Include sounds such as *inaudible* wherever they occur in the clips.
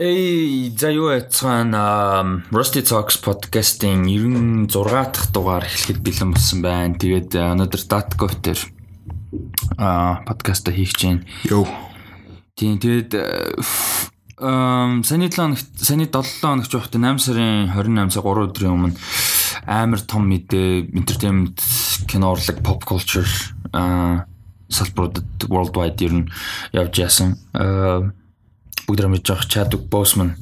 Эй, за юу яцхан Rusty Talks podcast-ийн 96 дахь дугаар эхлэхэд бэлэн болсон байна. Тэгээд өнөөдөр Datco дээр а подкаста хийх гэж байна. Йоо. Тийм тэгээд эм саяны 7 хоногт саяны 7 хоногч байхдаа 8 сарын 28 цаг 3 өдрийн өмнө амар том мэдээ entertainment кино урлаг pop culture а салбаруудад worldwide ер нь явж яасан. Аа бүгд мэдж байгаа Chadwick Boseman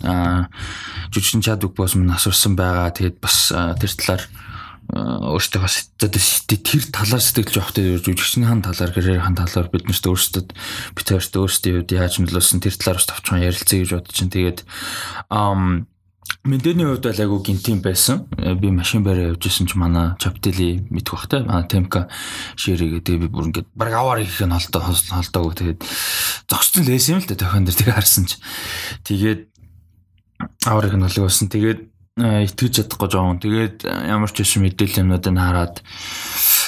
жүжигчин Chadwick Boseman асуурсан байгаа. Тэгээд бас тэр талаар өөртөө бас тэр талаар сэтгэлж явахдаа жүжигчнийхэн талаар гэрээрхэн талаар бид нарт өөрсдөө бид хоёрт өөрсдийн хувьд яаж нөлөөлсөн тэр талаар бас тавчхан ярилцъя гэж бодож чинь тэгээд Мэдээний хувьд бол айгу гинтим байсан. Э, би машин бариа явж исэн ч манай Чаптили мэдэх бах те. Манай Темка ширэгээ тэгээ би бүр ингээд баг аваар их нь холдоо холдоог тэгээд зогссон лээсэн л да тохион дээр тэгээ харсан ч. Тэгээд аваар их нь холгоосон. Тэгээд э, итгэж чадахгүй жоон. Тэгээд э, ямар ч юм мэдээлэл юмнуудыг хараад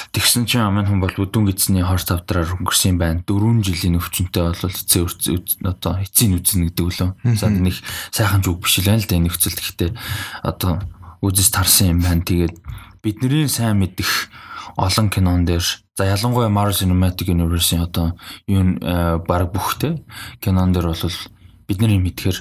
Тэгсэн чинь амын хүн бол бүдүүн гидсний хор тавдраар өнгөрсөн байна. 4 жилийн өвчнөд бол эцээ одоо эцсийн үзнэ гэдэг лөө. За нэг сайхан зүг биш л байна л да нөхцөл гэхдээ одоо үзэж тарсан юм байна. Тэгээд бидний сайн мэдих олон кинон дээр за ялангуяа Marvel Cinematic Universe-ийн одоо юу баг бүхтэй кинон дээр бол бидний мэдхээр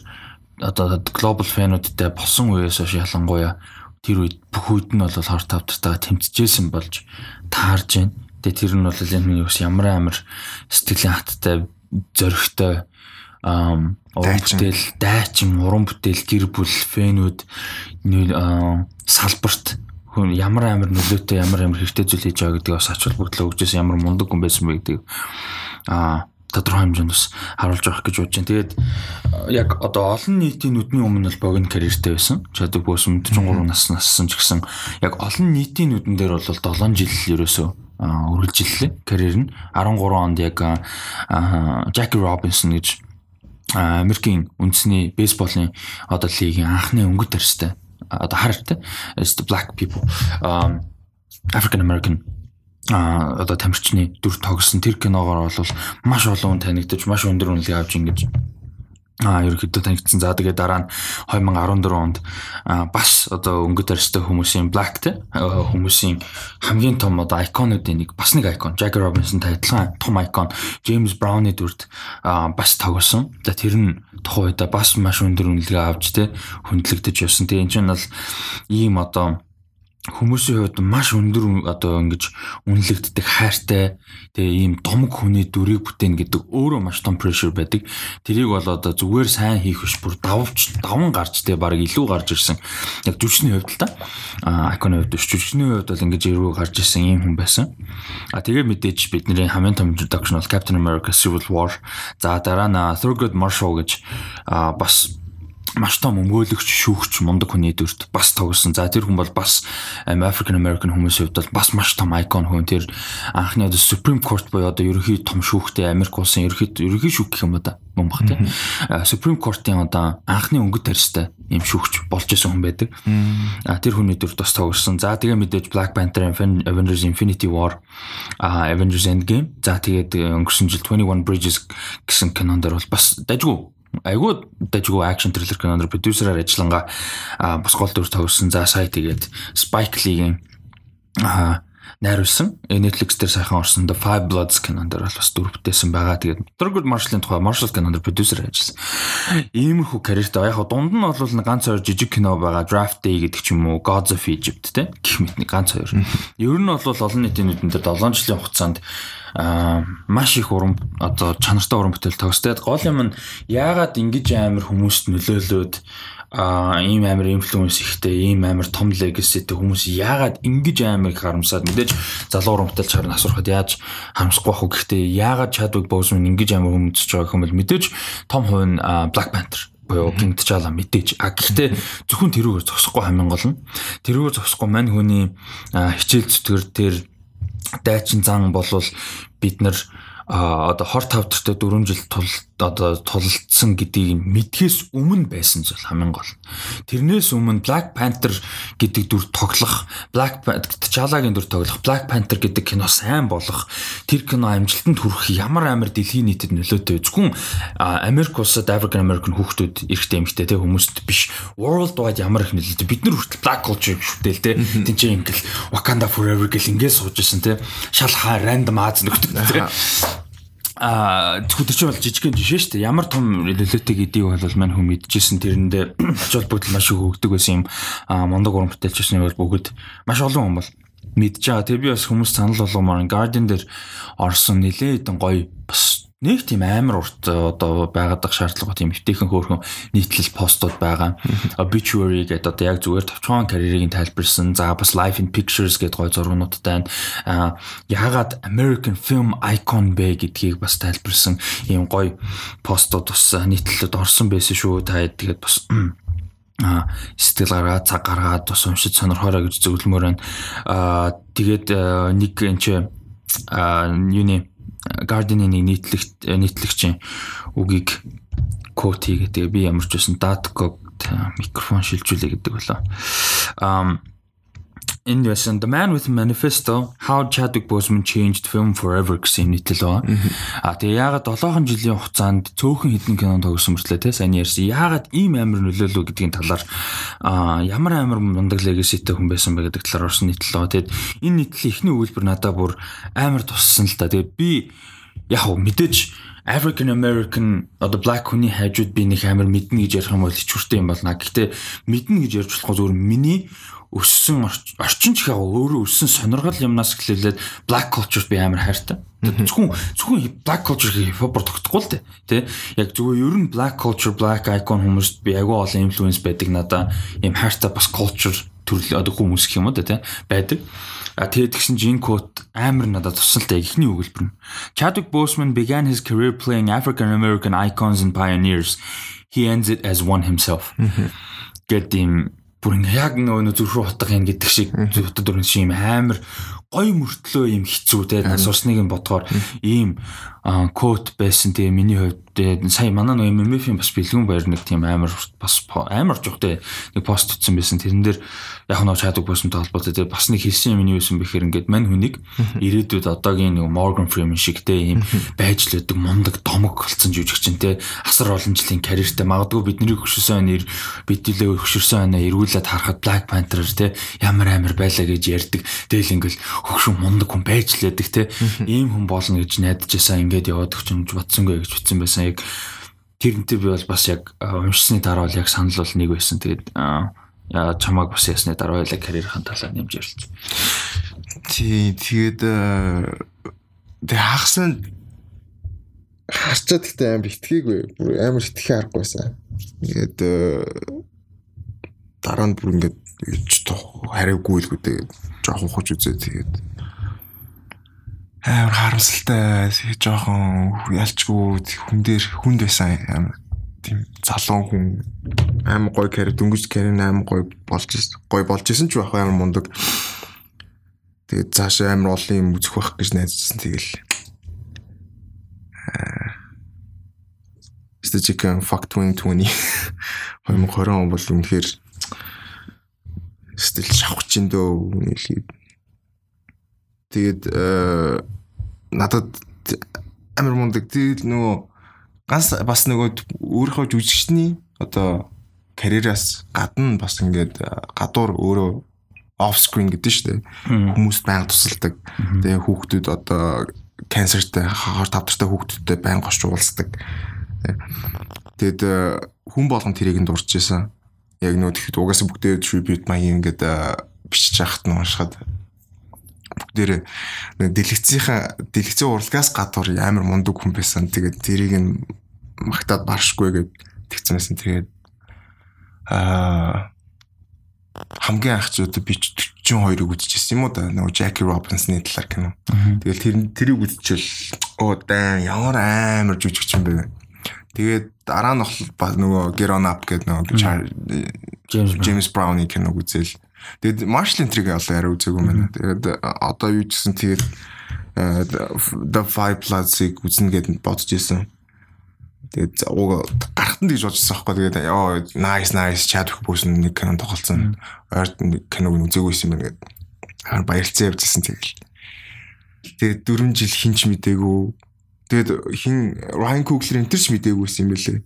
одоо global fan-уудтай болсон үеэс хойш ялангуяа тэр үед бүх үед нь бол хор тавтартайгаа тэмцэжсэн болж таарж байна. Тэгээ тэр нь бол энэ бас ямар амар сэтгэлийн хаттай зөрөгтэй ам уран бүтээл дайчин уран бүтээл гэр бүл фэнүүд салбарт хүн ямар амар нөлөөтэй ямар амар хэрэгтэй зүйл хийж байгаа гэдэг бас ач холбогдлоо өгчээс ямар мундаг хүн байсан бэ гэдэг а тодорхой хэмжээнд бас харуулж авах гэж бодож байна. Тэгээд яг одоо олон нийтийн нүдний өмнө бол богино карьертэй байсан. Чадвар бөөс 43 нас нассан ч гэсэн яг олон нийтийн нүдэн дээр бол 7 жил ерөөсөө үргэлжиллээ карьер нь 13 онд яг Jackie Robinson гэж Америкийн үндэсний бейсболын одоо лигийн анхны өнгөт тарьстай одоо хартай Black people African American а одоо тамирчны дүр тогсон тэр киногоор бол маш олон хүн танигдаж маш өндөр үнэлгээ авч ингэж а ерөөхдөө танигдсан. За тэгээ дараа нь 2014 онд бас одоо өнгөт арьстай хүмүүсийн Black те хүмүүсийн хамгийн том одоо icon-уудын нэг бас нэг icon Jackie Robinson адилхан том icon James Brown-ы дүрд бас тогсон. За тэр нь тухайн үедээ бас маш өндөр үнэлгээ авч те хөндлөгдөж явсан. Тэгээ энэ чинь бол ийм одоо хүмүүсийн хувьд маш өндөр одоо ингэж үнэлэгддэг хайртай тэгээ ийм домог хүний дүрийг бүтээн гэдэг өөрөө маш том прешэр байдаг. Тэрийг бол одоо зүгээр сайн хийх биш бүр даввч даван гарч тэгээ баг илүү гарч ирсэн. Яг жүжигчний хувьд л та. А айконы хувьд жүжигчний хувьд бол ингэж эргүү гарч ирсэн ийм хүн байсан. А тэгээ мэдээж бидний хамгийн том introduction бол Captain America Civil War. За дараа нь Thurgood Marshall гэж бас маш том өмгөөлөгч шүүгч мундаг хүний дүрт бас тоглосон. За тэр хүн бол бас African American хүмүүсийн хувьд бол бас маш том icon хүн. Тэр анхны одоо Supreme Court буюу одоо ерөнхий том шүүхтэй Америк улсын ерөнхий ерөнхий шүүх гэх юм ба да. Мөн бах тийм. Supreme Court-ийн одоо анхны өнгөт тарьстай юм шүүгч болж исэн хүн байдаг. А тэр хүний дүрт бас тоглосон. За тэгээ мэдээж Black Panther, Avengers Infinity War, Avengers Endgame. За тэгээд өнгөрсөн жил 21 Bridges гэсэн кинон дээр бол бас дажгүй айгүй дажгүй акшн триллер киноноор продюсераар ажиллангаа бас гол дүр тоглосон. За сая тэгээд Spike Lee-гийн найруулсан. Netflix дээр сайхан орсон The Five Bloods кинонд бол бас дүр бүтээсэн байгаа. Тэгээд Thurgood Marshall-ын тухай Marshall кинонд продюсер ажилласан. Иймэрхүү карьертэй. Яг дунд нь бол ганц хоёр жижиг кино байгаа. Draft Day гэдэг ч юм уу, Gods of Egypt те гэх мэт нэг ганц хоёр. Ер нь бол олон нийтийн нүдэнд 7 жилийн хугацаанд аа маш их уран одоо чанартай уран бүтээл тогстой. Гол юм нь яагаад ингэж амар хүмүүст нөлөөлөөд а ийм амар инфлюенс ихтэй ийм амар том легаситэй хүмүүс яагаад ингэж амар харамсаад мэдээж залуу уран бүтээлч харин асуурахад яаж харамсахгүй байх вэ гэхдээ яагаад Chadwick Boseman ингэж амар хүмүүжж байгаа юм бол мэдээж том хувь нь Black Panther буюу King T'Challa мэдээж. А гэхдээ зөвхөн тэрүүгээр зогсохгүй хамгийн гол нь. Тэрүүгээр зогсохгүй мань хүний хичээл зүтгэр дээр дайчин зан болвол бид нар а одоо хор тавдартай 4 жил тул одоо тулалдсан гэдгийг мэдхээс өмнө байсан зүйл хамгийн гол. Тэрнээс өмнө Black Panther гэдэг дүр тоглох, Black T'Challa-гийн дүр тоглох, Black Panther гэдэг кино сайн болох, тэр кино амжилтанд хүрэх ямар амар дэлхийн нийтэд нөлөөтэй зөвхөн Америк улсад African American хүүхдүүд эрэгтэй эмэгтэй те хүмүүст биш world wide ямар их нөлөөтэй. Бид нар хүртэл Black culture шүтэл те тэнцээ ингээл Wakanda forever гэл ингээд сууж исэн те шал хаа random Аз нөхдөд *laughs* те а чинь бол жижигхэн жишээ шүү дээ. Ямар том нөлөөтэй гэдгийг бол мань хүн мэдчихсэн тэрэндээ *clears throat* ач холбогдол маш их өгдөг байсан юм. а мундаг уран бүтээлч усны бол бүгд маш олон хүн бол мэдж байгаа. Тэг би бас хүмүүс санал болгомоор Guardian дээр орсон нилээ хэдэн гоё бас нэг тийм амар урт одоо байгаадах шаардлага тийм өвтэйхэн хөөрхөн нийтлэл постууд байгаа. Obituary гэдэг одоо яг зүгээр товчхон карьерийг тайлбарсан. За бас Life in Pictures гэдэг гой зургуудтай байна. Яагаад American Film Icon бэ гэдгийг бас тайлбарсан ийм гой постууд бас нийтлэлд орсон байсан шүү. Та тэгээд бас *clears throat* а сэтгэл гаргаад цаг гаргаад бас уншиж сонирхоорой гэж зөвлөмөр байна. А тэгээд нэг энэ чи а юуны Guardian-ы нэг нийтлэгт нийтлэгчийн үгийг quote хийгээд би ямар ч байсан Datco микрофон шилжүүлээ гэдэг болоо. Um энэ байсан The Man with Manifesto How Chadwick Boseman Changed Film Forever гэсэн нийтлэл байна. А тэгээ яагаад 7 жилийн хугацаанд цөөхөн хідэн кинонд тогсон мөртлөө те сайн ярьсан. Яагаад ийм амар нөлөөлөө гэдгийн талаар а ямар амар мундаг legacyтэй хүн байсан бэ гэдэг талаар орсон нийтлэл байгаа. Тэгэд энэ нийтлэл ихний үйлбэр надад бүр амар туссан л та. Тэгээд би яг мэдээж African American одоо black хүний хайжууд би нэг амар мэднэ гэж ярих юм бол хичүүртэй юм болно. Гэхдээ мэднэ гэж ярьж болохгүй зөвөр миний өссөн орчин ч яг өөрөө өссөн сонирхол юмнаас эхлээд black culture би амар хайртай. Зөвхөн зөвхөн black culture хипхопор тогтохгүй л. Тэ яг зөвхөн ер нь black culture, black icon хүмүүст би агай олон influence байдаг надаа юм хайртай бас culture төрөл одоо хүмүүс гэх юм уу тэ байдаг. А тэгээд тэгсэн Jin Coat амар надад тусалтай ихний өгүүлбэр нь. Chadwick Boseman began his career playing African American icons and pioneers. He ends it as one himself. Гэт бүр ингээ яг нөгөө зүрх рүү хотох юм гэдэг шиг зөвхөн дөрөн шиг юм амар гой мөртлөө юм хэцүү те. Сурсныг нь бодгоор ийм код байсан тэгээ миний хувьд Тэгээ сая манай нэг MMF-ийн бас бэлгүүн баяр нэг тийм амар бас амар жухтай нэг пост утсан байсан. Тэрэн дээр яг нэг чаддаг босонтой холбоотой тэгээ бас нэг хэлсэн юм нь юу юм бэхээр ингээд мань хүнийг ирээдүйд одоогийн нэг Morgan Freeman шиг те ийм байж л байдаг мундаг домог болсон жүжигчин те асар олон жилийн карьертэй. Магадгүй бидний хөшөрсөн нэр бидүүлээ хөшөрсөн анаа эргүүлээд харахад Black Panther те ямар амар байлаа гэж ярьдаг. Тэгэл ингээл хөгшин мундаг хүн байж л байдаг те. Ийм хүн болно гэж найдаж байсан ингээд яваад өгч юм бодсонгүй гэж утсан байсан яг тэрнтэй би бол бас яг уншсны дараа бол яг санал бол нэг байсан. Тэгээд чамааг бас ясны дараа яг карьерийн талаар нэмж ярилц. Тий, тэгээд тэг хагасан харчаад ихтэй амар итгээггүй. Бүр амар итгэхээ харахгүйсэн. Тэгээд дараа нь бүр ингээд хариугүй л гүдээ жоохон хуж үзээ тэгээд амар харамсалтай жоохон ялчгүй хүн дээр хүнд байсан амар тийм залуу хүн амар гой карьер дөнгөж карьер амар гой болж гой болж исэн ч байх амар мундаг. Тэгээд цаашаа амар олон юм үзэх байх гэж найдажсэн тэгэл. Стажикэн fuck 2020 2020 он бол үнэхээр стил шавхаж ин дөө үнэлээд Тэгээд э, надад амар мундаг. Тэгээд нөгөө ганц бас нөгөө өөрийнхөө жүжигчний одоо карьераас гадна бас ингээд э, гадуур өөрөө off screen гэдэг шүү дээ. Хүмүүст байнга тусалдаг. Тэгээ хүүхдүүд одоо канцертай хоор тавдартай хүүхдүүдтэй байнга очиж уулздаг. Тэгэд э, хүн болгон тэрийг нь дурж исэн. Яг нөө тэгэхэд угаасаа бүгдээ tribute маяг ингээд бичиж яхад нь уншихад бүгдээр дэлгэцийнхаа дэлгэцийн урлагаас гадуур амар мундаг хүн байсан. Тэгээд тэрийг нь магтаад баршгүй гэд тэгцэнэсэн. Тэгээд аа хамгийн одоо би 42-ыг үзчихсэн юм уу да нөгөө Jackie Robinson-ы талаар кино. Тэгэл тэр тэрийг үзчихэл оо дан ямар амар жүжигч юм бэ. Тэгээд дараа нь нөгөө Get On Up гэдэг нөгөө James Brown-ы киног үзэл Тэгээд Marshall Entry-г олон арай үзээгүй байна. Тэгээд одоо юу гэсэн тэгээд э, The Five Bloods-ыг үзнэ гэдээ бодож исэн. Тэгээд уг гарахт нь гэж бодчихсон байхгүй. Тэгээд ёо nice nice Chadwick Boseman нэг кинон тоглолцсон. Ойрт киног нь үзээгүйсэн юм гээд хаар баярлцсан явжсэн тэгэл. Тэгээд 4 жил хинч мдээгүй. Тэгээд хин Ryan Coogler энэ ч мдээгүйсэн юм бэлээ.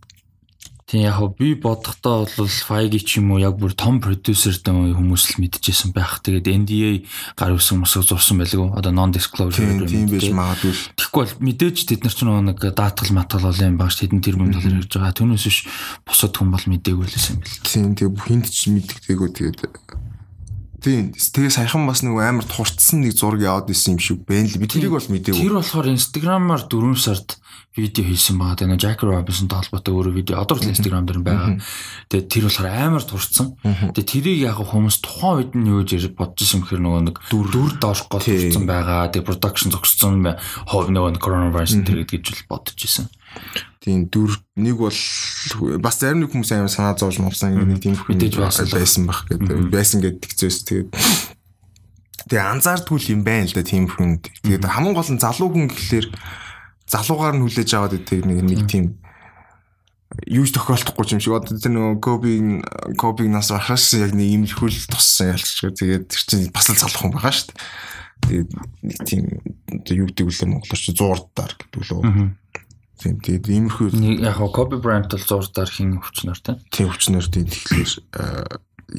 Тийм яг би бодохдоо бол Feige ч юм уу яг бүр том продюсертэй хүмүүс л мэдчихсэн байх. Тэгээд NDA гар үсэн мосог зурсан байлгүй. Одоо non disclosure Тийм тийм байж магадгүй. Тэгэхгүй бол мэдээж тэд нар ч нэг даатгал матгал бол юм багш тэдэн тэрбум доллар хийж байгаа. Түүнээс биш бусад хүн бол мдээгүй л юм бэл. Тийм тэгээ хинт ч мэддэгтэйгөө тэгээд Тийм. Тэгээ саяхан бас нэг амар турцсан нэг зураг яваад исэн юм шиг байна л. Би тэрийг бол мэдээгүй. Тэр болохоор Instagram-аар 4 сард видео хийсэн байгаа. Тэгээ Jack Robinson-тай холбоотой өөрөө видео одоо л Instagram дээр байгаа. Тэгээ тэр болохоор амар турцсан. Тэгээ тэрийг яг хүмүүс тухайн үед нь юу гэж бодож исэн бэхэр нөгөө нэг дүр дүр доош гол турцсан байгаа. Тэгээ production зогссон хов нөгөө coronavirus тэр гэж л бодож исэн. Тийм дүр нэг бол бас зарим нэг хүмүүс амар санаа зовж мовсан нэг тийм мэдээж байсан байх гэдэг байсан гэдэг тэгзээс тэгээд Тэгээ анзаардгүй юм байна л да тийм хүнд. Тэгээд хамгийн гол нь залуу хүн гэхлээр залуугаар нь хүлээж аваад байдаг нэг нэг тийм юу ч тохиолдохгүй юм шиг. Одоо тэр нөгөө Коби Коби нас ахаас яг нэг юм хөл туссан ялчгаа. Тэгээд тэр чинь бас л залуухан байгаа шүү дээ. Тэгээд нэг тийм юу гэдэг үлээ монголч зуурдаар гэдэг лөө. Тийм тэгээд иймэрхүү яг Коби Брайант бол зуурдаар хин өвчнөр. Тийм өвчнөр тийм тэгэхээр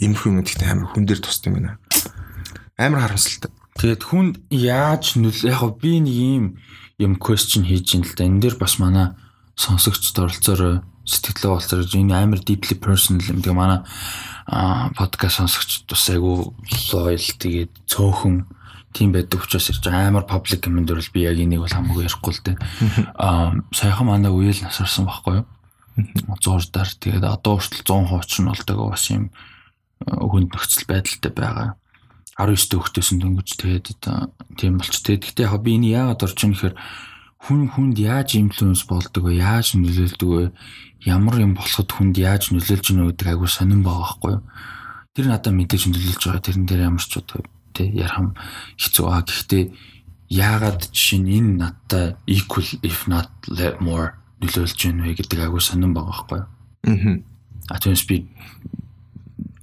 иймэрхүү юм гэхдээ амар хүн дээр тусд юм байна. Амар харамсалтай. Тэгээд хүн яаж нөл яг би нэг юм юм question хийж ин л да. Энэ дээр бас манай сонсогчд оролцоорой сэтгэлээ болцоор энэ амар deeply personal юм. Тэгээ манай подкаст сонсогчд бас айгу loyal тэгээд цөөхөн тийм байдаг учраас ирж байгаа амар public дээр бол би яг энийг бол хамаагүй ярихгүй л дээ. *laughs* Аа саяхан манай үеэл насарсан байхгүй юу? *laughs* Зурдаар тэгээд одоо хүртэл 100 хууч нь болдог бас юм хүнд нөхцөл байдалтай байгаа. 19 дэх дөнгөж тэгээд тийм болч тэгээд гэхдээ яг би энэ яагаад орж ийн гэхээр хүн хүнд яаж инфлюенс болдог вэ? Яаж нөлөөлдөг вэ? Ямар юм болоход хүнд яаж нөлөөлж ийнө гэдэг айгуу сонирн байгаа байхгүй юу? Тэр надад мэдээж нөлөөлж байгаа. Тэрэн дээр ямар ч удаа тий ярхам хэцүү аа. Гэхдээ яагаад жишээ нь энэ надтай equal if not more нөлөөлж ийн вэ гэдэг айгуу сонирн байгаа байхгүй юу? Аа. А түүнээс би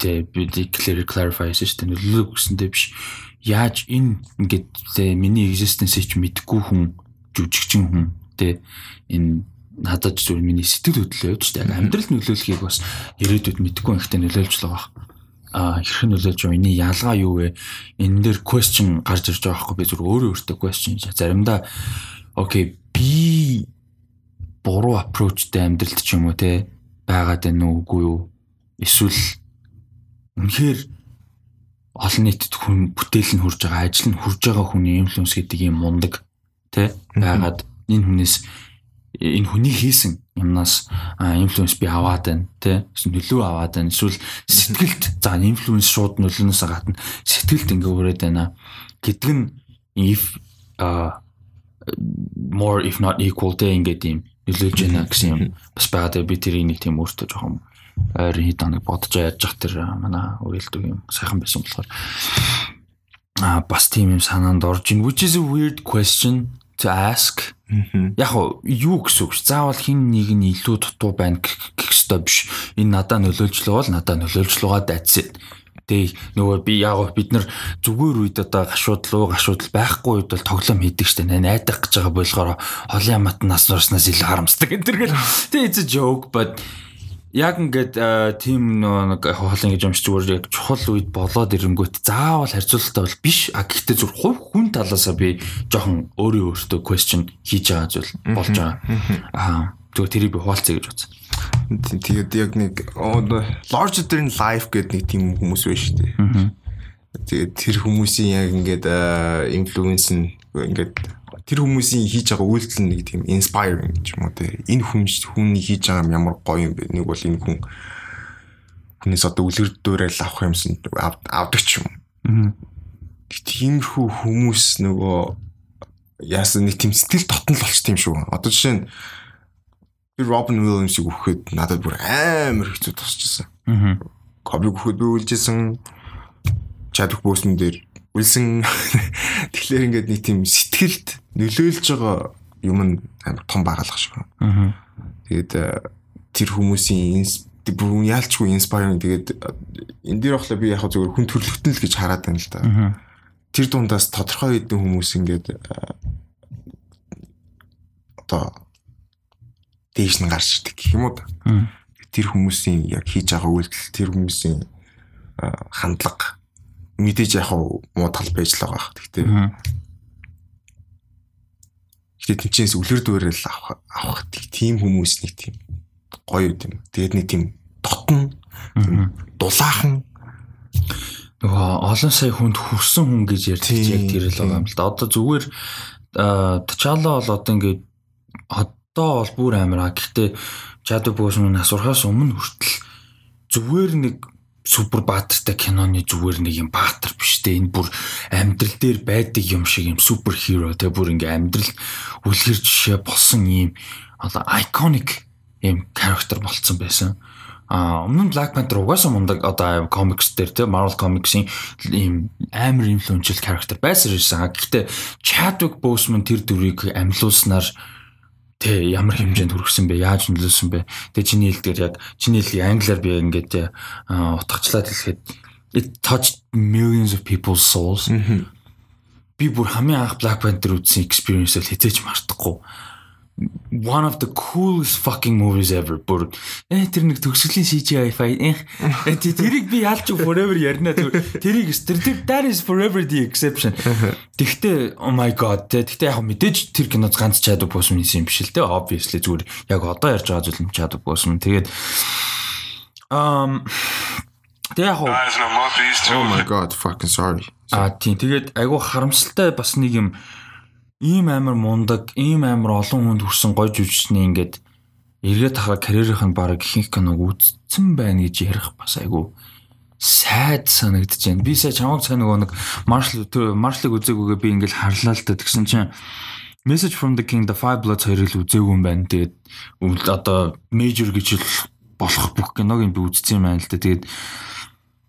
тэ би declare clarify system нөлөөлөг гэсэндээ биш. Яаж энэ ингээд тэ миний existence-ийг мэдгүй хүн жүжигчин хүн тэ энэ надад зүгээр миний сэтгэл хөдлөлөө явж тэ амьдрал нөлөөлөхийг бас ирээдүйд мэдгүй ихтэй нөлөөлж л байгаа а хэрхэн нөлөөлж байгаа? Энэ ялгаа юу вэ? Энэ дээр question гарч ирж байгаа байхгүй. Би зүгээр өөрөө өөртөө question заримдаа окей би буруу approachтэй амьдралд ч юм уу те байгаад байна уу? Үгүй юу? Эсвэл үнэхээр олон нийтэд хүн бүтээл нь хурж байгаа, ажил нь хурж байгаа хүний инфлюенс гэдэг юм мундаг тий байгаад энэ хүнээс энэ хүний хийсэн юмнаас инфлюенс би аваад байна тий нөлөө аваад байна. Эсвэл сэтгэлд за инфлюенс шууд нөлөөнөөс гадна сэтгэлд ингээ өрөөд байна. Гэдэг нь if uh more if not equal day ингээд юм нөлөөлж байна гэсэн юм. Бас байгаад би тэрийг нэг тийм өөртөө жоохон ойрын хэд хоног бодож яаж явах тэр манай уйлдаг юм сайхан байсан болохоор. А бас тийм юм санаанд орж ин which is a weird question to ask. Яг юу гэсэн үг заавал хин нэг нь илүү дутуу байна гэх ёстой биш. Энэ надад нөлөөлж л бол надад нөлөөлж л байгаа it. Тэг нөгөө би яг бид нар зүгээр үед одоо гашуудлуу гашуудл байхгүй үед бол тоглоом хийдэг штэ найдах гэж байгаа болохоор холын мат нас нурснаас илүү харамсдаг энэ төр гэл. Тэг it's a joke but яг ингээд тийм нэг хоолын гэж юмш зүгээр яг чухал үед болоод ирэнгүүт заавал харьцуулалтаа бол биш. А гэхдээ зүр хувь хүн талаасаа би жоохон өөрөө өөртөө question хийж байгаа зүйл болж байгаа. Аа зүгээр тэрийг би хуалцъя гэж бодсон. Тэгээд яг нэг larger than life гэдэг нэг тийм хүмүүс байна шүү дээ тэгээд тэр хүмүүсийн яг ингээд influence нь ингээд тэр хүмүүсийн хийж байгаа үйлдэл нэг тийм inspiring гэж юм уу те энэ хүн хүний хийж байгаа юм ямар гоё юм бэ нэг бол энэ хүн хүнээс одоо үлгэрдүүрэл авах юмсан авдаг ч юм. Тиймэрхүү хүмүүс нөгөө яасан нэг тийм сэтгэл дотнол болч тийм шүү. Одоо жишээ нь би Робин Уильямсыг өгөхөд надад бүр амар хэцүү тусчихсан. Аа. Кобиг өгөхөд би үлжсэн Чадвар бөөсөн дээр үлсэн *laughs* тэгэхээр ингээд нэг тийм сэтгэлд нөлөөлж байгаа юм нь амар том байгалах шиг. Аа. Тэгээд э, тэр хүмүүсийн бүр яалчгүй inspiring тэгээд э, энэ дээр болохоор би яг зөвхөн хүн төрлөختөн л гэж хараад байна л да. Аа. Тэр дундаас тодорхой хэдэн хүмүүс ингээд э, одоо дээш нь гарч ирдэг гэх юм уу да. Аа. Тэр хүмүүсийн яг хийж байгаа үйлдэл тэр хүмүүсийн хандлага мэдээж яг муу тал байж л байгаа. Гэхдээ. Гэтэ тэнцээс үлэр дүүрэл авах авах тийм хүмүүс нэг тийм гоё юм. Тэгээд нэг тийм дотн дулаахан Нөгөө олон сая хүнд хүрсэн хүн гэж ярьдаг яг тэр л байгаа юм л да. Одоо зүгээр Тачала бол одоо ингээд одоо бол бүр амар аа. Гэхдээ Чаду Босмын асуурхаас өмнө хүртэл зүгээр нэг супер баатартай киноны зүгээр нэг юм баатар биш те энэ бүр амьдрал дээр байдаг юм шиг юм супер хиро те бүр ингээ амьдрал үлгэр жишээ болсон юм одоо iconic юм character болцсон байсан. А өмнө нь Black Panther угаасаа мундаг одоо комикс дээр те Marvel Comics-ийн ийм амар influential character байсан байсан. Гэхдээ Chadwick Boseman тэр дүрийг амьлуулснаар Тэ ямар хэмжээнд хүргэсэн бэ? Яаж нөлөөлсөн бэ? Тэгээ чиний хэлдгээр яг чиний хэлийг англиар би ингээд аа, утгачлаад хэлэхэд it touched millions of people's souls. Би бүр хамгийн анх Black Panther үзсэн experience-ийг хизээч мартахгүй. One of the coolest fucking movies ever. Бүр э тэр нэг төгсгөлийн CGI fight э тэ- тэрийг би яалч forever ярина тэр тэрийг тэр that is forever the exception. Тэгтээ oh my god тэ тэгтээ яг мэдээж тэр киноц ганц чаддаг хийсэн юм биш л тэ obviously зүгээр яг одоо ярьж байгаа зүйл нь чаддаг босм. Тэгээд um тэг яг. Oh my god fucking sorry. А тийм тэгээд айгүй харамсалтай бас нэг юм ийм амар мундаг, ийм амар олон хүнд хүрсэн гой жүжигчний ингээд эргээд хараа карьерийнх нь баг ихэнх киног үзсэн байна гэж ярих бас айгүй сайд санагдаж байна. Би сая чамаг цаа нэг тэр Marshall-ыг үзээгүйгээ би ингээд харлаа л та тэгсэн чинь Message from the King the Five Bloods хоёрыг л үзээгүй юм байна. Тэгээд одоо major гэж болох бүх киног юм би үзсэн юм байна л да. Тэгээд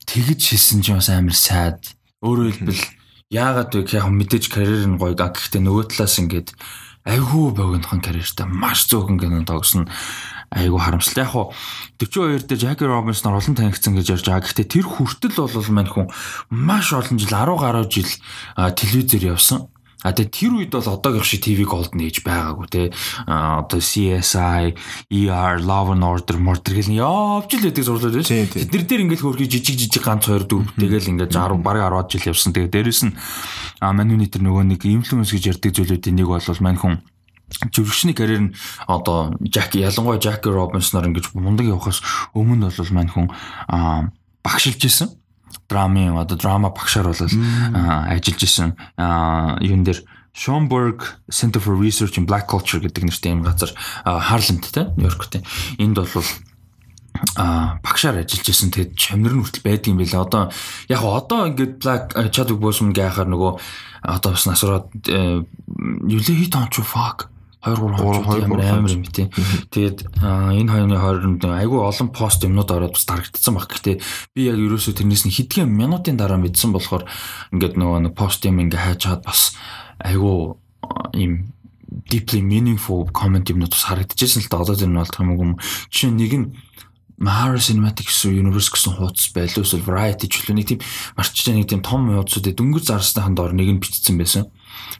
тэгэж хэлсэн чинь бас амар сайд. Өөрөөр хэлбэл яагаад вэ яг мэдээж карьер нь гоё га гэхдээ нөгөө талаас ингээд айгүй богинохон карьертай маш зөөхөн кино тогсно айгүй харамсалтай яг хуу 42 дээр Jackie Robinson олон танигдсан гэж ярьж байгаа. Гэхдээ тэр хүртэл бол мань хүн маш олон жил 10 гаруй жил телевизээр явсан. А тэгээ тэр үед бол одоогийн шиг TV Golden Age байгаагүй те. А, одоо CSI, ER, Law and Order, Murder гэл явж л байдаг. Тийм, тийм. Тэднэр дээр ингээд хөрхий жижиг жижиг ганц хоёр дөрв тэгэл ингээд 10 бараг 10 жил явсан. Тэгээ дээрэс нь а манүний тэр нөгөө нэг инфлюенс гэж ярьдаг зүйлүүдийн нэг бол мань хүн жүргшний карьер нь одоо Жак ялангуяа Жаки Робинсноор ингэж мундаг явахаас өмнө бол мань хүн а, багшилж исэн драмын одоо драма багшаар бол ажиллаж исэн юун дээр? Schomburg Center for Research in Black Culture гэдэг нэртэй юм газар Харлемд те Нью-Йорк те. Энд бол а багшаар ажиллаж исэн тэгэд чамнэр нь хүртэл байдаг юм билээ. Одоо яг одоо ингээд Black э, Chadwick Boseman гэхаар нөгөө одоо бас насраад э, юулээ хит он ч fuck 2 3 Гурав, хоног амар амар юм тий. Тэгээд энэ хоёрын хооронд айгүй олон пост юмнууд ороод бас дарагдсан баг. Гэтэ би яг ерөөсөө тэрнээс нь хэдхэн минутын дараа мэдсэн болохоор ингээд нөгөө нэг пост юм ингээ хайж чад бас айгүй ийм deeply meaningful comment юмнууд бас харагдчихсэн л да одоо тэр нь бол хамаагүй юм. Жишээ нэг нь Mahara Cinematics Universe гэсэн хуудас байлаа эсвэл Variety ч үлээ нэг тийм марчтай нэг тийм том хуудасууд дөнгөж зарсныхан доор нэг нь бичсэн байсан.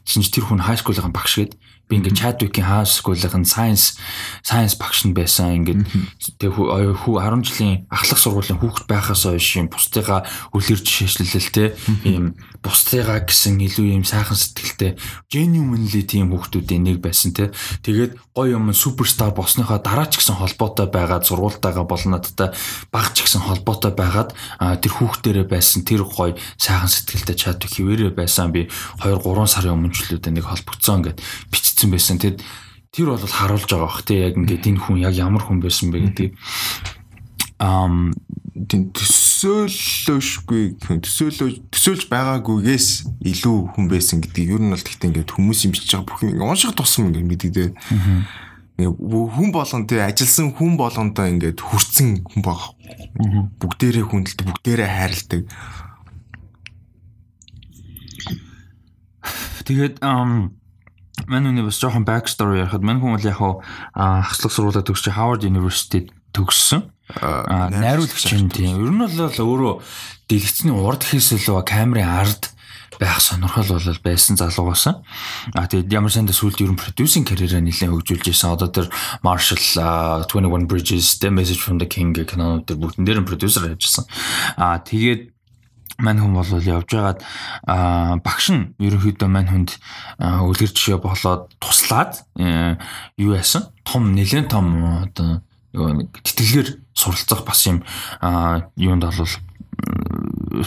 Чи тэр хүн high school-ын багш гээд би ингээд Chadwick-ийн high school-ын science science багш нь байсан. Ингээд тэг хүү хүү 10 жилийн ахлах сургуулийн хүүхэд байхаас хойш юм бусдыгаа үлгэр жишээчлэлэл те. Ийм бусдыгаа гэсэн илүү ийм сайхан сэтгэлтэй genuinely тийм хүүхдүүдийн нэг байсан те. Тэгээд гоё юм суперстар болсныхаа дараа ч гэсэн холбоотой байгаад сургуультайгаа болнодтой баг ч гэсэн холбоотой байгаад тэр хүүхдэрээ байсан тэр гоё сайхан сэтгэлтэй Chadwick хിവэрэ байсан. Би 2 3 сарын өмнө ч лүүдээ нэг холбогдсон. Гэд бичсэн байсан. Тэгэд тэр бол харуулж байгаа бах те яг ингээд энэ хүн яг ямар хүн байсан бэ гэдэг. Ам тийм төсөөлөшгүй төсөөлөө төсөөлж байгаагүйгээс илүү хүн байсан гэдэг ер нь бол гэхдээ ингээд хүмүүсийн бичиж байгаа бүх ингээд унших тусам ингээд мэддэг. Ингээд хүн болгон тий ажилсан хүн болгондоо ингээд хүрсэн хүн баг. Бүгдээрээ хүндэлдэг, бүгдээрээ хайрладаг. Тэгээд мань үний бас жоохон back story ярихад мань хүн бол яг ахслах сургуулаа төгсч Harvard University төгссөн. Найруулагч юм тийм. Ер нь бол өөрөө дэлгэцний урд хийсэл камерын ард байх сонирхол бол байсан залуугаас. А тэгээд ямар санда сүүлд ер нь продюсинг карьераа нэлээд хөгжүүлж исэн. Одоо тэр Marshall 21 Bridges, The Message from the King кинонууд тэр бүгдэн дээр нь продюсер ажилласан. А тэгээд мань хүн бол явж байгаад багш нь ерөнхийдөө мань хүнд үлгэр жишээ болоод туслаад юу яасан? Том нэлээд том одоо нэг тэтгэлгээр суралцах бас юм юунд бол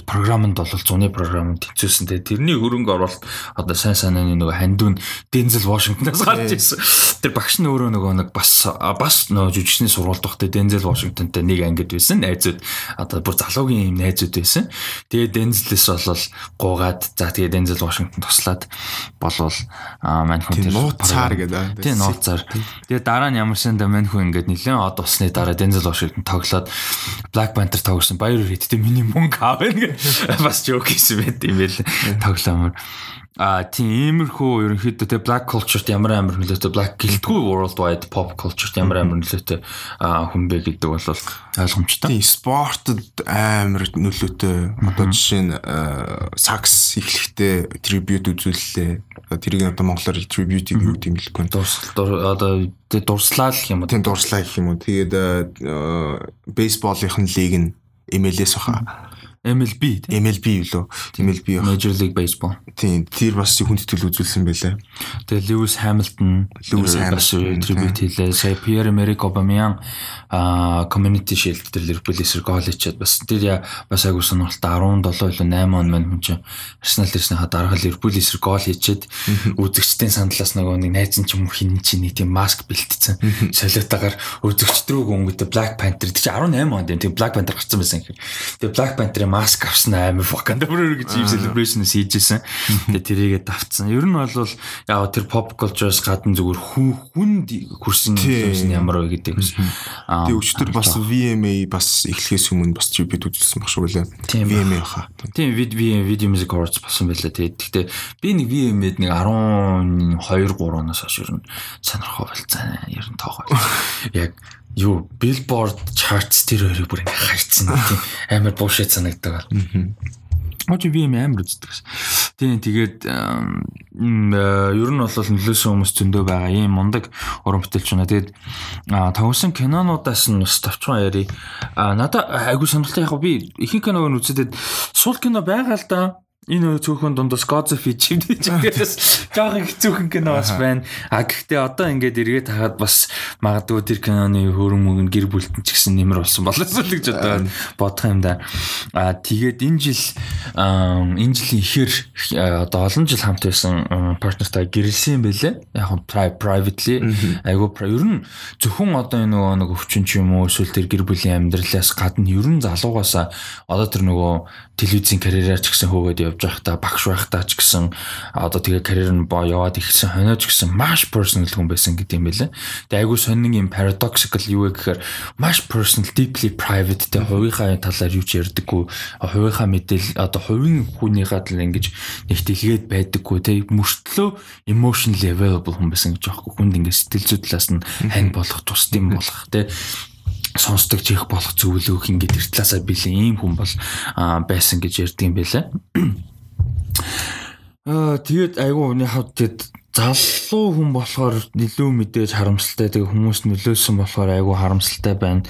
програмд бол зуны програмд те тэрний хөрөнгө оруулалт одоо сайн санааны нөгөө хандуун Дензел Вашингтонаас гарч ирсэн. Тэр багш нь өөрөө нөгөө нэг бас бас нөгөө жүжигчний сургуульд багтай Дензел Вашингтонтай нэг ангид байсан найзууд одоо бүр залуугийн юм найзууд байсан. Тэгээ Дензелээс бол гуугаад за тэгээ Дензел Вашингтон туслаад болвол мань хүн тэр нууцаар гэдэг. Тийм нууцаар. Тэгээ дараа нь ямар санда мань хүн ингээд нэлээд од усны дараа Дензел Вашингтон тоглоод Black Panther тоглосон баяр хэдтэй миний мөнгө гэх бас жоок хийсэн байт юм байл тоглоомор. А тийм иймэрхүү ерөнхийдөө те black culture-т ямар амар нөлөөтэй black гэлтгүй worldwide pop culture-т ямар амар нөлөөтэй хүн бэ гэдэг бол ойлгомжтой. Тийм спортод амар нөлөөтэй. Одоо жишээ нь сакс эхлэхдээ tribute үзүүллээ. Тэрийг одоо монголоор tribute юу гэдэг юм хэлэхгүй. Дурсал одоо дурслаа гэх юм уу? Тийм дурслаа гэх юм уу. Тэгээд бейсболын лиг нь MLS баха MLB MLB юу MLB Major League Baseball. Тийм тэр бас хүнд төлөв үзүүлсэн байлаа. Тэгээ Lewis Hamilton Lewis Hamilton tribute хийлээ. Сая Pierre-Emerick Aubameyang а community shield дээр Liverpool-ээс гол хийчихэд бас тэр бас айгуу сонирхолтой. 17 или 8 он маань хүн чинь Arsenal дээрснийхаа дараах Liverpool-ээс гол хийчихэд үзэгчдийн сандлаас нөгөө нэг найз нь ч юм уу хин чинь нэг тийм маск бэлтцсэн. Солиотойгоор үзэгчд рүү өнгөтэй Black Panther тийм 18 онд тийм Black Panther гарсан байсан гэхээр. Тэгээ Black Panther-ийн маск авсан амар fucking бүр гэж юм celebration хийжсэн тэгээ тэрийгээ давцсан ер нь бол яг тэр pop culture-с гадна зүгээр хүн хүнд хүрсэн ямар вэ гэдэг Тэгээ өчтөр бас VMA бас эхлэхээс өмнө бас tribute үзүүлсэн баг шүү лээ. VMA баха. Тийм video video music awards болсон байлаа. Тэгээ гэхдээ би нэг VMA-д нэг 12 3 оноос хойш ер нь сонирхоо болцсон. Ер нь тоогоо. *laughs* Яг юу Billboard charts тэр хоёрыг бүр ингээ хайцсан тийм амар буушаа санагддаг. Очи би юм амар үздэг. Тийм тэгээд ер нь бол нөлөөсөн хүмүүс зөндөө байгаа. Ийм мундаг уран бүтээлч байна. Тэгээд тавсан кинонуудаас нь бас тавчхан яри. Надаа айгу сонирхолтой яг би ихэнх киног нь үзэхэд сул кино байгаа л да энэ цөөхөн of Egypt гэж байгаас жоохон хэцүүхэн кино бас байна. А гэхдээ одоо ингээд эргээд хахад бас магадгүй тэр киноны хөрөн мөнгө гэр бүлтэн ч гэсэн нэмэр болсон болов уу гэж одоо бодох юм да. А тэгээд энэ жил энэ жилийн ихэр одоо олон жил хамт байсан партнертай гэрэлсэн бэлээ. Яг нь privately айгу ер нь зөвхөн одоо энэ нөгөө нэг өвчин ч юм уу эсвэл тэр гэр бүлийн амьдралаас гадна ер нь залуугаасаа одоо тэр нөгөө телевизийн карьераар ч гэсэн хөөгд явж байхдаа багш байхдаа ч гэсэн одоо тэгээ карьер нь боо яваад ихсэн хонооч гэсэн маш personal хүн байсан гэдэг юм байлаа. Тэгээ айгуу сонин юм paradoxical юу вэ гэхээр маш personal deeply private тэ хувийнхаа талаар юу ч ярьдаггүй хувийнхаа мэдээлэл одоо хувийн хүнийхээ тал ингэж нэг дэлгээд байдаггүй тэ мөртлөө emotionally available хүн байсан гэж аахгүй хүнд ингэ сэтгэл зүй талаас нь хань болох тусдим *laughs* болох тэ сонсдог чих болох зөвлөх ингээд тэр талаасаа билээ ийм хүн бол байсан гэж ярьдаг юм байлаа. Аа тэгээд айгүй хавд тэгэд залуу хүн болохоор илүү мэдээж харамсалтай тэгээ хүмүүс нөлөөсөн болохоор айгүй харамсалтай байна.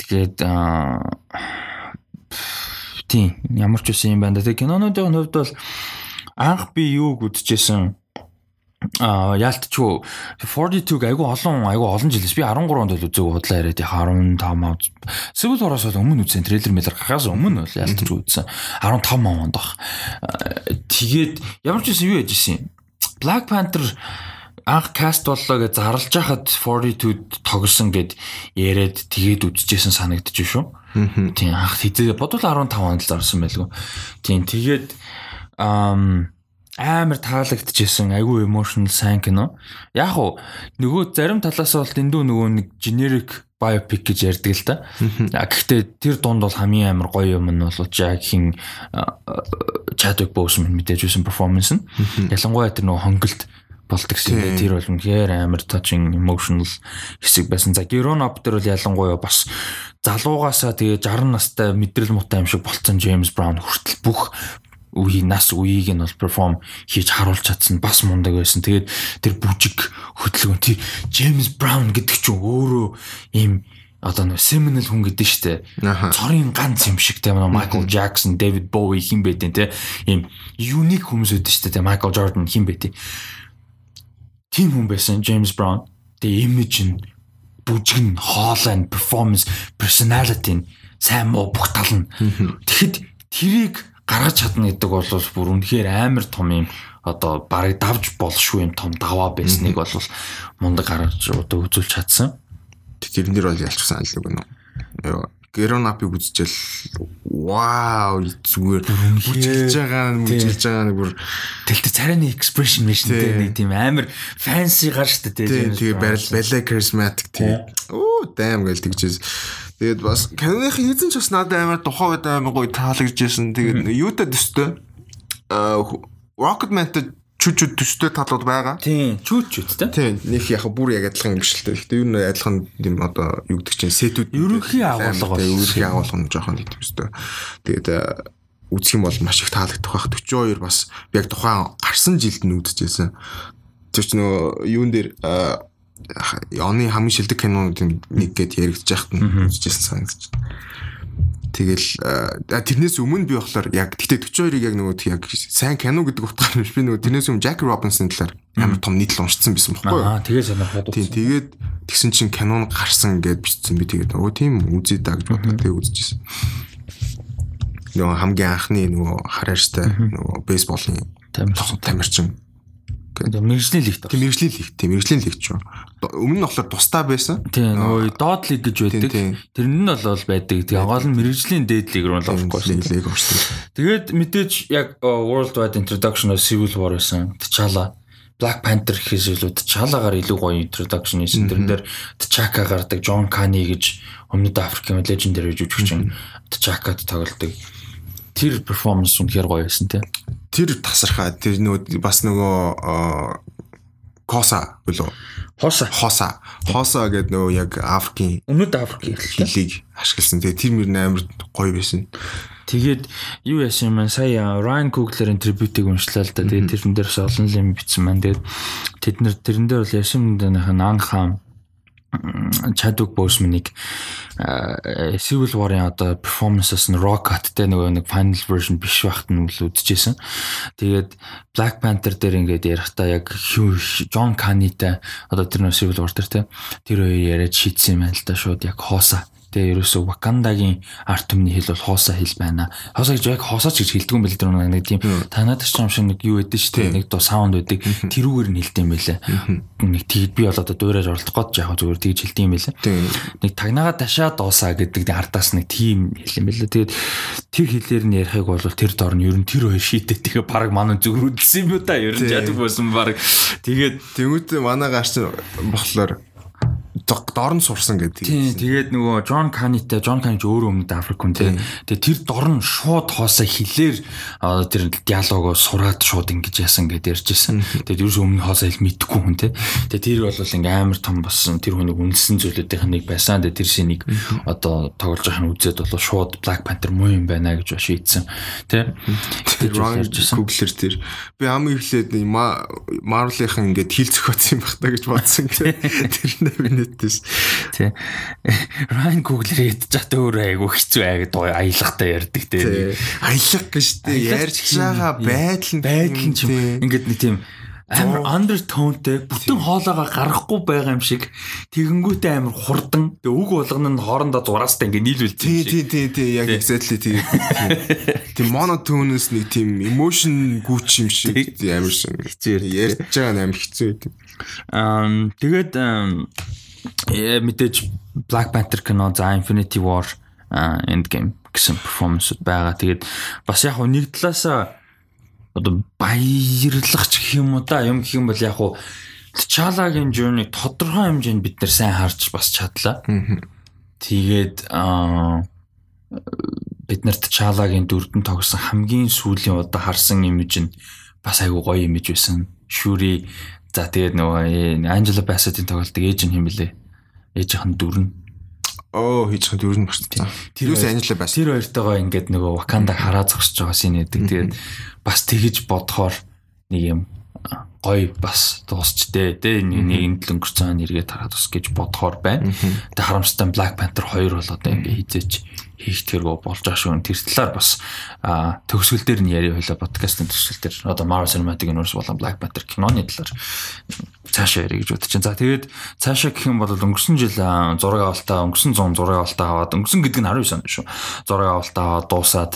Тэгээд аа тийм ямар ч үсэн юм байна. Тэгээ кинонуудын хувьд бол анх би юуг үдчихсэн а яалтчгүй. 42-г айгу олон айгу олон жилээс би 13 онд л үзег бодлоо яриад яг 15 Civil War-аас өмнө үзсэн. Трейлер мэлэр гарахаас өмнө бол яалтчгүй үзсэн. 15 онд баг. Тэгээд ямар ч юм юу яж исэн Black Panther анх каст боллоо гэж зарлж хахад 42-д тогсон гэд яриад тэгээд үзчихсэн санагдчих шүү. Тийм анх хэзээ? Бодвол 15 онд л зарсан байлгүй. Тийм тэгээд ам амар таалагдчихсэн айгүй emotional сайн кино. Яг уу нөгөө зарим талаас бол дэндүү нөгөө нэг generic biopic гэж ярьдаг л да. А гэхдээ тэр дунд бол хамгийн амар гоё юм нь бол Jack-ийн Chadwick Boseman мэдээж үсэн перформанс нь. Ялангуяа тэр нөгөө хонголт болдог юм. Тэр бол үнэхээр амар touching emotional хэсэг байсан. За Geron дээр бол ялангуяа бас залуугаасаа тэгээ 60 настай мэдрэл муутай юм шиг болцсон James Brown хүртэл бүх үеийн нас үеийг нь бол перформ хийж харуулж чадсан бас мундаг байсан. Тэгээд тэр бүжиг хөтөлгөөн тий Джеймс Браун гэдэг чинь өөрөө ийм одоо нэ семинал хүн гэдэг нь штэ. Цорын ганц юм шиг те Майкл Джексон, Дэвид Боуи хин бэдэн те ийм юник хүмүүс өдөн штэ те Майкл Джордан хин бэдэ. Тим хүн байсан Джеймс Браун. Тэгээ имиж нь бүжиг нь хоолой нь перформанс, personality нь сайн муу бүх тал нь. Тэгэхэд тэрийг гаргаж чадна гэдэг бол бүр үнэхээр амар том юм. Одоо барыг давж болшгүй юм том даваа байсныг бол мундаг гаргаж одоо үзүүлж чадсан. Тэрэн дээр бол ялчсан аль нэг нөө Геронапыг үзчихэл вау зүгээр үжилж байгаа үжилж байгаа нэг бүр тэлтэй царайны экспрешн нэ нэг тийм амар фэнси гар штэ тийм тэгээ барил балет charismatic тийм оо damn гэл тэгжээс Тэгээд бас Canon-ийн эзэн ч бас надад амар тухайн үед амар гоё таалагдчихсэн. Тэгээд юутай төстэй аа Rocketman-тай чүчүүд төстэй талууд байгаа. Тийм, чүчүүд те. Тийм, нэг яг бүр яг адилхан шиг л те. Гэтэ ер нь адилхан юм одоо юу гэдэг чинь сетүүд ерөнхий агуулга байна. Ерөнхий агуулга нь жоохон гэдэг төстэй. Тэгээд үзэх юм бол маш их таалагдах байх. 42 бас яг тухайн гарсан жилд нь үзчихсэн. Тэр чинь нөгөө юун дээр оны хамгийн шилдэг кинонуудын нэг гэд яригдж яхад нь үзчихсэн санагдаж байна. Тэгэл тэрнээс өмнө би болохоор яг гэтээ 42-ыг яг нөгөө яг сайн кино гэдэг утгаар биш би нөгөө тэрнээс өмнө Jack Robinson талаар амар том нийтлэл уншсан байсан байхгүй юу? Аа тэгээ сонирхоод тийм тэгээд тэгсэн чинь кинон гарсан гэд бичсэн. Би тэгээд өө тийм үзээ да гэж бодоод тэгээ үзчихсэн. Нөгөө хамгийн анхны нөгөө хараарстай нөгөө бейсболын тамирчин гэдэг. Мэргэжлийн лигт. Тийм мэргэжлийн лигт. Тийм мэргэжлийн лигт шүү. Өмнө нь болохоор тусдаа байсан. Тийм нөгөө доод лиг гэж байдаг. Тэр нь бол байдаг. Тэгээ гол нь мэргэжлийн дээд лиг руу орох гэсэн. Лиг орсон. Тэгээд мэдээж яг World Wide Introduction of Civil War байсан. T'Challa Black Panther гэхээс илүү T'Challa-гаар илүү гоё introduction хийсэн. Тэрэн дээр T'Chaka гардаг, John Kani гэж өмнөд Африкийн legendary жүжигчин T'Chaka-д тоглодог тэр перформанс үнэхээр гоё байсан тий. Тэр тасархаа тэр нөгөө бас нөгөө Коса болов. Хоса. Хоса. Хоса гэдэг нөгөө яг Африкийн өмнөд Африкийн хэлийг ашигласан. Тэгээ тэр мөр амар гоё байсан. Тэгээд юу яасан юм сая Ryan Coogler-ийн трибьютыг уншлаа л да. Тэгээд тэрэн дээрс олон юм бичсэн маань. Тэгээд тэд нар тэрэн дээр бол яшин дэнийх нь анхаа Chadwick Boseman-ыг Civil War-ын одоо performance-аас нь rock cut-тэй нөгөө нэг final version биш байхад нь л үдчихсэн. Тэгээд Black Panther дээр ингээд ярихдаа яг John Kani-тай одоо тэр нөгөө Civil War дээр те тэр хоёр яриад шийдсэн юм байна л да шууд яг хооса Тэгээ ерөөсөө Вакандагийн арт түмний хэл бол хооса хэл байна. Хооса гэж яг хоосаач гэж хэлдэг юм бэл тэр нэг тийм танаад ч юм шиг нэг юу өгдөө шүү дээ. Нэг дуу саунд өгдөг. Тэрүүгээр нь хэлдэг юм байлаа. Нэг тэгэд би бол одоо дуурайж оролдох гээд яг зүгээр тэгж хэлдэг юм байлаа. Нэг тагнаага дашаа дуусаа гэдэг ардаас нэг тийм хэл юм байлаа. Тэгээд тэр хэлээр нь ярихыг бол тэр дор нь ер нь тэр хоёр шийдээ тэгээ баг манай зүгээр үдсэн юм уу та ер нь яадаг байсан баг. Тэгээд тэмүүтэ манай гарч болохоор дор нь сурсан гэдэг. Тийм тэгээд нөгөө Джон Канитай Джон Кани ч өөрөө өмнөд Африк хүн тийм. Тэгээд тэр дор нь шууд хоосоо хилээр тэр диалогоо сураад шууд ингэж яасан гэдээ ярьжсэн. Тэгээд ерөөс өмнө хоосоо хэл мэдхгүй хүн тийм. Тэгээд тэр бол ингээм амар том болсон тэр хүнийг үнэлсэн зүйлүүдийн нэг байсан. Тэгээд тэр шинийг одоо тоглож байгаа нь үзээд бол шууд Black Panther муу юм байна гэж шийдсэн. Тийм. Тэр Google-эр тэр би ам ихлээд Marvel-ийнхан ингээд хил зөхөцсөн юм байна гэж бодсон. *laughs* Тэр нэ мэддээс. Тий. Coogler ядж чад өөрөө айгу хэцүү айг дуу аялахтай ярьдаг тий. Аялах гэж тий ярьж байгаа байдал нь байдал нь ч ингээд нэг тийм амар undertone-тэй бүтэн хоолоогоо гаргахгүй байгаа юм шиг тэгэнгүүтээ амар хурдан тэг үг болгоно нь хоорондоо зураастай ингээ юм шиг. Тий, тий, тий, яг exactly тий. Тийм monotone-с нэг тийм emotion гүч юм шиг амар шиг хэцүү ярьж байгаа амар хэцүү байдаг. Аа тэгээд мэдээж Black Panther кино за Infinity War Endgame гэсэн перформанс байгаа. Тэгээд бас яг нэг талаасаа одоо баярлах ч гэх юм уу да юм гэх юм бол яг уу T'Challa-гийн journey тодорхой хэмжээнд бид нар сайн харж бас чадлаа. Тэгээд бид нарт T'Challa-гийн дөрөнд тогсон хамгийн сүүлийн удаа харсан имиж нь бас айгүй гоё имиж байсан. Shuri за тэгээд нөгөө Angela Bassett-ийн тоглолтыг ээж нь хэмлээ. Ээжийнх нь дөрөн. Оо хийж хад дөрөн багш. Тэрүүс Angela Bassett. Тэр хоёртойгоо ингээд нөгөө Wakanda хараа зогсож байгаа шин нэдэг. Тэгээд бас тэгэж бодохоор нэг юм гоё бас дуусчтэй те нэг нэг өнгөрцөн нэргээ тараад бас гэж бодохоор байна. Тэгээ харамстай Black Panther 2 бол одоо ингээ хизээч хийх тэргөө болж байгаа шүү. Тэр талаар бас төгсгөл дээр нь яриа хойлоо подкастын төгсгөл дээр одоо Marvel Cinematic Universe болон Black Panther киноны талаар цаашаа ярих гэж бодож байна. За тэгээд цаашаа гэх юм бол өнгөрсөн жил зураг авалтаа өнгөрсөн 100 зураг авалтаа аваад өнгөрсөн гэдэг нь 19 онд шүү. Зураг авалтаа аваад дуусаад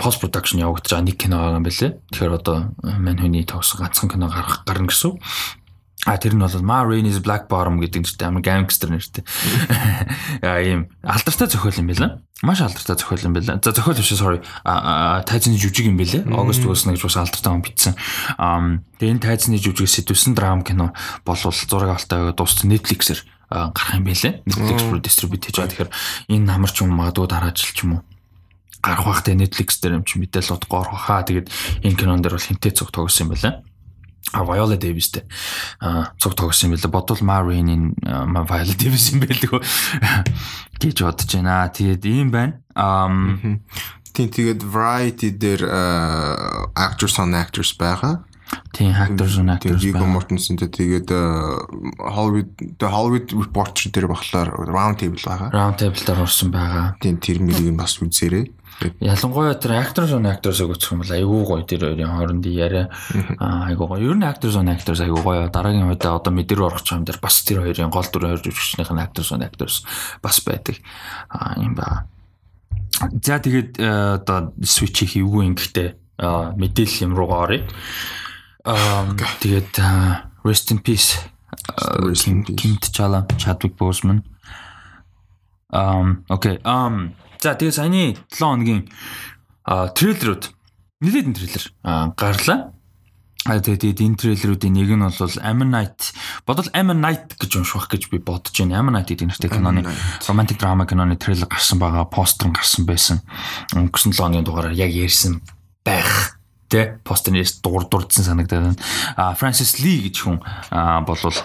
пост production явагдаж байгаа нэг кино байгаа юм байлээ. Тэгэхээр одоо мань хүний тогсон ганцхан кино гарах гарна гэсэн. А тэр нь бол Ma Rain is Black Bottom гэдэг нэртэй амар гангстер нэртэй. Аа ийм алдартай зохиол юм байна. Маш алдартай зохиол юм байна. За зохиол биш sorry. А тайзны жүжиг юм байна. Огост Уоснаг гэж бас алдартай хүн бичсэн. Аа тэгээ энэ тайзны жүжиг сэтвсэн драм кино болвол зураг авалтаа дууссан Netflix-ээр гарах юм байлээ. Netflix руу дистрибьют хийж байгаа. Тэгэхээр энэ намар ч юм магадгүй дараа жил ч юм уу гарах бах тэ Netflix дээр юм чи мэдээлэл утгаа орох хаа. Тэгээд энэ кинон дээр бол хинтээ цуг тогсон юм байна а Viola Davis-тэй цуг тогсон юм билээ. Бодвол Marine-ийн Viola Davis юм байлгүй гэж бодож байна. Тэгээд ийм байна. Тийм тэгээд Variety дээр actors on actors байгаа. Тийм actors on actors байгаа. Viggo Mortensen тэгээд Hollywood the Hollywood Reporter дээр болохоор round table байгаа. Round table дээр орсон байгаа. Тийм тэр мөрийг бас үзээрэй. Ялангуяа тэр actors on actors-ыг үзэх юм бол айгүй гоё тэр хоёрын хооронд яриа айгүй гоё. Ер нь actors on actors айгүй гоё. Дараагийн үедээ одоо мэдэр орох юм дээр бас тэр хоёрын гол дүрийн хоёр жүжигчнийх нь actors on actors бас байдаг. Аа юм ба. За тэгээд э, одоо switch хийвгүй ингэхдээ мэдээлэл юм руугаа оръё. Аа тэгээд rest in peace. Kim T'Challa, Chadwick Boseman. Um okay. Um За тэгээ саяны 7 хоногийн трейлерүүд нэлээдэн трейлер гарлаа. А тэгээд энэ трейлерүүдийн нэг нь бол Ammonite бодвол Ammonite гэж унших гэж би бодож байна. Ammonite гэдэг нэртэй киноны romantic drama киноны трейлер гарсан байгаа, постэр гарсан байсан. Өнгөрсөн 7 хоногийн дугаараар яг ярьсан байх тэ постернээс дур дурдсан санагдаад байна. А Фрэнсис Ли гэж хүн болвол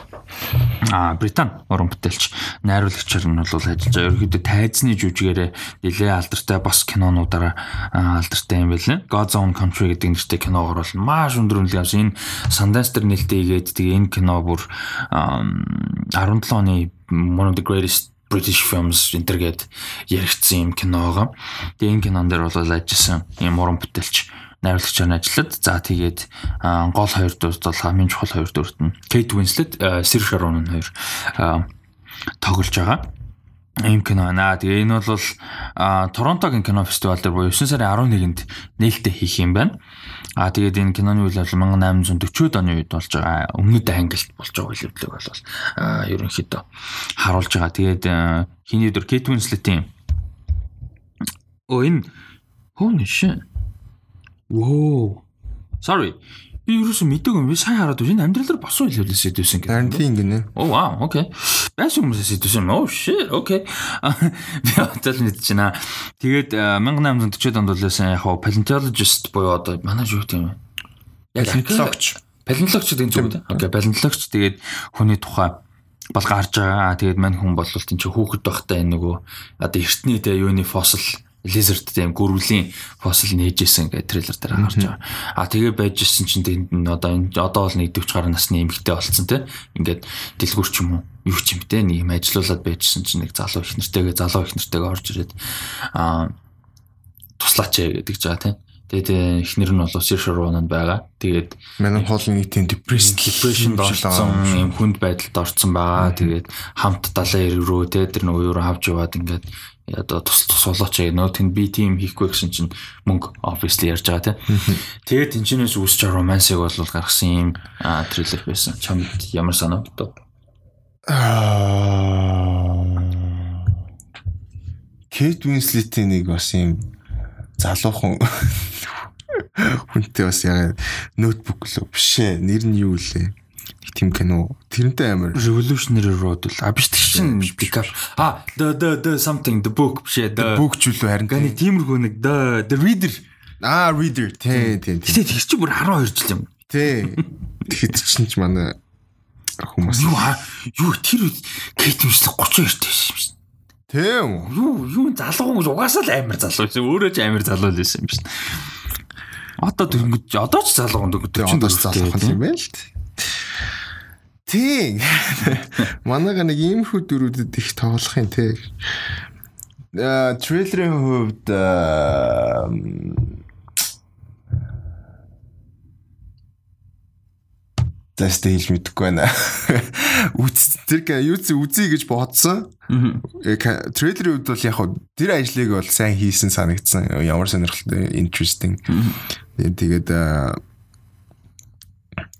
а Британи уран бүтээлч найруулагчаар нь бол ажиллаж байгаа. Ерөнхийдөө тайзны жүжигээрээ нэлээ алдартай бас кинонуудаараа алдартай юм байлаа. God's Own Country гэдэг нэртэй киногоор бол маш өндөр үнэлгээ авсан. Энэ Sundance дээр нээлттэй игээд тэгээ энэ кино бүр 17 оны one of the greatest British films энтергээд яригдсан юм киноогоо. Тэгээ энэ кинон дээр бол ажилласан юм уран бүтээлч найруулагчаар нь ажиллаад за тэгээд гол хоёр дурт бол хамгийн чухал хоёр дурт нь Kate Winslet, Saoirse Ronan хоёр тоглож байгаа. Ийм кино байна. Тэгээ энэ бол Торонтогийн кино фестивал дээр буюу 9 сарын 11-нд нээлттэй хийх юм байна. А тэгээд энэ киноны үйл явдал 1840-од оны үед болж байгаа. Өмнөд англид болж байгаа үйл явдлыг бол ерөнхийдөө харуулж байгаа. Тэгээд хиний өдөр Kate Winslet-ийн Оо энэ holy shit Воо. Sorry. Би юусэн мэдээгүй юм. Би сайн хараад байна. Амьдралаар босоо хэлүүлээсэй дүүсэн гэдэг. Харин тийм гинэ. Oh wow. Okay. Байсан хүмүүсээс дүүсэн. Oh shit. Okay. Би одоо мэдэж байна. Тэгээд 1840 онд үлээсэн яг paleontologist буюу одоо манай юу гэдэг юм. Яг палеонтологч. Палеонтологч гэдэг юм үү? Окей, палеонтологч тэгээд хүний тухай бол гарч байгаа. Тэгээд мань хүн бол тийм ч хүүхэд байхдаа энэ нөгөө одоо эртний тэ юуны фосил Lizard тийм гөрвлийн фосил нээжсэн гэх трейлер дээр гарч байгаа. А тэгээ байж ирсэн чинь тэнд нь одоо энэ одоо бол нэг 40 гаруй насны эмэгтэй болсон тийм. Ингээд дэлгүүр ч юм уу юу ч юм те нэг юм ажилуулад байжсэн чинь нэг залуу их нэртэйгээ залуу их нэртэйгээ орж ирээд а туслаач гэдэг жаа тийм. Тэгээд эхнэр нь бол Saoirse Ronan байгаа. Тэгээд манай хоолны нэг тийм depression depression орсон юм хүнд байдалд орсон байгаа. Тэгээд хамт далайн рүү те тэр нөгөө юу авч яваад ингээд одоо тус тус болооч яг нөө тэнд би тийм хийхгүй гэсэн чинь мөнгө obviously ярьж байгаа тийм. Тэгээд тэнчнээс үүсч байгаа романсыг бол гаргасан юм трейлер байсан. Чамд ямар санагдав? Кейт Винслетийн нэг бас юм залуухан *laughs* хүнтэй бас яг ноутбук лөө бишээ. Нэр нь юу лээ? Тийм кино. Тэрнтэй амар Revolutionary Road л а биш тийм пикап. А the the the something the book биш. The бүгжүүлүү харин ганы тиймэрхүү нэг the the reader. Аа reader тий тий тий. Тэр чинь бүр 12 жил юм. Тий. Тэгэхэд чинь ч манай хүмүүс Юу юу тэр Кейт Уинслет 32 байсан юм шиг. тий юм. Юу юу залуу хүмүүс угаасаа л амар залуу байсан. Өөрөө ч амар залуу л байсан юм шиг. Одоо дөнгөж одоо ч залуу Тэгээ одоо ч залуухан юм байна л т. Тий. Манайга нэг иймэрхүү дөрүүдэд их тоглох юм тий. Аа трейлерийн хувьд Тэстэ хэлж мэдэхгүй байна. Үз тэр юу ч үзье гэж бодсон. Э, Трейлерийн хувьд бол яг хуу тэр ажлыг бол сайн хийсэн санагдсан. Ямар сонирхолтой interesting. Тэгээд аа,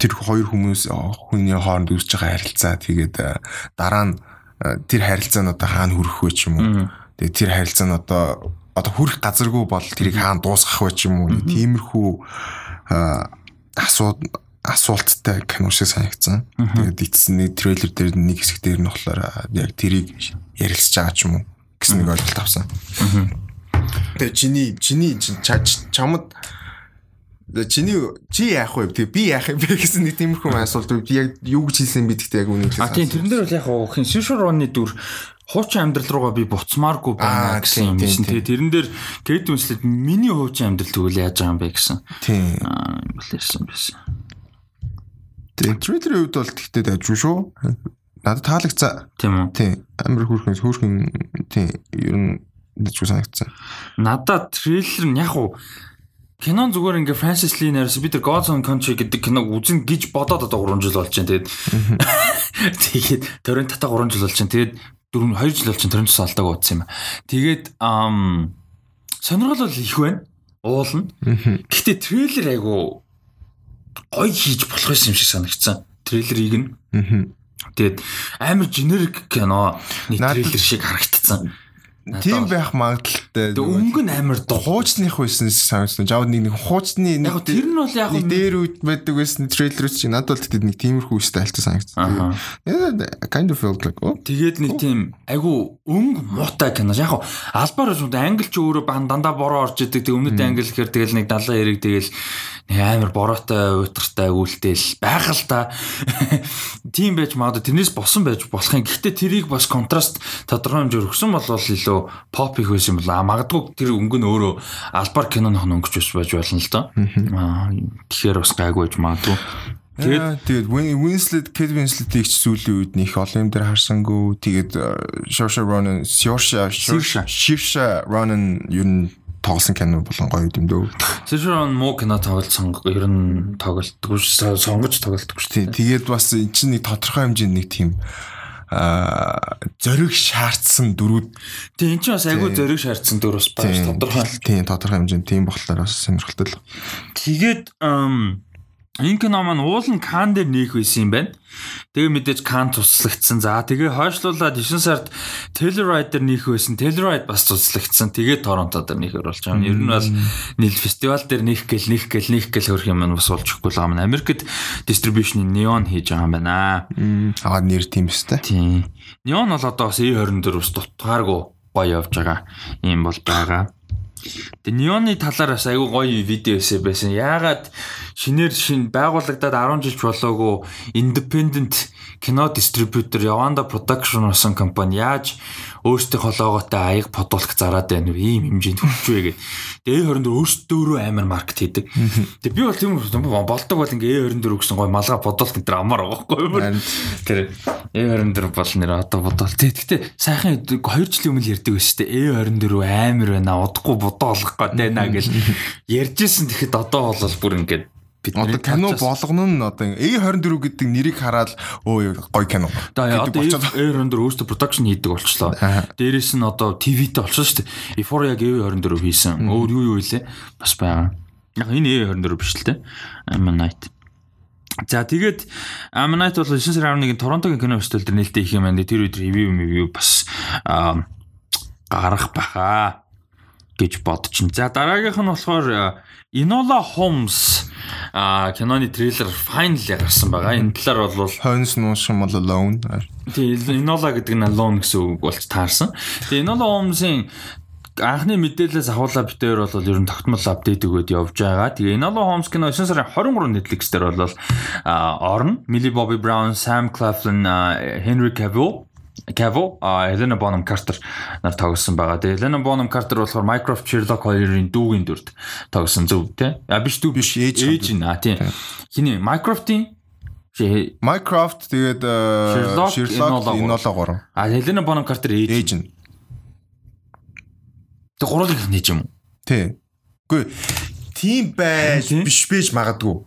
тэр хоёр хүмүүс хүний хооронд үүсэж байгаа харилцаа тэгээд аа, дараа нь аа, тэр харилцаа нь одоо хаана хүрэх вэ ч юм уу. Тэгээд тэр харилцаа нь одоо одоо хүрэх газаргүй бол тэрийг хаана дуусгах вэ ч юм уу. Тиймэрхүү аа, асууд асуулттай кино шиг санагдсан. Тэгээд нэг трейлер дээр нэг хэсэг дээр нь болохоор яг тэрийг ярилцж байгаа ч юм уу гэсэн нэг ойлголт авсан. Тэгээ чиний чиний чин- ча- чамд чиний чи яах вэ? Тэгээ би яах юм бэ гэсэн нэг тиймэрхүү асуулт би яг юу гэж хэлсэн бэ гэхдээ яг үнэн А тийм тэрэн дээр бол яг хин Сишуроны дүр хуучин амьдрал руугаа би буцмааргүй Аа, байна гэсэн юм шин. Тэгээ тэрэн дээр Кейт Уинслет миний хуучин амьдрал тэгвэл яаж байгаа юм бэ гэсэн. Тийм. Юм хэлсэн байсан. Тэгээ трейлерийн хувьд бол тэгтээ дайжгүй шүү. Надад таалагцаа. Тийм үү? Тийм. Амар хүүхэн хүүхэн тийм ер нь дайжгүй санагдсан. Надад трейлер нь яг уу кинон зүгээр ингээ Francis Lee нэрс би тэр God's Own Country гэдэг киног үзэн гэж бодоод одоо 3 жил болж байна. Тэгээд *laughs* тэгээд төрийн татаа 3 жил болж байна. Тэгээд 4 2 жил болж байна. Төрийн тусаа алдааг удсан юм. Тэгээд ам сонирхол бол их байна. Уулна. Гэхдээ трейлер айгу гоё хийж болох юм шиг санагдсан. Трейлерыг нь. Тэгээд амар generic кино нэг трейлер шиг харагдсан. Тийм байх магадaltaй. Тэгээд өнгө нь амар хуучных байсан санагдсан. Жавд нэг нэг хуучны Яг тэр нь бол яг нэг дээр үйд байдаг байсан трейлерүүд чинь надад бол тэгтээ нэг тиймэрхүү стайлтай санагдсан. Аха. Yeah, kind of felt like oh. Тэгээд нэг тийм айгу өнгө муутай кино. Яг албаар шүү дээ англи ч өөрөө бан дандаа бороо орж идэг. Тэг өмнөд англи гэхээр тэгэл нэг далайн хэрэг тэгэл амар бороотой уйтгартай үлдээл байх л та. Тийм байж магадгүй тэрнээс босон байж болох юм. Гэхдээ тэрийг бас контраст тодорхой хэмжээр өгсөн бол илүү pop их байсан юм байна. Магадгүй тэр өнгө нь өөрөө албаар киноных нь өнгөч ус байж болно л доо. Аа тэгэхээр бас гайгүй байж магадгүй. Тэгээд Тэгээд тэгээд Win- Winslet, Kate Winslet-ийг ч сүүлийн үед нэг олон юм дээр харсангүй. Тэгээд Saoirse Ronan, Saoirse Saoirse. Ronan нь тоглосон кино болон гоё юм дөө. Сэшрон муу кино тоглосон ер нь тоглолтгүй сонгож тоглолтгүй шүү Тий, тэгээд бас эн чинь нэг тодорхой хэмжээнд нэг тийм аа зориг шаардсан дөрүүд Тэгээ эн чинь бас айгүй зориг шаардсан дөр бас Тийм, тодорхой. Тийм тодорхой хэмжээнд тийм болохоор бас сонирхолтой л. Тэгээд энэ кино маань уулын кан дээр нээх байсан юм байна. Тэгээ мэдээж кан туслагдсан. За тэгээ хойшлуулаад 9 сард Telluride дээр нээх байсан. Telluride бас туслагдсан. Тэгээ Торонто дээр нэхэр болж байгаа. Ер нь бол нийл фестивал дээр нээх гэл нээх гэл нээх гэл хөрх юм нь бас болчихгүй л юм. Америкт distribution Neon хийж байгаа юм байна. Аа нэр тийм өстэй. Тийм. Neon бол одоо бас E24 ус дутгааргүй гоё явж байгаа юм бол байгаа. Тэгээ Neon-ы талаар бас айгүй гоё видео эсэ байсан. Яагаад шинээр шин байгуулагдаад 10 жил болоогүй independent кино дистрибьютор Яванда Production болсон компани яаж өөрсдийн хологоотой аяг бодуулах зараад байна вэ? Ийм хэмжээнд хүрч вэ гэдэг. Тэгээ E24 өөрсдөө амар маркет хийдэг. Тэгээ би бол тийм болдог бол ингээ E24 гэсэн гой малгай бодуулах энэ амар байгаа байхгүй юу? Тэр E24 бол нэр одоо бодвол тий. Гэтэ сайхан 2 жилийн өмнө ярьдаг байсан шүү дээ. E24 амар байна. Удахгүй бодоо олох гээд байна гэж *laughs* ярьжсэн. Тэгэхэд одоо бол бүр ингээд бид одоо кино болгоно нь одоо A24 гэдэг нэрийг хараад өө гоё кино. Одоо гэдэг болчиход E24 өөртөө production хийдэг болчлоо. Дээрээс нь одоо TV-тэй болчихсон шүү дээ. Euphoria E24 хийсэн. Өөр юу юу илээ бас байгаа. Яг энэ E24 биш л дээ. Ammonite. За тэгээд Ammonite бол 9 сарын 11-нд Торонтогийн кино фестивал дээр нээлттэй их юм байна. Тэр үед ревю ревю бас гарах баха. Гэж бодчихно. За дараагийнх нь болохоор Enola Holmes а киноны трейлер finally гарсан байгаа. Энэ талаар бол Хойнс нуушсан бол alone. Тэгээ Enola гэдэг нь alone гэсэн үг болж таарсан. Тэгээ Enola Holmes-ийн анхны мэдээлэлээс ахуулаад битээр бол ер нь тогтмол апдейт өгөөд явж байгаа. Тэгээ Enola Holmes кино 9 сарын 23 Netflix дээр бол орно. Millie Bobby Brown, Sam Claflin, Henry Cavill Cavill, а Helena Bonham Carter нар тоглосон байгаа. Тэгээ Helena Bonham Carter болохоор Minecraft Sherlock хоёрын дүүгийн дүрд тоглосон зөв тий. А биш дүү биш ээж ээж нэ тий. Хиний Minecraft-ийн Minecraft тэгээд Sherlock Enola 3. А Helena Bonham Carter ээж. Ээж нь. Тэг гурвыг нээж юм уу? Тий. Үгүй тийм байж биш байж магадгүй.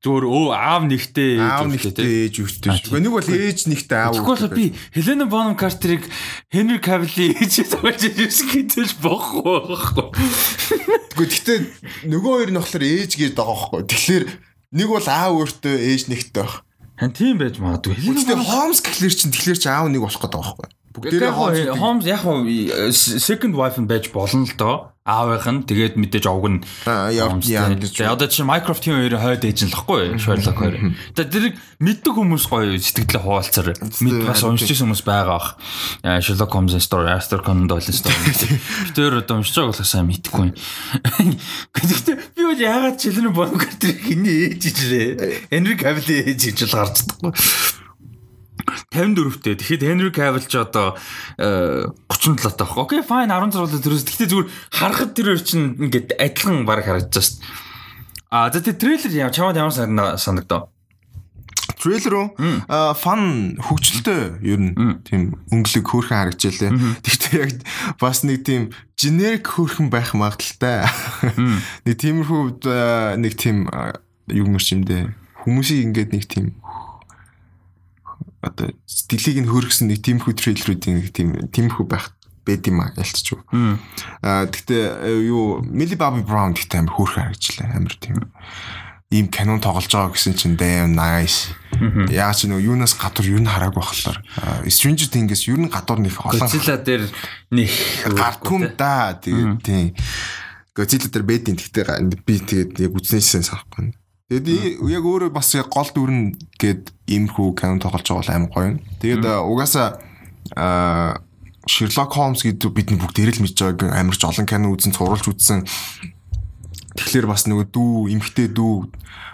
Зүгээр өө аав нэгтэй аав нэгтэй ээж өвчтэй шүү. Нэг бол ээж нэгтэй аав. Тэгвэл би Helena Bonham Carter-ыг Henry Cavill-ийн ээжээ тоглож ирсэн гэж бохгүй байхгүй. Үгүй гэхдээ нөгөө хоёр нь болохоор ээж гэж байгаа байхгүй. Тэгэхээр нэг бол аав өөртөө ээж нэгтэй байх. Хан тийм байж магадгүй. Helena Holmes гэхлээр чинь тэгэхээр чи аав нэг болох гэдэг байгаа байхгүй. Бүгдээрээ Holmes яг second wife нь байж болно л доо. Аавынх нь тэгээд мэдээж овг нь гэж. Одоо чи Minecraft-ийн хоёр хойд ээж нь л хгүй Sherlock хоёр. Тэгээд тэрийг мэддэг хүмүүс гоё сэтгэлээ хуваалцаар мэд бас уншижсэн хүмүүс байгаа бах. Sherlock Holmes-ийн story, Arthur Conan Doyle-ийн story. Тэр одоо уншиж байгаа болохоо сайн мэдхгүй. Гэхдээ би бол яагаад Children of Bonham-ийг хиний ээж ижрээ. Henry Cavill ээж иж л гарч чадахгүй. 54-тэй. Тэгэхэд Henry Cavill ч одоо 37 таах. Окей, fine 16 төрөөс. Гэхдээ зүгээр харахад тэр хоёр чинь ингээд адилхан баг харагдаж байна. А за тэр трейлер яа чамд ямар санагдав? трейлер уу фан хөгжилтэй ер нь тийм өнгөлөг хөөрхөн харагдчихлээ. Тэгтээ яг бас нэг тийм generic хөөрхөн байх магадaltaй. Нэг тиймэрхүү нэг тийм юу мөрчимдээ хүмүүсийг ингээд нэг тийм одоо стилийг нь хөргсөн нэг тиймхүү трейлерүүдийн нэг тийм тиймхүү байх байд юм а ялцч юу. Аа гэхдээ юу Millie Bobby Brown гэхдээ амар хөөрхөн харагчлаа амар тийм. Ийм кинон тоглож байгаа гэсэн чинь damn nice. Яг ч нөгөө юунаас гадуур юу н хараагүй болохоор Stranger Things юу н гадуур нэг олон Godzilla дээр нэг гартун да тэгээд тийм. Godzilla дээр бэдин гэхдээ би тэгээд яг үзнэсэн санахгүй. Тэгээд яг өөрөө бас гол дүрн гээд иймэрхүү кино тоглож байгаа бол амар гоё. Тэгээд угаасаа аа Sherlock Holmes гэдэг бидний бүгд эрэл мэдж байгааг амар ч олон кино үзэн цувруулж үзсэн. Тэгэхээр бас нөгөө дүү, эмхтэй дүү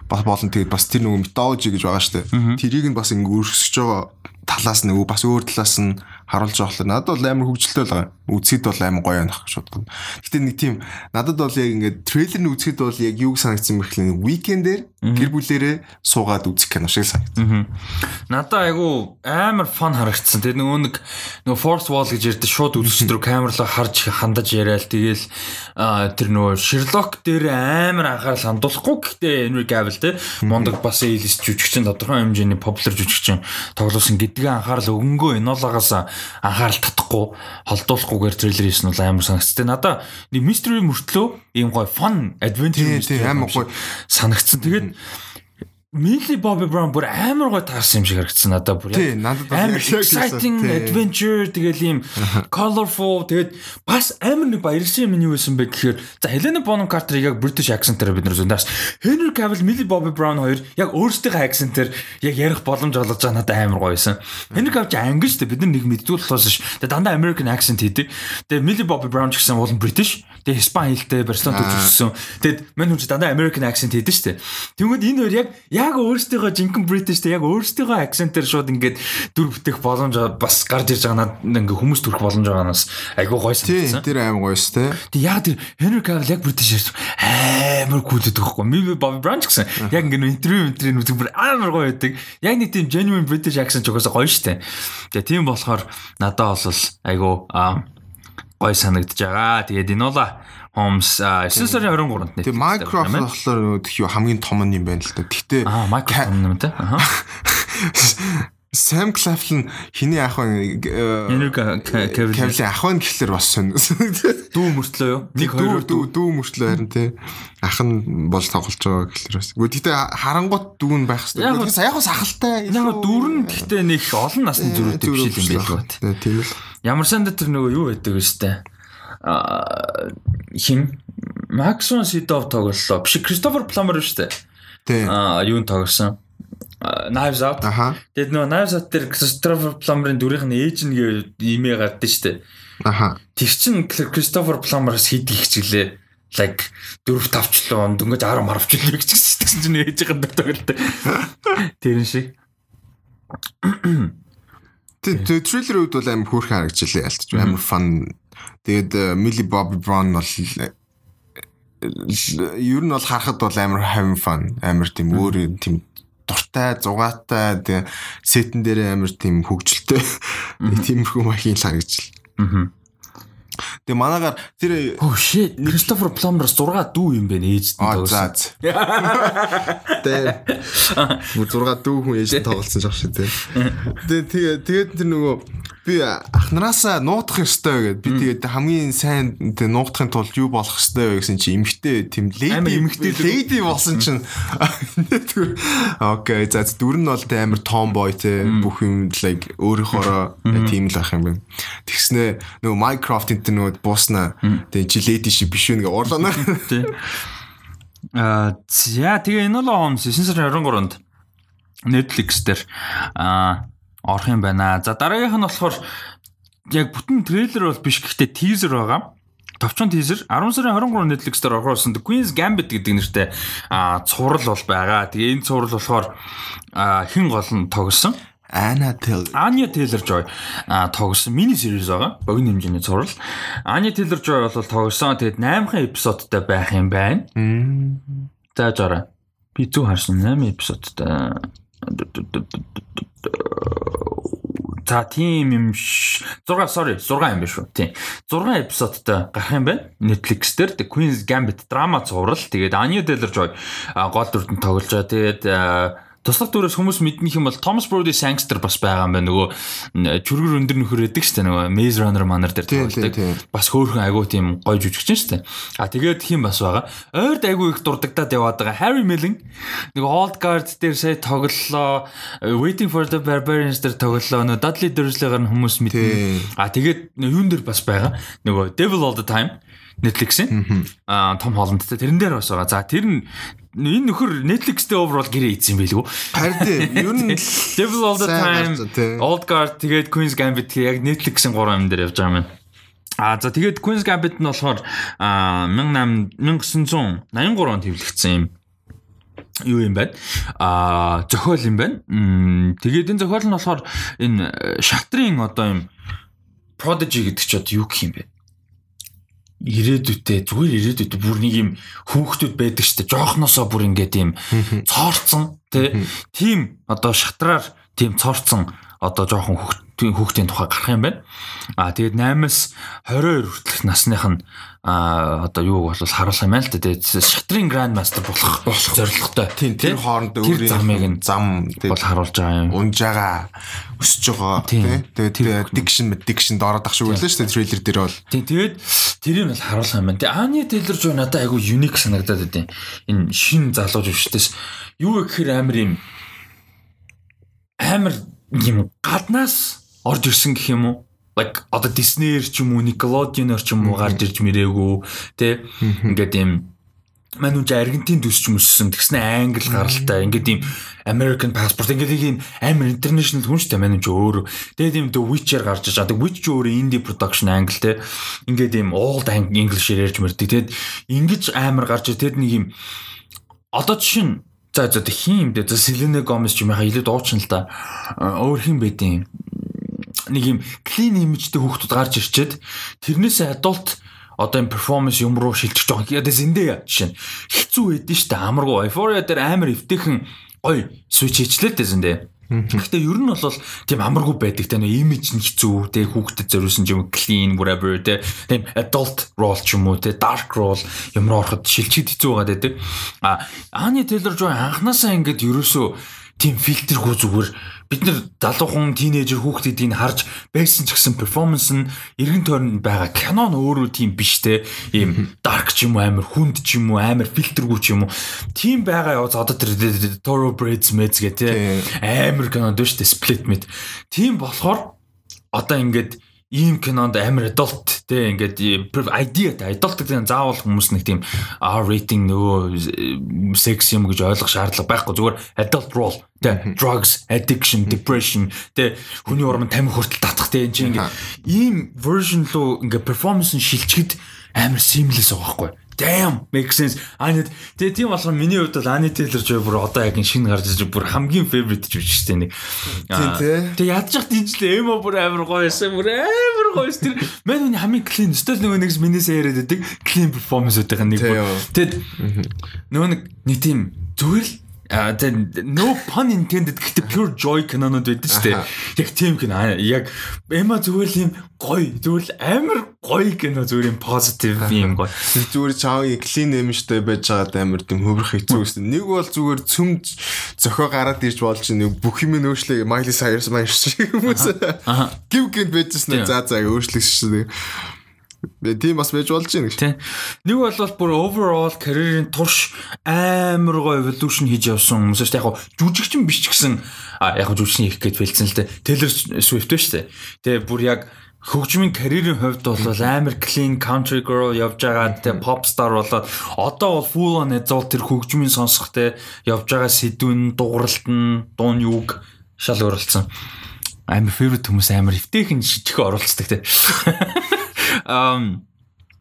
бас болон тэгээд бас тэр нөгөө mythology гэж байгаа штэ. Тэрийг нь бас ингэ өрсөж байгаа талаас нөгөө бас өөр талаас нь харуулж байгаа болохоор надад бол амар хөвгөлтэй л байгаа. Үзэхэд бол амар гоё анах гэж боддог. Гэтэ нэг тийм надад бол яг ингээд трейлер нь үзэхэд бол яг юуг санагдсан мэхлээ weekend-ээр гэр бүлэрээ суугаад үзэх кино шиг санагдав. Надад айгу амар фан харагдсан. Тэр нөгөө нэг нөгөө Force Wall гэж ярьдаг шууд үзэгчдрүү камерлоо харж хандаж яриад тэгэл тэр нөгөө Sherlock дээр амар анхаарал хандуулахгүй гэхдээ Henry Cavill те мундаг бас A-list жүжигчин тодорхой хэмжээний popular жүжигчин тоглосон гэдгээ анхаарал өнгөө Enola-гаас анхаарал татахгүй холдуулахгүйгээр трейлер хийсэн бол амар санагдсан. Надаа нэг mystery мөртлөө ийм гоё fun adventure амар гоё санагдсан. Тэгээд Millie Bobby Brown бүр амар гой таарсан юм шиг харагдсан надад бүр яг. Амар exciting adventure тэгэл ийм *laughs* colorful тэгээд бас амар нэг баярсан юм нь юу байсан бэ гэхээр за Helena Bonham Carter яг British accent-аар бид нар зөндөөс Henry Cavill Millie Bobby Brown хоёр яг өөрсдийнхөө accent-аар яг ярих боломж олгож байгаа надад амар гоё байсан. Henry Cavill англи шүү дээ бид нар нэг мэддгүй болохоос ш. Тэгээд дандаа American accent хийдэг. Тэгээд Millie Bobby Brown ч гэсэн уулын British. Тэгээд Испани хэлтэй Барселонад төрсөн. Тэгээд мань хүн ч дандаа American accent хийдэг шүү дээ. Тэгмэд энэ хоёр яг яг өөрсдийнхөө жинхэнэ British-тэй яг өөрсдийнхөө акцентээр шууд ингээд дүр бүтээх боломж бас гарч ирж байгаа надад ингээд хүмүүс төрөх боломж байгаанаас айгүй гоё санагдсан. Тэр аим гоё шүү дээ. Тэг яг тэр Henry Cavill яг British амар гүйлдэг байхгүй. Maybe Bobby Brown ч гэсэн яг ингээд интервью интервью үзэх бүр амар гоё байдаг. Яг нэг тийм genuine British accent ч угаасаа гоё дээ. Тэгээ тийм болохоор надад бол айгүй гоё санагдаж байгаа. Тэгээд энэ бол Homes 9 сарын 23-нд нэг. Тэгээ Minecraft болохоор тхий хамгийн том юм байна л да. Гэхдээ аа Minecraft юм да. Аа. Sam Claflin хиний ах вэ? Kevin ах вэ гэхэлэр бас сонь. Дүү мөртлөө юу? Нэг хоёр дүү дүү мөртлөө харин тий. Ах нь болж тоглож байгаа гэхэлэр бас. Гэхдээ харангуут дүү нь байх хэрэгтэй. Яг бас ахалтай. Яг дүүр нь гэхдээ нэг олон насны зөрүүтэй биш юм гот. Тийм л. Ямар санд тэр нөгөө юу байдаг вэ штэ? Хин Максон Сидов тоглолоо. Биш Кристофер Пламер шүү дээ. Тий. Аа юу тоглосон? Knives Out. Аха. Тэгээд нөгөө Knives Out дээр Кристофер Пламерын дүрийнх нь ээж нь имээ гадсан шүү дээ. Аха. Тэг чин Кристофер Пламераас хэд их хичгэлээ. Like 4 тавчлаа дөнгөж 10 марвчлаа гэж гэсэн чинь ээжийнх нь тоглолтой. Тэрэн шиг. Тэг трейлер үед бол амар хөөрхөн харагдчихлээ ялтч амар фан. Тэгээд Millie Bobby Brown бол э, ер нь бол харахад бол амар having fun амар тийм өөр тийм дуртай зугаатай тэг сетэн дээр амар тийм хөгжилтэй *laughs* тиймэрхүү махин л харагдчихлаа. Аа. Тэгээ манаагаар тэр Oh shit. Кристофер Пламераас 6 дүү юм бэ ээжтэй тоглосон. Тэгээ бүр 6 дүү хүн ээж тоглолцсон жах шиг тий. Тэгээ тэгээд тэр нөгөө би ах нараасаа нуутах ёстой гэд би тэгээд хамгийн сайн тэг нуутахын тулд юу болох ёстой вэ гэсэн чи эмгтэй Амар леди эмэгтэй л- леди болсон чинь *laughs* окей за дүр нь бол тэ амар tomboy тэ бүх юм like өөрийнхоороо тийм *laughs* л ах юм байна. Тэгснэ нөгөө Minecraft энэ нөгөө буусна тэг чи леди шиг биш үү ингээ уурлана. Тий. Аа за тэгээ энэ бол Holmes 9 сарын 23-нд Netflix дээр аа орох юм байна. За дараагийнх нь болохоор яг бүтэн трейлер бол биш гэхдээ teaser байгаа. Товчон teaser 10 сарын 23 Netflix дээр орхоосон The Queen's Gambit гэдэг нэртэй аа цуврал бол байгаа. Тэгээ энэ цуврал болохоор хэн гол нь тоглосон? Anna Taylor Anya Taylor-Joy а тоглосон мини series байгаа. Богино хэмжээний зурвал. Anya Taylor-Joy бол тоглосон. Тэгээд 8хан эпизодтай байх юм байна. За жаараа. Би зүг харсан 8 эпизодтай. За тийм юм 6 sorry 6 юм биш үү. Тийм. 6 эпизодтай гарах юм байна. Netflix дээр The Queen's Gambit драма цуврал. Тэгээд Anya Taylor-Joy гол дүрдэн тоглож байгаа. Тэгээд туслах дүрээс хүмүүс мэднэх юм бол Thomas Brody Sangster бас байгаа юм байна. Нөгөө чүргэр өндөр нөхөр өгдөг шүү дээ. Нөгөө Maze Runner манар дээр тоглодог. Бас хөөрхөн айгуу тийм гой жүжигч шүү дээ. А тэгээд хин бас байгаа. Ойрд айгуу их дурддагдаад яваад байгаа. Harry Melling нөгөө Old Guard дээр сая тоглолоо. Waiting for the Barbarians дээр тоглолоо. Нөгөө Dudley Dursley-гаар нь хүмүүс мэднэ. А тэгээд юун дээр бас байгаа. Нөгөө Devil All the Time Netflix-ийн аа Том Холландтай тэрэн дээр бас байгаа. За тэр нь энэ нөхөр Netflix дээр overall гэрээ ийдсэн байлгүй. Харин тийм *laughs* ер нь Devil All the Time. Old Guard тэгээд Queen's Gambit яг Netflix-ийн 3 юм дээр явж байгаа юм. А за тэгээд Queen's Gambit нь болохоор аа 18 1983 онд хэвлэгдсэн юм юу юм байна? Аа зохиол юм байна. Тэгээд энэ зохиол нь болохоор энэ э, шатрын одоо юм Prodigy гэдэг ч одоо юу гэх юм бэ? Ирээдүйтэй зүгээр ирээдүйтэй бүр нэг юм хүүхдүүд байдаг штэ жоохносоо бүр ингээд юм цоорцсон тий тийм одоо шатраар тийм цоорцсон одоо жоохон хүүхдийн хүүхдийн тухай гарах юм байна. А тэгээд 8-аас 22 хүртэлх насных нь а одоо юуг бол харуулах юм байна л да. Тэгээд шатрын гранд мастер болох зорилготой. тийм тэр хоорондоо тэр замыг нь зам бол харуулж байгаа юм. унж байгаа өсөж байгаа Тийм. тий Тэгээд diction diction доороод ах шиг байлаа шүү дээ трейлер дээр бол Тийм тэгээд тэрийг бол харуулах юм байна. Тэгээ Ани Тейлор Жой надад айгүй юник санагдаад байдیں۔ Энэ шин залуу жүжигчдээс юу гэхээр амар юм амар юм гаднаас орж ирсэн гэх юм уу? Like одоо Disney-эр ч юм уу, Nickelodeon-оор ч юм уу гарч ирж мэрээгүй тий. Ингээд юм маань үгүй Аргентин төсч юм өссөн. Тэгснэ англи гаралтай. Ингээд ийм American passport ингээд ийм амар international хүн шүү дээ маань ч өөр. Тэгээд ийм The Witcher гарч иж. The Witch ч өөр indie production англи те. Ингээд ийм old English ярьж мэрдэг. Тэгээд ингэж амар гарч ир. Тэгээд нэг ийм одоо жишээ нь за за хин юм дээ. За Selena Gomez ч юм яха илүү дуучин л да. Өөр хин байдیں۔ Нэг юм clean image-тэй хүүхдүүд гарч ирчээд тэрнээсээ adult одоо юм перформанс юм руу шилжиж байгаа. Ядаа зэндээ жишээ нь хэцүү байдэн штэ амаргу Euphoria дээр амар эвтэйхэн гой switch хийчлээ л дээ. Гэхдээ ер нь бол тийм амаргүй байдаг те нэг имиж нь хэцүү те хүүхдэд зориулсан юм clean whatever те тийм adult role ч юм уу те dark role юм руу ороход шилжихэд хэцүү байгаа гэдэг. А Ани Taylor Joy анханасаа ингээд ерөөсөө тийм фильтргүй зүгээр бид нар залуухан тинейжер хүүхдүүдийг харж байсан ч гэсэн перформанс нь эргэн тойронд байгаа кино нь өөрөө тийм биш те. Ийм dark ч юм уу амар хүнд ч юм уу амар фильтргүй ч юм уу. Тийм байгаа яваа одоо тэр Toro Braids Meds гэх те амар кино дөө штэ split мэд тийм болохоор одоо ингээд ийм кинонд амар adult те ингээд idea та adult гэдэг нь заавал хүмүүс нэг тийм R rating нөгөө sex юм гэж ойлгох шаардлага байхгүй зүгээр adult role те drugs addiction depression те хүний урам тамхи хүртэл татах те энэ чинь ингээд ийм version руу ингээд performance нь шилжчихэд амар seamless байгаа байхгүй. Damn make sense. Анид тэгээ тийм болохоор миний хувьд бол Ани Тейлор Жой бүр одоо яг шинэ гарч ирж бүр хамгийн favorite ч биш тийм нэг тэгээ явах дижлээ эмо бүр амар гоё байсан бүр амар гоё тэр мань үний хамгийн clean стил нөгөө нэгс минийс яриад байдаг clean performance үүтեղ нэг тэгээд нөгөө нэг нэг тийм зүгээр л А тэг no pun intended гэхдээ pure joy кинонууд байдаг шүү дээ. Яг тийм кино. Яг Эма зүгээр л юм гоё. Зүгээр л амар гоё кино зүгээр юм positive юм гоё. Зүгээр чаав clean image-тэй байж байгаад амар тийм хөврөх хэцүү гэсэн. Нэг бол зүгээр цөм зөхөө гараад ирж болж нэг бүх юм нөөшлөө Miley Cyrus маань шиг хүмүүс. Гив гинт байжсэн за за өөрчлөж шүү дээ. Тийм бас байж болж байна гэж. Тийм. Нэг бол бүр overall career-ийн турш амар гоё evolution хийж явсан хүмүүс шүү дээ. Яг жүжигчин биш ч гэсэн яг жүжигчин их гэж бэлдсэн л дээ. Taylor Swift шүү дээ. Тэгээ бүр яг хөгжмийн карьерийн хувьд бол амар clean country girl явж байгаа те pop star болоод одоо бол full on эзол тэр хөгжмийн сонсох те явж байгаа сэдвэн дууралт нь дуун юг шал уралцсан амар favorite хүмүүс амар эвтэйхэн шижиг оролцдог те *laughs* Um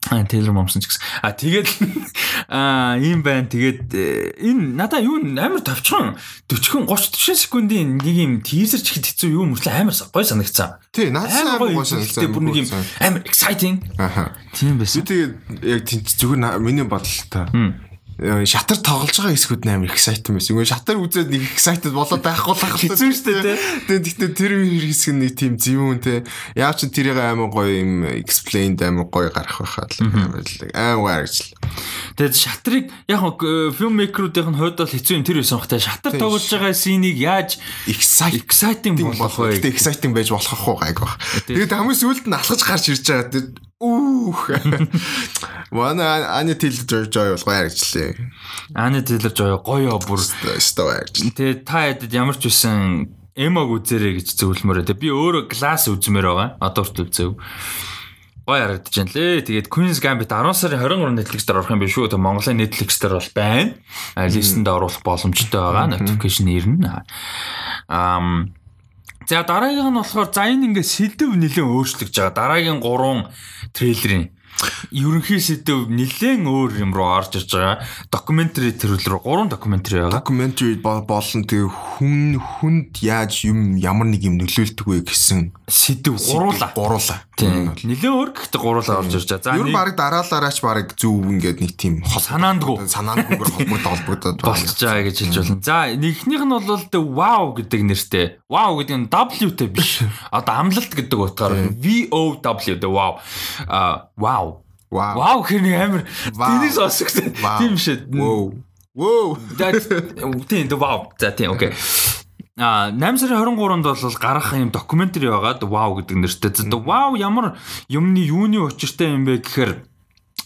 Taylor Momsen ч гэсэн. А тэгээд *laughs* а ийм байна. Тэгээд э, энэ надаа юу амар товчхон 40 30 40 секундын нэг юм тийзер ч ихэд хэцүү юу мөртлөө амар гоё санагцсан. Тий, наадсан амар гоё санагцсан. Бүр нэг юм амар exciting. Аха. Тийм байсан. Тэгээд яг зүгээр миний бодлоо шатар тоглож байгаа хэсгүүд амар excited байсан. Үгүй шатар үзээд нэг excited болоод байхгүй л хэцүү шүү дээ. Тэгээд гэхдээ тэр хэсэг нэг тийм зэвүүн те. Яав ч тэрийг амар гоё юм explained амар гоё гарах байхаа л амар гоё гэж л. Тэгээд шатрыг яг filmmaker-уудын хувьд бол хэцүү юм тэр байсан бахтай шатар тоглож байгаа синийг яаж exciting болох вэ? Exciting байж болох уу гайг баг. Тэгээд хамгийн сүүлд нь алхаж гарч ирж байгаа Үүх. Манай Ани Тейлор Жой бол гоё ажиллаа. Ани Тейлор Жой гоё бүр өстой ажиллаа. Тэгээ та хэдэд ямар ч байсан эмог үзэрэй гэж зөвлөмөрөө. Тэгээ би өөрөө класс үзмээр байгаа. Одоо хүртэл үзэв. Гоё харагдаж байна лээ. Тэгээд Queen's Gambit 10 сарын 23 Netflix дээр орох юм биш үү? Тэг Монголын Netflix дээр бол байна. Листэнд оруулах боломжтой байгаа. Notification ирнэ. Ам За дараагийн нь болохоор за энэ ингээд сэлдэв нэлээд өөрчлөгдөж байгаа. Дараагийн 3 трейлерын ерөнхий сэдв нэлээд өөр юм руу орж ирж байгаа. Докюментари төрөл рүү гурван докюментари байгаа. Докюментари болон тэг хүн хүнд яаж юм ямар нэг юм нөлөөлдөг вэ гэсэн сэдв гуруула. Гуруула. Тийм. Нэлээд өөр гэхдээ гуруула орж ирж байгаа. За ер баг дараалаараач баг зүв ингээд нэг тийм санаандгүй санаандгүйгээр холбоотой холбогдоод болчихж байгаа гэж хэлж болно. За нэгнийх нь бол the wow гэдэг нэртэй. Wow гэдэг нь W-тэй биш. *laughs* Одоо амлалт гэдэг утгаар V O W the wow. А wow Вау. Вау хэрэг амар тэнийс осгосон. Тийм шээ. Воо. Воо. Тийм вау. За тийм окей. А 8 сарын 23-нд бол гарах юм докюментари байгаа. Вау гэдэг нэртэй. Вау ямар юмны юуны учиртай юм бэ гэхээр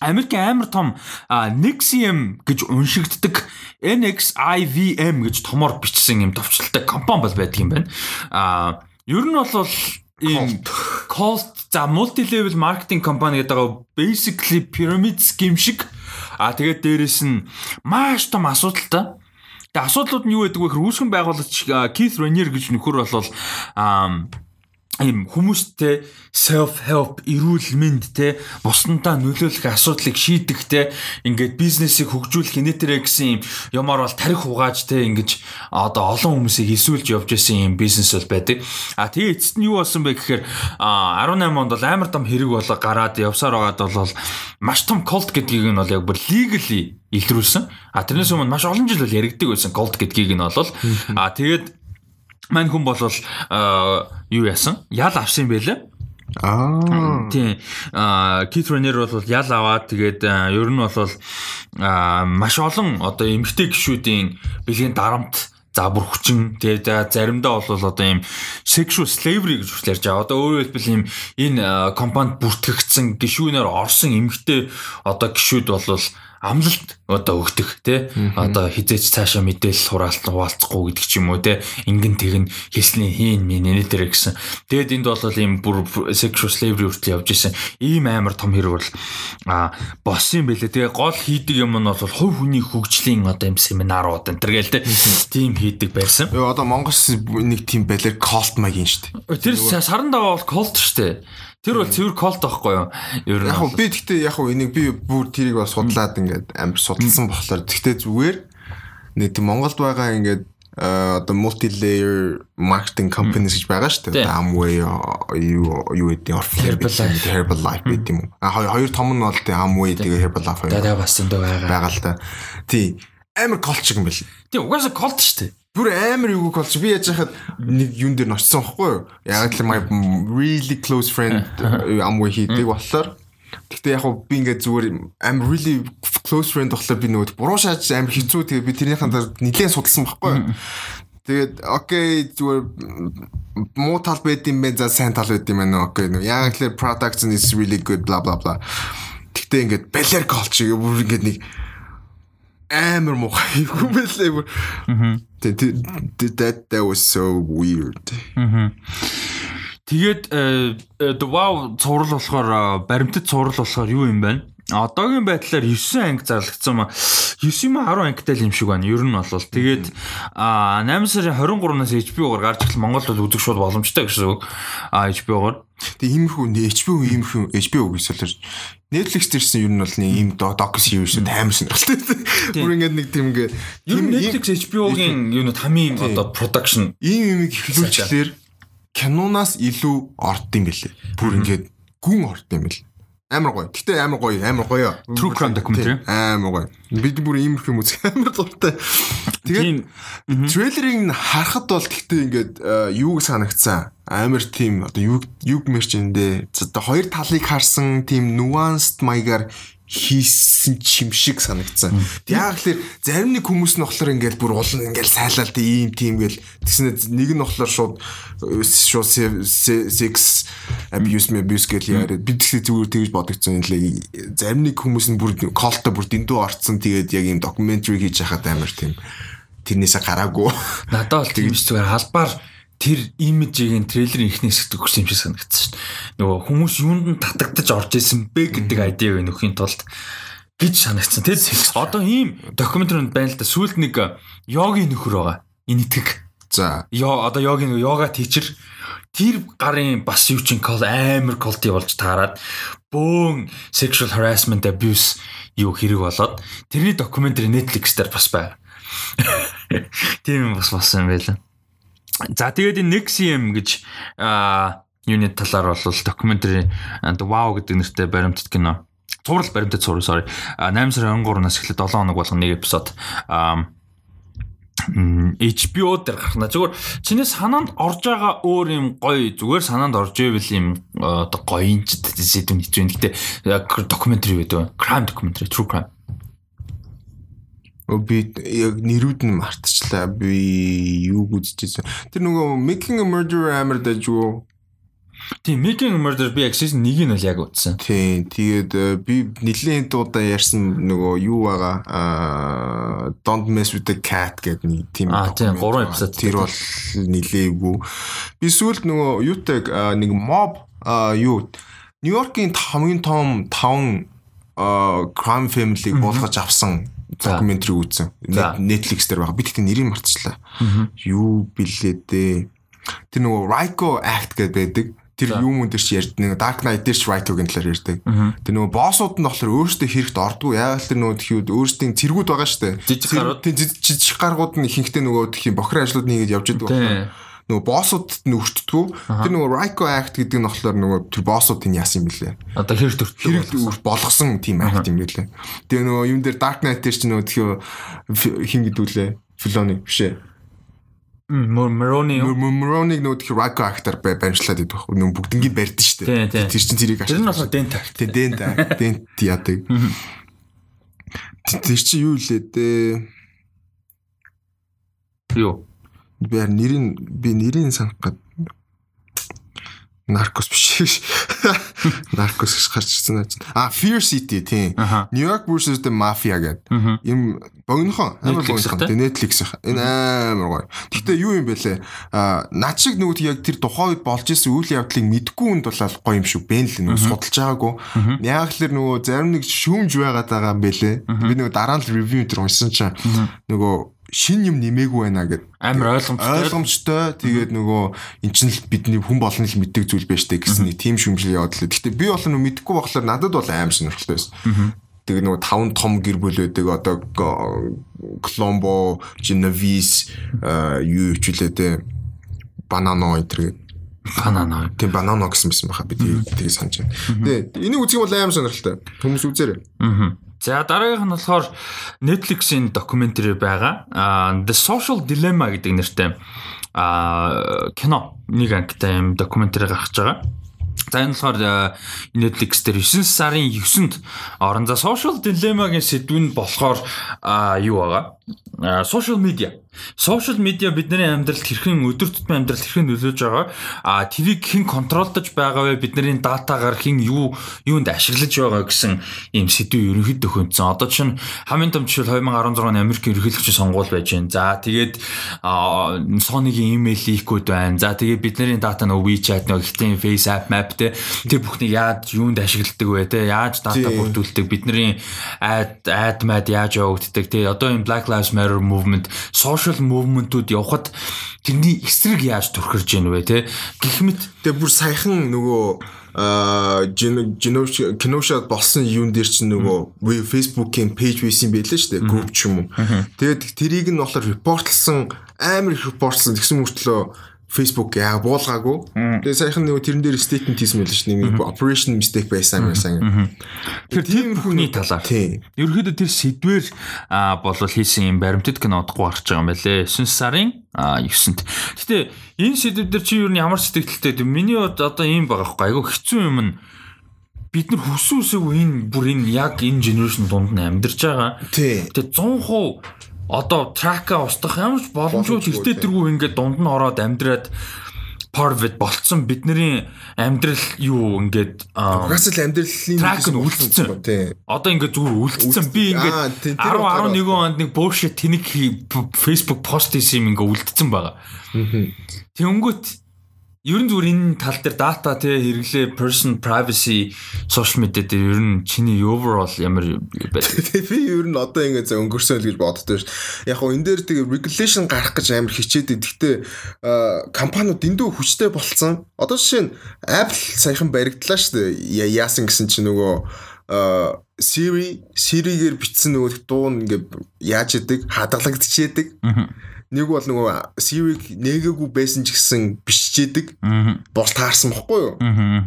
Америкийн амар том Nexium гэж уншигддаг NXIVM гэж томор бичсэн юм товчлолтой компани бол байдаг юм байна. А ер нь бол ийм cost за multi level marketing компани гэдэг байгаа basically pyramid scheme шиг а тэгээд дээрэс нь маш том асуудалтай. Тэгээ асуудлууд нь юу гэдэг вэ гэхээр үүсгэн байгуулагч Keith Raniere гэж нөхөр болол ийм хүмүүстэй self help эрүүл мэнд те бусдантаа нөлөөлөх асуудлыг шийдэх те ингээд бизнесийг хөгжүүлэх инээтрэ гэсэн юм юмар бол тарих угааж те ингэж одоо олон хүмүүсийг эсүүлж явж исэн юм бизнес бол байдаг. А тэгээ эцэст нь юу болсон бэ гэхээр 18 онд бол амар том хэрэг болоо гараад явсаар байгаад бол маш том cult гэдгийг нь бол яг бүр legally илрүүлсэн. А тэрнээс өмнө маш олон жил бол яригддаг байсан cult гэдгийг нь бол а тэгээд мань хүн бол юу яасан? Ял авсан юм байлаа. Аа. Тийм. Аа Кит Ренер бол ял аваад тэгээд ер нь бол маш олон одоо эмгтэй гişүүдийн бэлгийн дарамт за бүр хүчин тэгээд заримдаа бол одоо ийм sexual slavery гэж хүслэрж байгаа. Одоо өөрөөр хэлбэл ийм энэ компанид бүртгэгдсэн гişүүнээр орсон эмгтэй одоо гişүүд бол амлалт одоо өгдөг тий одоо хизээч цаашаа мэдээлэл хураалт хуваалцахгүй гэдэг ч юм уу тий ингэн тэгн хийсний хийн минь нэ дээр гэсэн. Тэгэд энд бол ийм бүр sexual slavery хүртэл явж исэн. Ийм амар том хэрэг бол а босс юм бэлээ. Тэгээ гол хийдэг юм нь бол хувь хүний хөгжлийн одоо юм семинарууд энэ төр гээл тий тийм хийдэг байсан. Одоо Монголс нэг тийм байлэр cult маягийн дээ. Тэр саран даваа бол cult дээ. Тэр бол цэвэр колт байхгүй юу? Ер нь Яг би гэхдээ яг энийг би бүр тэрийг бас судлаад ингээд амар судалсан болохоор тэгтээ зүгээр нэг тийм Монголд байгаа ингээд э, одоо multi layer marketing companies гэж байгаа шүү дээ. Amway юу юу гэдэг Herbalife. Herbalife гэдэг юм уу? А хоёр хоёр том нь бол тийм Amway тэгээ Herbalife дараа бас зөндөө байгаа. байгаа л да. Тий. Амар колт шиг юм байл. Тийм угаасаа колт шүү дээ. Бүр амар юу колч би яаж яхад нэг юун дээр ночсон байхгүй юу? Яг л my really close friend *laughs* Amway хийдэг болохоор Гэхдээ яг би ингээд зүгээр I'm really close friend болохоор би нөгөө буруу шааж амар хэцүү тэгээ би тэрнийхэн дээр нэлээд судалсан байхгүй? *laughs* Тэгээд окей зүгээр муу тал байд юм бэ за сайн тал байд юм байна окей яг л products is really good bla bla bla. Гэхдээ ингээд балер колч бүр ингээд нэг амар муухай юм байлээ бүр. That that was so weird. Тэгээд the wow цуврал болохоор баримтат цуврал болохоор юу юм бэ? Одоогийн байдлаар 9 анги зарлагдсан ма 9 юм 10 ангитай л юм шиг байна. Ер нь бол тэгээд 8 сарын 23-наас HBO-гоор гарч ирэл Монголд бол үзэх шууд боломжтой гэсэн үг. А HBO-гоор. Тэг иймэрхүү HBO иймэрхүү гэсэн л Netflix дээрсэн ер нь бол нэг ийм док series амар сонирхолтой. Бүр ингээд нэг тийм ингээ ер нь Netflix HBO-гийн юу нэг хамгийн одоо production ийм юм ихлүүлчлэр кинонаас илүү орд юм бэлээ. Бүр ингээд гүн орд юм бэл. Амар гоё. Гэтэ амар гоё, амар гоё. True crime documentary. Амар гоё. Бид бүр ийм их юм үзэх *laughs* амар дуртай. Тэгээд трейлерыг харахад бол гэтээ ингээд юуг санагцсан. Амар тийм одоо юг юг мерчэндээ одоо хоёр талыг харсан тийм nuanced маягаар хийсэн чим шиг санагдсан. Яг л зарим нэг хүмүүс нь болохоор ингээл бүр улан ингээл сайлал тийм тийм гэл тэгснэ нэг нь болохоор шууд шууд sex abuse abuse гэл яриад бид тэгсээ зүгээр тэгж бодогдсон юм лээ. Зарим нэг хүмүүс нь бүр колтой бүр дэндүү орцсон тэгээд яг юм documentary хийж яхад амар тийм тэрнээсээ гараагүй. Надад бол тийм зүгээр халбаар тэр имижийн трейлерын ихний хэсэгт өгсөн юм шиг санагдсан шүү дээ. Нөгөө хүмүүс юунд нь татагдаж орж исэн бэ гэдэг айдиаг нөхийн тулд гэж санагдсан. Тэр одоо ийм докюментариуд байна л да. Сүүлд нэг йогийн нөхөр байгаа. Инэтгэг. За. Йо одоо йогийн йога тичер тэр гарын бас юу чин кол амар колти болж таарад бөөн sexual harassment abuse юу хэрэг болоод тэрний докюментари Netflix дээр бас байна. *laughs* Тийм бас болсон юм байлаа. За тэгээд энэ Nexium гэж юуны талаар бол and wow гэдэг нэртэй баримтат кино. Цуврал баримтат цуврал sorry. 8 сарын 23-наас эхлээд 7 хоног болгон нэг эпизод HBO дээр гарна. Зүгээр чиний санаанд орж байгаа өөр юм гоё зүгээр санаанд орж ивэл юм одоо гоё юм ч сэдв хийж байна. Гэтэ documentary байдаг. Crime documentary, true crime. Би яг нэрүүд нь мартчихлаа. Би юу үзчихсэн. Тэр нөгөө Making a Murderer амар дажгүй. Тийм Making a Murderer би season 1-ийг нь бол яг үзсэн. Тийм. Тэгээд би нэлээд удаа ярьсан нөгөө юу байгаа аа Don't Mess with the Cat гэдэг нэг тийм Аа тийм 3 эпизод тэр бол нилээгүй. Би сүүлд нөгөө юутай нэг mob аа юу Нью-Йоркийн хамгийн том 5 crime family-г болгож авсан докюментари үзсэн. Netflix дээр байгаа. Би тэгтээ нэрийг мартчихлаа. Юу билээ дээ. Тэр нөгөө Ryko Act гэдэг байдаг. Тэр юм өндөр чи ярьд нэг Dark Knight дээр ч Ryko-гийн талаар ярьдаг. Тэр нөгөө боссууд нь болохоор өөрсдөө хэрэгт ордгоо. Л тэр нөгөө тхиуд өөрсдийн цэргүүд байгаа дээ. Жижиг гарууд. Жижиг гарууд нь ихэнхдээ нөгөө тхиим бохир ажлууд нэгээд явж идэг байна нөгөө боссуудад нь өртдгүү. Тэр нөгөө Ryko Act гэдэг нь болохоор нөгөө тэр боссуудын яасан юм бэлээ. Одоо хэрэг төртөг хэрэг болгосон тийм акт юм бэлээ. Тэгээ нөгөө юм дээр Dark Knight дээр ч нөгөө тхиё хин гэдүүлээ. Филони биш ээ. Морони Морониг нөгөө тхи Ryko Act-аар баримтлаад идэх. Нөгөө бүгднгийн барьд шүү дээ. Тэр чинь тэрийг ашиг. Тэр нь болохоор Dent Act. Тэ Dent Act. *laughs* Dent яадаг. Тэр чинь юу лээ дээ? Юу? Би нэрийг би нэрийг санах гад Наркос биш. Наркос гэж гарч ирсэн аа. А Fear City тийм. New York versus the Mafia гэдэг. Им богинохон амар богинохон. Тэгээ Netflix энэ амар гоё. Гэтэ юу юм бэлээ? А над шиг нөгөө яг тэр тухайн үед болж исэн үйл явдлыг мэдгүй хүнд бол гоё юм шүү. Бэн л нөгөө судалж байгаагүй. Яг л нөгөө зарим нэг шүүмж байгаад байгаа юм бэлээ. Би нөгөө дараа нь ревю дээр уншсан чинь нөгөө шин юм нэмээгүй байна гэд амар ойлгомжтой ойлгомжтой тэгээд нөгөө эн чинь л бидний хүн болгоно л мэддэг зүйл байж тээ гэсэн нэг тийм шүмжил яваад л. Гэхдээ би бол нөө мэдхгүй болохоор надад бол аим сонирхолтой байсан. Тэгээд нөгөө таван том гэр бүл байдаг одоо Colombo, Genovese юу хичүүлээ те банано энэ төр банано. Тийм банано гэсэн байсан баха би тэгээд санаж байна. Тэгээд энийг үзэх бол аим сонирхолтой. Хүмүүс үзээрэй. Аа За дараагийнх нь болохоор Netflix-ийн докюментари байгаа. The Social Dilemma гэдэг нэртэй а кино нэг ангитай юм докюментари гарч байгаа. За энэ болохоор Netflix дээр 9 сарын 9-нд орон за Social Dilemma-гийн сэдв нь болохоор юу байгаа? Social media. Social media бидний амьдралд хэрхэн өдөр тутмын амьдралд хэрхэн нөлөөж байгаа? А тэрийг хэн контролдож байгаа вэ? Бидний датагаар хэн юу юунд ашиглаж байгаа гэсэн ийм сэдвийг ерөнхийдөө хөнцөн. Одоо чинь хамгийн том жишээ 2016 оны Америк ерөнхийлөгчийн сонгуул байж байна. За тэгээд Sony-гийн имэйл лийкүүд байна. За тэгээд бидний дата нөгөө WeChat нөгөө ихтэй Face app map те. Тэр бүхнийг яаж юунд ашигладаг вэ те? Яаж дата бүрдүүлдэг? Бидний ad ad mad яаж явагддаг те? Одоо энэ Black Lives Matter movement social movement-ууд явхад тэрний эсрэг яаж төрхөрж ийн вэ те гэх мэт тэгээ бүр саяхан нөгөө киношад болсон юун дээр чинь нөгөө Facebook-ийн пэйж байсан байлээ шүү дээ групп ч юм уу. Тэгээд тэрийг нь болохоор репортлсон амар их репортлсон тэгсэн мөртлөө Facebook яа буулгаагүй. Тэгээ саяхан нөгөө тэрэн дээр statement хийсэн байл ш нь operation mistake байсан байсан. Тэр тийм хүний талаар. Ерөнхийдөө тэр сэдвэр болол хийсэн юм баримтат кинодохгүй гарч байгаа юм байлээ. 9 сарын 9-нд. Гэтэ энэ сэдв дээр чи юу ямар сэтгэлтэй миний одоо ийм байгаа хгүй айгүй хэцүү юм нь бид нар үсээгөө энэ бүр энэ яг энэ генерашн дунд нь амьдарч байгаа. Тэгээ 100% одоо трака устгах ямар ч боломжгүй тэртээ тэргүй ингээд дунд нь ороод амьдраад Parvet болцсон бидний амьдрал юу ингээд угаас л амьдралын трак нь үлдсэн. Одоо ингээд зүгээр үлдсэн. Би ингээд 10 11 онд нэг bullshit тэнэг Facebook пост хийсэн юм ингээд үлдсэн байгаа. Тэнгүүт Ер нь зүгээр энэ тал дээр дата тий хэрэглээ person privacy social media дээр ер нь чиний overall ямар байдаг. *laughs* Би ер нь одоо ингэ за өнгөрсөн л гэж боддоо шүү. Яг хоо энэ дээр тэгээ regulation гарах гэж амар хичээд гэхдээ компаниуд дэндүү хүчтэй болцсон. Одоо жишээ нь Apple саяхан баригдлаа шүү. Яасан гэсэн чинь нөгөө Siri Siri-гээр бичсэн нөгөө дуу ингээ яаж идэг хадгалагдчихэдэг. Нэг бол нөгөө Siri-г нээгээгүй байсан ч гэсэн биччихэдэг. Бос таарсан бохгүй юу?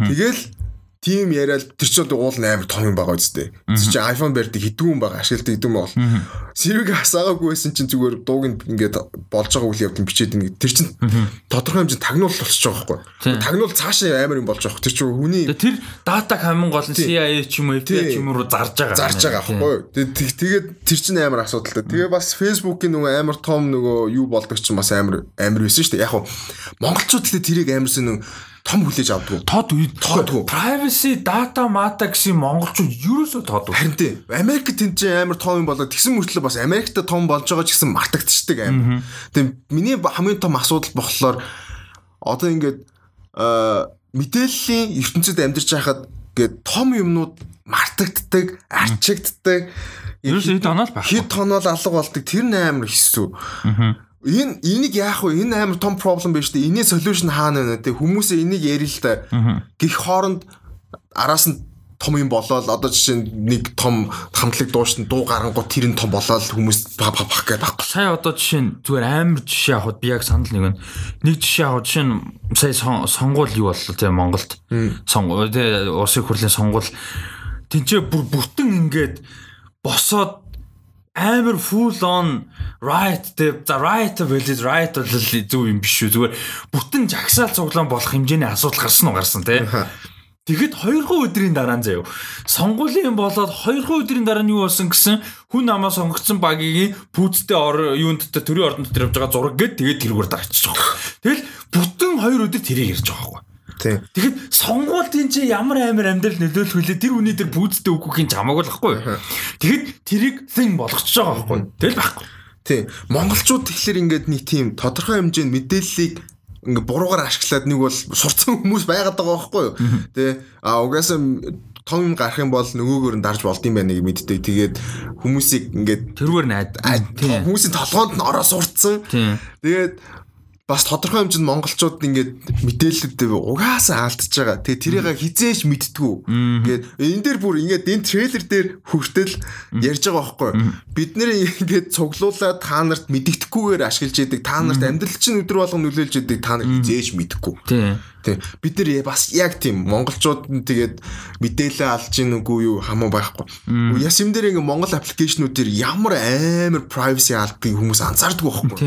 Тэгэл тийм яриад тэр чинь уул амар том юм байгаа үстэй. Тэр чинь iPhone барьдаг хэдүүн байгаа ашигладаг хэдүүн бол. Сэрэг хасаагаагүй байсан чинь зүгээр дууг ингээд болж байгаа үйл явдал бичээд ин тэр чинь тодорхой хэмжээнд тагнуул болчихж байгаа байхгүй. Тагнуул цаашаа амар юм болж байгаа. Тэр чинь хүний тэр дата хамгийн гол нь CIA ч юм уу FBI ч юм уу зарж байгаа. Зарж байгаа байхгүй. Тэгээд тэр чинь амар асуудалтай. Тэгээ бас Facebook-ийн нөгөө амар том нөгөө юу болдог чинь бас амар амар байсан шүү дээ. Яг нь монголчууд л тэрийг амарсан нөгөө том хүлээж авдаг. Тод үед тоодгүй. Privacy data mata гэсэн монголчууд ерөөсөө тоодгүй. Харин тий. Америк тэнд чинь амар том юм болоод тэгсэн мөртлөө бас Америкт том болж байгаа ч гэсэн мартагдчихдаг амар. Тэгээ миний хамгийн том асуудал болохоор одоо ингээд мэдээллийн ертөнцид амьдарч байхад ингээд том юмнууд мартагддаг, арчигддаг. Ерөөсөө хэд оноол байх. Хэд тоноол алга болдог. Тэр амар хэсүү. Аа энэ энийг яах вэ? Энэ амар том проблем байна шүү дээ. Энийн solution хаана вэ? Тэг хүмүүсээ энийг ярил л та. Гэх хооронд араас нь том юм болоод одоо жишээ нэг том хамтлаг дуушин дуу гарангууд тэр нь том болоод хүмүүс баг баг гэдэг байхгүй. Сая одоо жишээ нь зүгээр амар жишээ авахд би яг санал нэг нь нэг жишээ авах жишээ нь сая сонгуул юу боллоо те Монголд. Сонгуул те улсын хурлын сонгуул тэнцээ бүр бүтэн ингээд босоод амар full on right те за right болоод right бол зөв юм биш шүү зүгээр бүтэн жагсаал цуглаан болох хэмжээний асуудал гарсан уу гарсан те Тэгэхэд 2 өдрийн дараа нь заяа. Сонгуулийн болоод 2 өдрийн дараа нь юу болсон гэсэн хүн намаа сонгогдсон багийн пүүцтэй ор юунд дотор төрийн ордон дотор явж байгаа зураг гээд тэгээд тэрүүгээр дараачих. Тэгэл бүтэн 2 өдөр тэрийг ярьж байгаа байхгүй. Тэгэхэд сонгуултын чи ямар амар амьдрал нөлөөлөх вүлээ тэр үний тэр бүүцтэй үгүйх юм хамаагүй л байхгүй. Тэгэхэд тэрийг thing болгочихж байгаа байхгүй. Тэгэл байхгүй. Тийм. Монголчууд тэгэхээр ингээд нэг тийм тодорхой хэмжээнд мэдээллийг ингээ буруугаар ашиглаад нэг бол сурцсан хүмүүс байгаад байгаа байхгүй юу. Тэ а угаасаа том гарах юм бол нөгөөгөр нь дарж болд юм байна гэж мэддэг. Тэгээд хүмүүсийг ингээд тэрүүгээр найд. хүмүүсийн толгоонд нь ороо сурцсан. Тэгээд бас тодорхой хэмжээнд монголчууд ингээд мэдээлэлд угаасаа алдчихж байгаа. Тэгээ тэрийг хизээч мэдтгүү. Ингээд энэ дээр бүр ингээд энэ трейлер дээр хүртэл ярьж байгаа байхгүй. Бид нэр ингээд цуглуулад та нарт мэддэхгүйгээр ашиглаж яадаг. Та нарт амьдрал чинь өдөр болгон нөлөөлж яадаг. Та нар хизээч мэдхгүй. Тий. Бид нэр бас яг тийм монголчууд нь тэгээд мэдээлэл алж гин үгүй юу хамаа байхгүй. Яс юм дээр ингээд монгол аппликейшнүүд дээр ямар амар privacy алдгийг хүмүүс анзаардаг байхгүй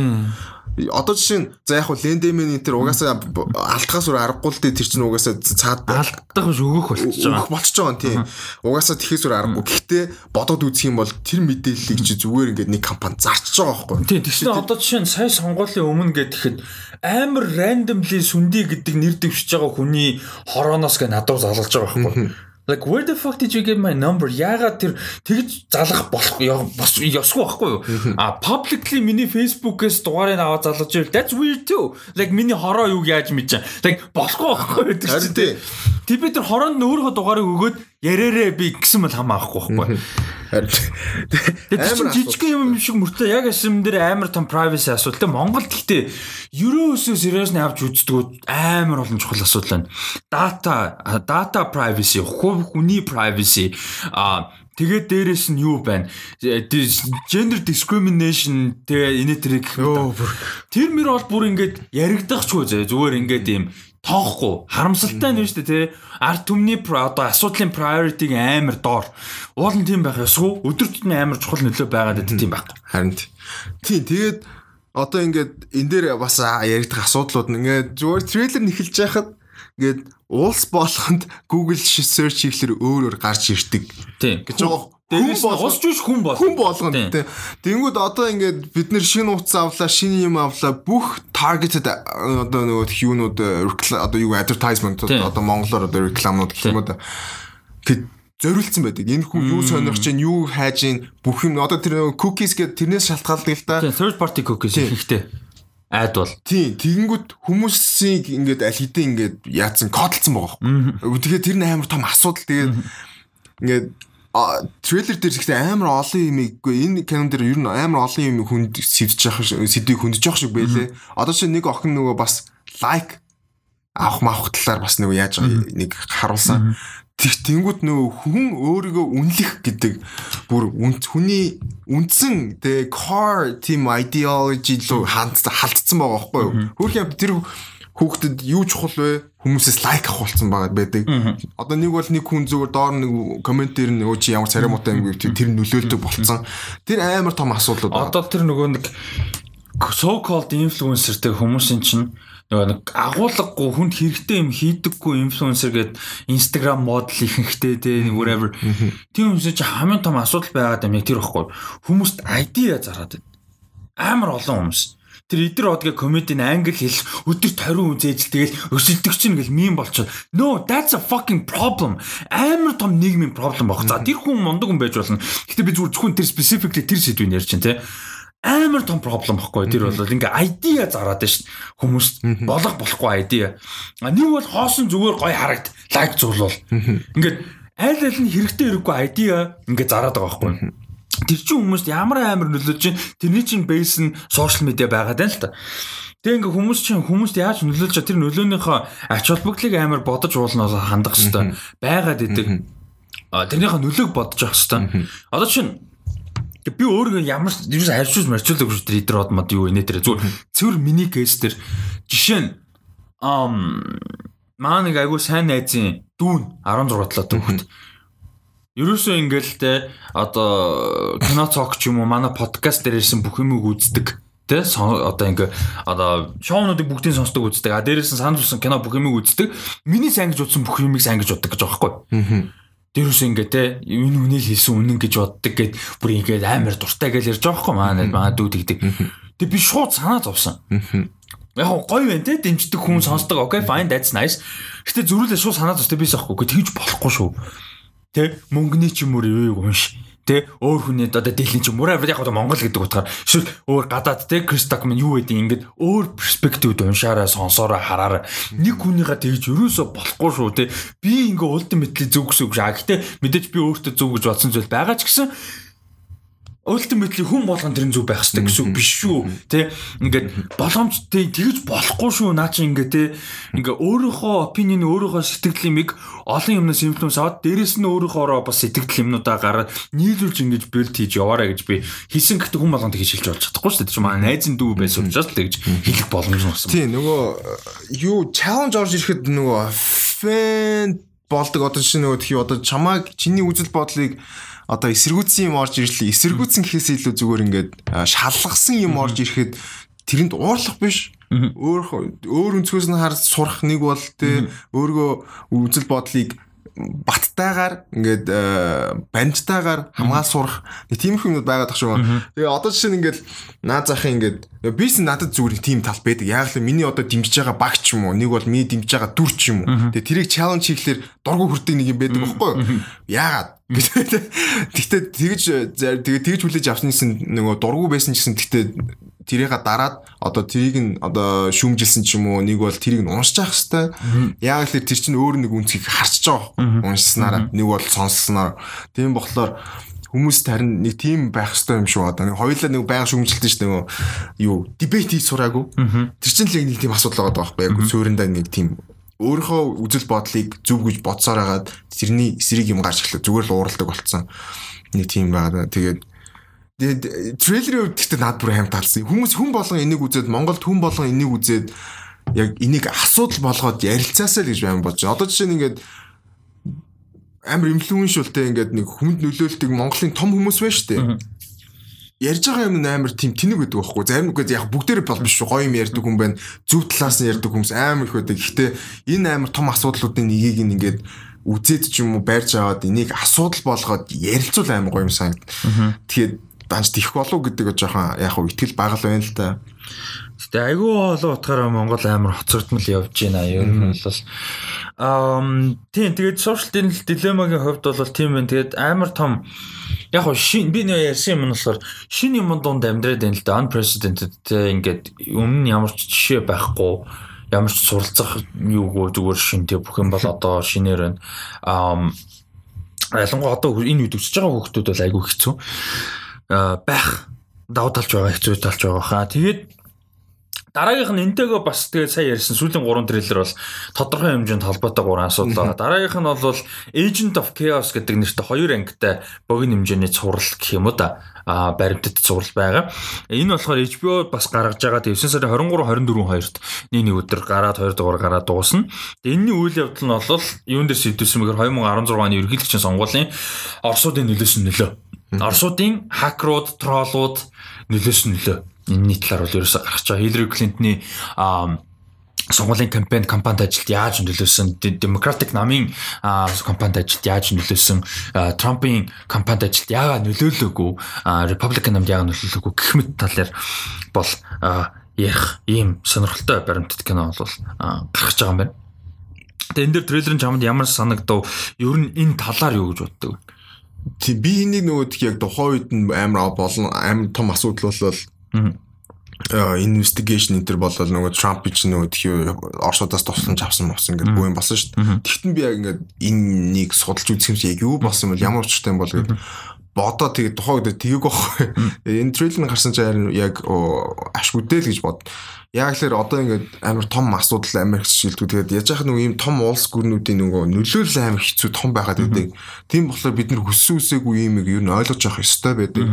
одоо жишээ нь за яг хуу лендемэн энэ төр угаасаа алдахаас өөр аргагүй л дээ тэр чинь угаасаа цаад алдах биш өгөх болчихж байгаа. болчихж байгаа тийм. Угаасаа тэхээс өөр аргагүй. Гэхдээ бодоод үзэх юм бол тэр мэдээллийг чи зүгээр ингээд нэг компани зарчиж байгаа байхгүй. Тийм. Тэгсэн одоо жишээ нь сая сонгуулийн өмнө гэхэд амар randomly сүндий гэдэг нэр дэвшиж байгаа хүний хорооноос гэ надад залгаж байгаа байхгүй. Like where the fuck did you get my number? Яагаад тэр тэгж залах болох бас ёсгүй байхгүй юу? А publicly миний Facebook-ээс дугаарыг аваад залгаж ивэл that's weird too. Like миний хороо юу яаж мэдэж. Like болохгүй байхгүй юу? Тэр чинь Тэг би тэр хороонд өөрийнхөө дугаарыг өгөөд ярээрээ би гэсэн мэл хамаахгүй байхгүй. Тэгэхээр жижиг юм шиг мөртлөө яг ашим дээр амар том privacy асуудал. Тэ Монголд гэхдээ ерөөсөө сериусны авч үздэг амар олон чухал асуудал байна. Data, data privacy, хувь хүний privacy а Тэгээд дээрэс нь юу байна? Gender discrimination тэгээ энэ тэрийг тэр мөр бол бүр ингээд яригдахчгүй зүгээр ингээд юм тоохгүй харамсалтай нь шүү дээ тий. Арт түмний одоо асуудлын priority-г амар доор. Уул нь тийм байх ёсгүй өдөр тутмын амар чухал нөлөө байгаад байдаг тийм байхгүй. Харин тий тэгээд одоо ингээд энэ дээр бас яригдах асуудлууд нь ингээд зүгээр трейлер нэхэлж яхад ингээд уулс болгонд Google search хийхлээр өөр өөр гарч ирдэг. Гэж байгаа Дээрээс нь усч биш хүн бол. Хүн болгоно тий. Тэнгүүд одоо ингээд бид нэр шинэ утас авлаа, шинэ юм авлаа. Бүх targeted одоо нөгөө юунууд одоо юу advertisement одоо монголоор одоо рекламууд гэх юм уу. Гэт зориулсан байдаг. Энэ хүн юу сонирхож чинь, юу хайж чинь бүх юм одоо тэр cookies гэдэг тэрнээс шалтгаалдаг л да. Third party cookies ихтэй айд бол. Тийм, тэгэнгүүт хүмүүсийн ингээд аль хэдийн ингээд яатсан кодлцсон байгаа байхгүй. Тэгээд тэр нь амар том асуудал. Тэгээд ингээд трейлер дээр ихтэй амар олон юм ийгүй энэ кинон дээр ер нь амар олон юм хүнд сэдэж явах сэдвийг хүндэж явах шиг байлээ. Одоо чи нэг охин нөгөө бас лайк авах маах талаар бас нөгөө яаж нэг харуулсан. Тэг тэнгууд нөгөө хүн өөрийгөө үнэлэх гэдэг бүр хүний үндсэн тэг core team ideology руу хандсан байгаа байхгүй юу? Хөрх тэр хүүхдэд юу чухал вэ? Хүмүүсээс лайк авахулсан байгаа байдаг. Одоо нэг бол нэг хүн зүгээр доор нэг комент дээр нь өө чи ямар царай муутай юм гэв тэр нөлөөлдөг болцсон. Тэр амар том асуудал байна. Одоо тэр нөгөө нэг so called influencerтэй хүмүүсийн чинь нөгөө нэг агуулгагүй хүнд хэрэгтэй юм хийдэггүй инфлюенсер гээд Instagram модел ихэнхтэй те whatever. Тийм хүмүүс чинь хамгийн том асуудал байгаад яг тэр ихгүй. Хүмүүст ID зараад байна. Амар олон хүмүүс тэр эдэр одгийн комедийн англи хэл өдөр 20 үзээж тэгэл өсөлдөг чинь гэл мим болчиход no that's a fucking problem. Амар том нийгмийн проблем баг. За тэр хүн мундаг хүн байж болно. Гэтэ би зүгээр зөвхөн тэр specifically тэр сэдвийг ярьж чинь те. Амар том проблем байхгүй тэр бол ингээ ID зараад байна шүү хүмүүс болох болохгүй ID а нэг бол хоосон зүгээр гой харагд лайк зурлал. Ингээд аль аль нь хэрэгтэй хэрэггүй ID ингээ зараад байгаа байхгүй тэр чинь хүмүүст ямар амар нөлөөж чинь тэрний чинь бейс нь сошиал медиа байгаад байна л та. Тэгээ ингээ хүмүүс чинь хүмүүст яаж нөлөөлж тэр нөлөөнийхөө ач холбогдлыг амар бодож уулнаа хандах хэвээр байгаад идэг. Тэрнийхээ нөлөөг бодож авах хэвээр. Одоо чинь би өөрөө ямар юу харьцуулж марчуулдаг шүү дээ идэр од мод юу инээ тэр зүгээр. Цэвэр мини кейс тэр жишээ нь ам маа нэг айгу сайн найзын дүүн 16 талаатай хүүхэд Ерөөсөө ингээл те одоо кино цог ч юм уу манай подкаст дээр ирсэн бүх юмыг үздэг те одоо ингээ одоо шоунуудыг бүгдийг сонсдог үздэг. А дээрээс нь санал болсон кино бүх юмыг үздэг. Миний сайн гэж утсан бүх юмыг сайн гэж боддог гэж байгаа байхгүй. Дээрээс ингээ те энэ үнийг хэлсэн үнэн гэж боддог гэд бүр ингээ амар дуртай гэж ярьж байгаа байхгүй маа манай дүүд гэдэг тэг би шууд санаа зовсон. Яг гоё байна те дэмждэг хүн сонсдог. Okay fine that's nice. Гэтэ зөрүүлээ шууд санаад өстэй бийс аахгүй. Тэгж болохгүй шүү. Тэ мөнгөний ч юм уу юу унш. Тэ өөр хүний одоо дэлхийн ч мураа яг одоо Монгол гэдэг утгаар эсвэл өөр гадаад тэ Кристак минь юу гэдэг ингээд өөр перспективд уншаараа сонсоороо хараараа нэг хүнийгээ тэгж өрөөсө болохгүй шүү тэ би ингээ ultimately зүг гэсэн үг шаа. Гэтэ мэдээж би өөртөө зүг гэж бодсон зүйл байгаа ч гэсэн ultimately хүн болгон тэр зүг байх хэрэгтэй гэсэн үг биш шүү. Тэ ингээд боломж тэгж болохгүй шүү. Наа чи ингээд тэ ингээ өөрийнхөө opinion өөрийнхөө сэтгэл юмыг олон юмнаас influence аваад дээрэс нь өөрийнхоороо бас сэтгэл юмнуудаа гараад нийлүүлж ингэж build хийж яваарэ гэж би хийсэн гэхдээ хүн болгон тэгж хэлж болж чадахгүй шүү дээ. Чи манай найзын дүү байсан учраас л тэгж хэлэх боломж болсон. Тийм нөгөө юу challenge орж ирэхэд нөгөө fan болдог одоо чинь нөгөө тхий одоо чамааг чиний үзэл бодлыг одоо эсэргүүцсэн юм орж ирлээ. Эсэргүүцсэн гэхээс илүү зүгээр ингээд шалгасан юм орж ирэхэд тэрэнд уурлах биш. Өөр өөр өнцгөөс нь харж сурах нэг бол тэ өөргөө үзэл бодлыг баттайгаар ингээд бандтайгаар хамгаал сурах нэг тийм их юмуд байгаад тах шүү. Тэгээ одоо жишээ нь ингээд наад захын ингээд бис надад зүгээр тийм тал байдаг. Яг л миний одоо дэмжиж байгаа баг ч юм уу, нэг бол миний дэмжиж байгаа дүр ч юм уу. Тэгээ тэрийг чаленж хийхлээр дургу хүрдэг нэг юм байдаг байхгүй юу? Яагаад? Гэхдээ тэгж тэгээ тэгж хүлээж авсансэн нөгөө дургу байсан гэсэн гэхдээ тэрийга дараад одоо тэрийг нь одоо шүмжилсэн ч юм уу нэг бол тэрийг нь уншиж явах хэвээр яг л тэр чинь өөр нэг үнцгийг харчиж байгаа уншсанараа нэг бол сонссноор. Тийм болохоор хүмүүс харин нэг тийм байх хэрэгтэй юм шүү. Одоо нэг хоёулаа нэг байга шүмжилтэн шүү нөгөө юу дебет хийж сураагүй. Тэр чинь л нэг тийм асуудал байгаа байхгүй яг суурендаа нэг тийм өөрийнхөө үзэл бодлыг зөв гэж бодсоор хагаад тэрний эсрэг юм гарч ирлээ зүгээр л ууралдаг болцсон нэг тийм байгаа. Тэгээд трейлерийн үед гэхдээ над бүр хайм талсан. Хүмүүс хүн болгон энийг үзээд Монголд хүн болгон энийг үзээд яг энийг асуудал болгоод ярилцаасаа л гэж байна бодож. Одоо жишээ нь ингээд амар инфлюеншултай ингээд нэг хүнд нөлөөлтөг Монголын том хүмүүс байна шүү дээ. Ярьж байгаа юм амар тийм тэнэг гэдэг байхгүй. Зарим үгээд яг бүгдээр бол биш шүү. Гоё юм ярьдаг хүн байна. Зүв талаас нь ярьдаг хүмүүс амар их байдаг. Гэхдээ энэ амар том асуудлуудын нэгийг ингээд үзээд ч юм уу байрж аваад энийг асуудал болгоод ярилцуул амар гоё юм санагд. Тэгэхээр данж тих болов гэдэг жоохон яг хөө ихтгэл багал байна л да. Гэтэ айгүй олон утгаараа Монгол амар хоцрогдмол явж байна. Ер нь бол аа тийм тэгээд social dilemma-гийн хувьд бол тийм байна. Тэгээд амар том яг хөө шин би нэ ярьсан юм нь болохоор шин юм донд амьдраад байна л да. Unprecedented те ингээд өмнө ямар ч жишээ байхгүй ямар ч суралцах юугүй зүгээр шин те бүх юм бол одоо шинээр байна. Аа ялангуяа одоо энэ үед өсөж байгаа хүмүүс бол айгүй хэцүү байх давуу талж байгаа хэцүү талж байгаа хаа. Тэгээд дараагийнх нь энтэйгээ бас тэгээд сая ярьсан сүүлийн 3 трейлер бол тодорхой хэмжээнд холбоотой 3 асуудал байгаа. Дараагийнх нь бол Agent of Chaos гэдэг нэртэй хоёр ангитай богино хэмжээний цуврал гэх юм уу да а баримтат цуврал байгаа. Энэ болохоор HBO бас гаргаж байгаа. 9 сарын 23 24 хоёрт нэг нэг өдөр гараад 2 дугаар гараад дуусна. Энэний үйл явдал нь бол юун дээр шийдвэрсэн мэгээр 2016 оны ерөнхийлөгчийн сонгуулийн Оросуудын нөлөөс нь нөлөө Оросуудын хакерууд, троллууд нөлөөс нь нөлөө. Энэний талаар бол ерөөсө гарч байгаа. Хиллари Клинтны сонгуулийн кампань кампанид ажилд яаж нөлөөсөн Democratic намын кампанид ажилд яаж нөлөөсөн Трампын кампанид ажилд яагаад нөлөөлөөгүй Republican намд яагаад нөлөөлөөгүй гэх мэт талаар бол ярих ийм сонирхолтой баримтат кино бол гарч байгаа юм байна. Тэгээ энэ дэр трейлерын чамд ямар санагдав? Ер нь энэ талаар юу гэж боддог вэ? Тий би энийг нөгөө тийг яг тухайн үед нь амар болон амар том асуудал болол investigation энэ төр болол нөгөө Трамп ч нөгөө тийг Оросоодоос тусламж авсан болсон гэдэг юм болсон шүү дээ. Тэгтэн би яг ингээд энэнийг судалж үзэх юмс яг юу болсон юм бол ямар учиртай юм бол гэдэг бодоо тэгээ тухайн үед тгийг байхгүй. Энэ трейлер гарсан чинь яг аш бүдээл гэж бод. Яг л одоо ингээд амар том асуудал Америкт шилдэггүй. Тэгээд яж яхад нөгөө ийм том улс гүрнүүдийн нөгөө нөлөөлөл амар хэцүү том байгаад байдаг. Тийм болохоор бид нар хүссэн үсээгүй юм ер нь ойлгож явах ёстой байдаг.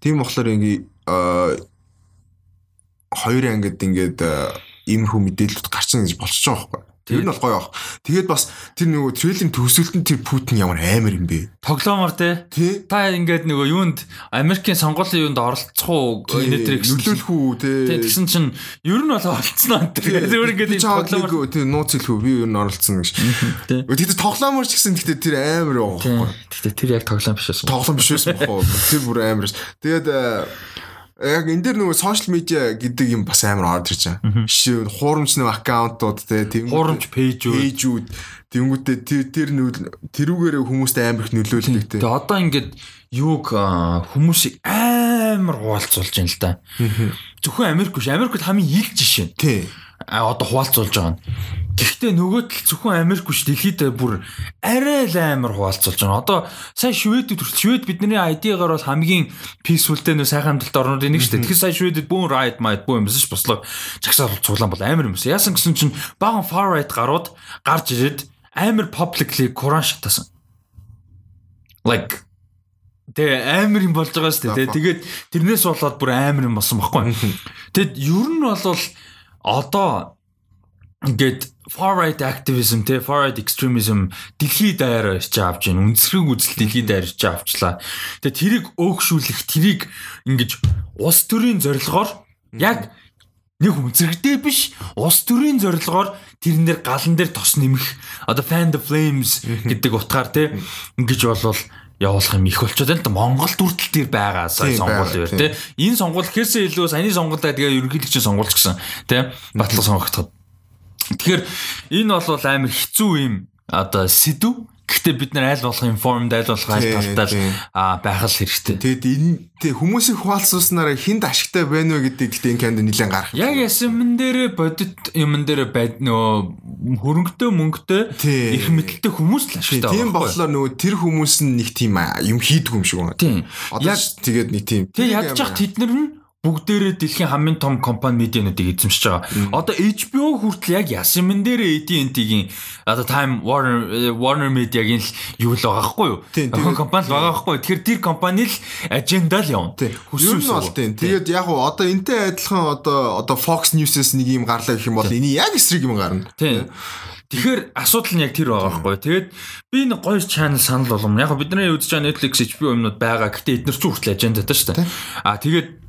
Тийм болохоор ингээд хоёр ангид ингээд иймэрхүү мэдээлэлд гарчна гэж болчихж байгаа байхгүй. Тэр нь бол гоё баг. Тэгээд бас тэр нөгөө трейлерын төгсгөлтөнд тэр Путин ямар амар юм бэ? Тоглоомор те. Та ингээд нөгөө юунд Америкийн сонгуулийн юунд оролцох уу дээр нөлөөлөх үү те. Тэгсэн чинь ер нь бол оролцсон аа. Тэр ингээд тоглоомор тэр нууц хэлэх үү би ер нь оролцсон гэж. Тэгээд тоглоомор ч гэсэн гэхдээ тэр амар байхгүй. Гэхдээ тэр яг тоглоом биш байсан. Тоглоом биш байсан байхгүй. Тэр бүр амар. Тэгээд яг энэ дээр нөгөө сошиал медиа гэдэг юм бас амар орж ирж байгаа. Жишээ нь хуурамч нэг аккаунтууд те тийм Хуурамч пэйжүүд. пэйжүүд тэнгүүтээ тэр тэр нөл- тэрүүгээрээ хүмүүст амар их нөлөөлдөг те. Тэгээ одоо ингээд юуг хүмүүсийг амар хуваалцуулж байна л да. Зөвхөн Америк биш, Америкт хамгийн ил жишээ. нь. Одоо хуваалцуулж байгаа нь. Гэхдээ нөгөө тал зөвхөн Америк биш дэлхийд бүр арай л амар хуваалцуулж байгаа. Одоо сая Шведэд хүртэл Швед бидний ID-гаар бол хамгийн peaceful-тэй нөө сайхан амжилт орнуудын нэг шүү дээ. Тэгэхээр сая Шведэд бүүн right might бүү юмс ш бослоо чагсаар цуглаан бол амар юмс. Яасан гэсэн чинь баган far right гарууд гарч ирээд амар publicly Коран шатасан. Like Тэгээ амар юм болж байгаа шүү дээ. Тэгээд тэрнээс болоод бүр амар юм болсон баггүй. Тэгэд ер нь бол одоо ингээд far right activism те far right extremism дэлхийд даяараа ирч авч байна. Үндэсрэг үзэл дэлхийд даяар ирч авчлаа. Тэгээ тэрийг өөгшүүлэх, тэрийг ингэж улс төрийн зорилгоор яг нэг үнцэрэгтэй биш улс төрийн зорилгоор тэрэн дээр галан дээр тос нэмэх одоо fan the flames гэдэг утгаар те ингэж болвол явуулах юм их болчиход байна. Л да Монгол дүртэл тэр байгаа сая сонгуул байна те энэ сонгуул гэхээсээ илүү саяны сонгуулаа тэгээ ерөнхийлөгчийн сонгуульч гэсэн те батлан сонгогдоход. Тэгэхээр энэ бол амар хэцүү юм. Одоо сэдв Гэхдээ бид нар айл болох informed айл болох Тийм, талтай тийм. байх л хэрэгтэй. Тэгэд энэ тэг хүмүүсийг хуваалцуулснараа хинд ашигтай байна вэ гэдэг гэхдээ энэ канд нэлээд гарах. Яг ясмэн дээр бодит юмн дээр байд нөө хөрөнгөтэй мөнгөтэй Тийм. их мэдлэлтэй хүмүүс л ашигтай Тийм байхгүй юу? болохоор нөгөө тэр хүмүүс нь нэг тийм юм хийдэг юм шиг байна. Тийм. Одоо тэгээд нэг тийм. тэг ядж ах тэд нар нь бүгдээрээ дэлхийн хамгийн том компани медиануудыг эзэмшиж байгаа. Одоо HBO хүртэл яг ясмэн дээр AT&T-гийн одоо Time Warner э, Warner Media-гийн л юу л байгаа байхгүй юу? Тэгээд- компани л байгаа юу? Тэгэхээр тэр компани л аженда л явна. Нь бол тийм. Тэгээд яг уу одоо энтэй адилхан одоо одоо Fox News-с нэг юм гарлаа гэх юм бол энэ яг эсрэг юм гарна. Тийм. Тэгэхээр асуудал нь яг тэр байгаа байхгүй. Тэгээд би нэг гоё channel санал болгоно. Яг бид нарын үзэж байгаа Netflix HBO юмнууд байгаа. Гэтэ эдгээр ч хүртэл ажендатай шүү дээ. Аа тэгээд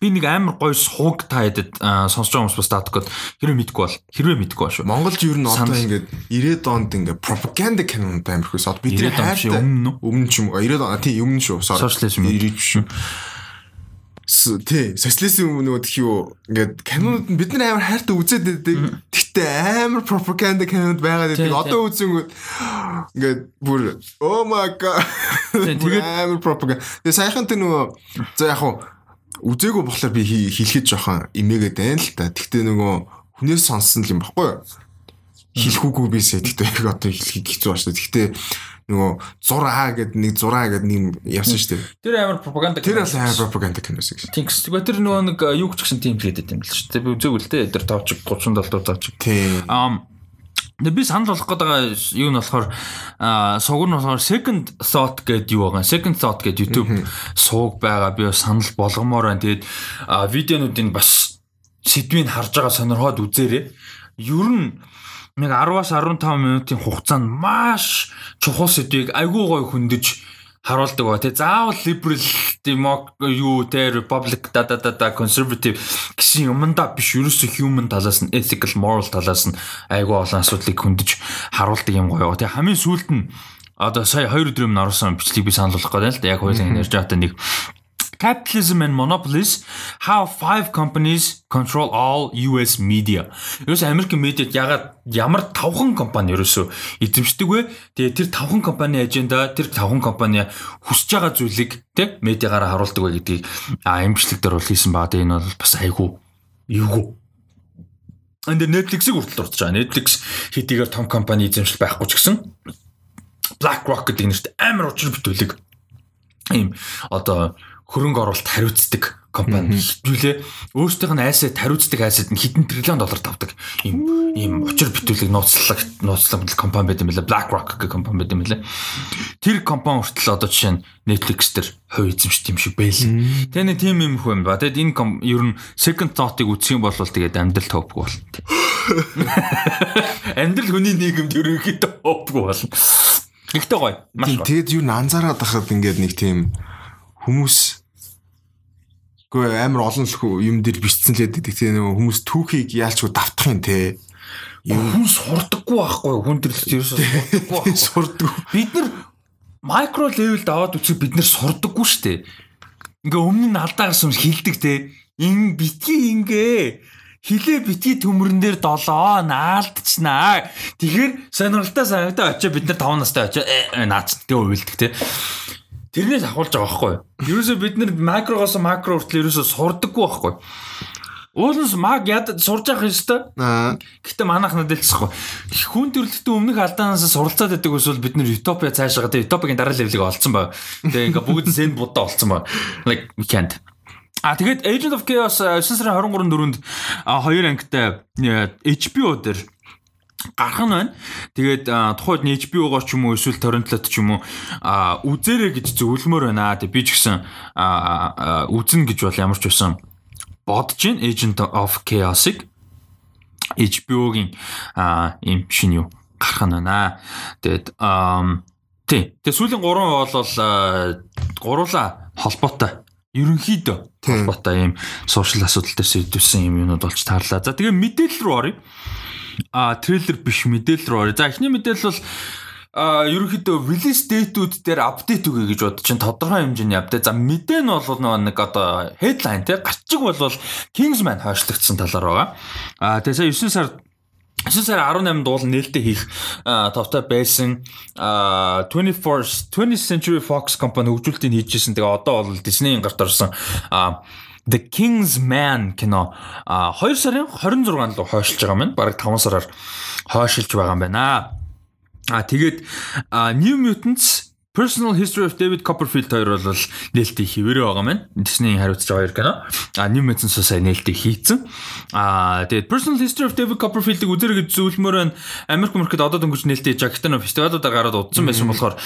би нэг амар гоё сууг та хэдэд сонсож байгаа хүмүүс бас таадаггүй хэрвээ мэдгүй бол хэрвээ мэдгүй ба шүү. Монголд ер нь одоо ингээд 90-ад онд ингээд пропаганда кинонд амар хөөс. Одоо бидний 90-ад хайртай өмнө өмнө ч юм уу 90-ад он тийм өмнө шүү. sorry. Socialism үү? 90 биш шүү. С- Тий, социализм нөгөө гэх юу ингээд кинонууд нь бид нар амар хайртай үзээд байдаг. Гэхдээ амар пропаганда кинонууд байгаад байдаг. Одоо үзэнгүүт ингээд бүр oh my god. *laughs* Тэгээд амар пропаганда. Тэгээ саяхан тэр нөгөө за яг хуу үзээгүй болохоор би хэлэхэд жоохон имээгээд байна л та. Гэхдээ нөгөө хүнээс сонссон л юм баггүй юу? Хэлэхүүгүй бисээ. Гэхдээ яг одоо хэлхийг хэцүү байна шүү. Гэхдээ нөгөө 6А гэдэг нэг 6А гэдэг нэг явсан шүү дээ. Тэр амар пропаганда Тэр бас амар пропаганда киноос гэж. Тинкс. Тэгээд тэр нөгөө нэг юу ч гэсэн тийм хийдэг юм л шүү дээ. Би үзээгүй л дээ. Тэр тавчиг 37 дуу тавчиг. Тийм. Тэгээ би санал болгох байгаа юу нь болохоор аа сууг нь болохоор second thought гэдэг юу байгаа. Second thought гэдэг YouTube сууг байгаа. Би санал болгомоор байна. Тэгээд аа, видеонуудыг бас сэдвийг харж байгаа сонирхоод үзээрэй. Ер нь нэг 10-аас 15 минутын хугацаанд маш чухал сэдвийг айгүй гой хөндөж харуулдаг ба. Тий заавал liberal demok юу те republic да да да conservative гэсэн юмдаа биш. Ерөөсө human талаас нь ethical moral талаас нь айгүй олон асуудлыг хөндөж харуулдаг юм гоё. Тий хамгийн сүүлд нь одоо сая 2 өдрийн өмнө оруулсан бичлэгийг би санал болгох гэдэг л да. Яг хоёулын ярьж байгаатай нэг Capitalism and monopolies how five companies control all US media. Ерөөс Америкийн медиад ягаад ямар тавхан компани ерөөсөө эзэмшдэг вэ? Тэгээ тэр тавхан компани аженда тэр тавхан компани хүсэж байгаа зүйлийг тэг медиагаараа харуулдаг вэ гэдгийг а имжлэг дээр бол хийсэн. Тэгээ энэ бол бас айгүй эвгүй. Энд Netflix-ийг хүртэл дурдж байгаа. Netflix хэдийгээр том компани эзэмшил байхгүй ч гэсэн BlackRock гэдэг нэрт амар учир бүтүүлэг ийм одоо хөрөнгө оруулалт хариуцдаг компани хитвүлээ өөрсдийнх нь айсад хариуцдаг айсад нь хэдэн триллион доллар тавдаг ийм ийм учир бүтүүлэг нууцлаг нууцлаг компани байт юм лээ BlackRock гэх компани байт юм лээ тэр компани хүртэл одоо жишээ нь Netflix дээр хувь эзэмшдэг юм шиг байл. Тэгээ нэг тийм юм хөө юм ба. Тэгэд энэ ер нь second thought-ыг үсэх юм бол тэгээд амьдрал төвгүй болно. *laughs* Амьдрал хүний нийгэмд ерөнхийдөө төвгүй болно. Ихтэй гоё. Маш гоё. Тэгээд юу н анзаараад байхад ингээд нэг тийм хүмүүс Гэхдээ амар олон л юм дээр бичсэн л байдаг. Тэгээ нөгөө хүмүүс түүхийг яалчгүй давтах юм те. хүн сурдаггүй байхгүй юу? хүн төрлөж ерөөсөө *laughs* сурдаггүй байхгүй. Сурдаг. бид нар микро левелд аваад үчиг бид нар сурдаггүй шүү дээ ингээ өмнө нь алдаа гарсан юм хилдэг те. Ин битгий ингээ хилээ битгий төмөрөн дээр долоо наалдчихнаа. Тэгэхээр сонирхолтой санагдаа очиж бид нар 5 настай очиж наач тэгээ уйлдаг те. Тэрнээс ахуулж байгаа байхгүй юу? Ерөөсөө бид нар макрогоос макро хүртэл ерөөсөө сурдаггүй байхгүй юу? Ууланс маг яд сурж явах ёстой. Гэтэ манайхнад хэлчихгүй. Хүн төрөлхтөн өмнөх алдаанаас суралцаад байдаг эсвэл бид нэр утопia цаашаа тэгээ утопигийн дараа левелийг олцсон баг. Тэгээ ингээ бүгд зэнд будаа олцсон баг. Like we can't. А тэгээд Agent of Chaos 9 сарын 23-нд дөрөнд хоёр ангитай HBO дээр гарах нь байна. Тэгээд тухайд HBO-гоор ч юм уу эсвэл торрентлот ч юм уу үзээрэй гэж зөвлөмөр байна. Тэгээд би ч гэсэн үзэн гэж бол ямар ч байсан бодож байна Agent of Chaos-ыг HBO-гийн ийм шин юу гарах нь байна. Тэгээд тий. Тэгээд сүүлийн 3 бол гуруула холбоотой ерөнхийдөө холбоотой ийм сошиал асуудал дээр сэдвсэн юм юмнууд болж таарлаа. За тэгээ мэдээлэл рүү оръё. А трейлер биш мэдээлэл рүү оръё. За эхний мэдээлэл бол а ерөнхийдөө release date-үүд дээр апдейт өгье гэж бодож чинь тодорхой хэмжээний апдейт. За мэдээ нь бол нэг одоо headline те гарчиг бол Kingsman хойшлогдсон талаар байгаа. А тэгээ 9 сар 9 сарын 18 дуул нээлттэй хийх товтой байсан 24 20th Century Fox компани хөгжүүлэлтийг хийжсэн. Тэгээ одоо бол Disney-ийн гарт орсон The King's Man кино 2 сарын 26-нд руу хойшлж байгаа юм. Бараг 5 сараар хойшилж байгаа юм байна. А тэгээд New Mutants Personal History of David Copperfield хоёр бол нээлттэй хിവэрэ байгаа маань. Disney хариуцж байгаа хоёр кино. А New Mutants сая нээлттэй хийцэн. А тэгээд Personal History of David Copperfield-ыг үзэрэй гэж зөвлөмөр байна. Америк мөрөд одоо дөнгөж нээлттэй Jackson фестивалуудаар гараад удсан байсан болохоор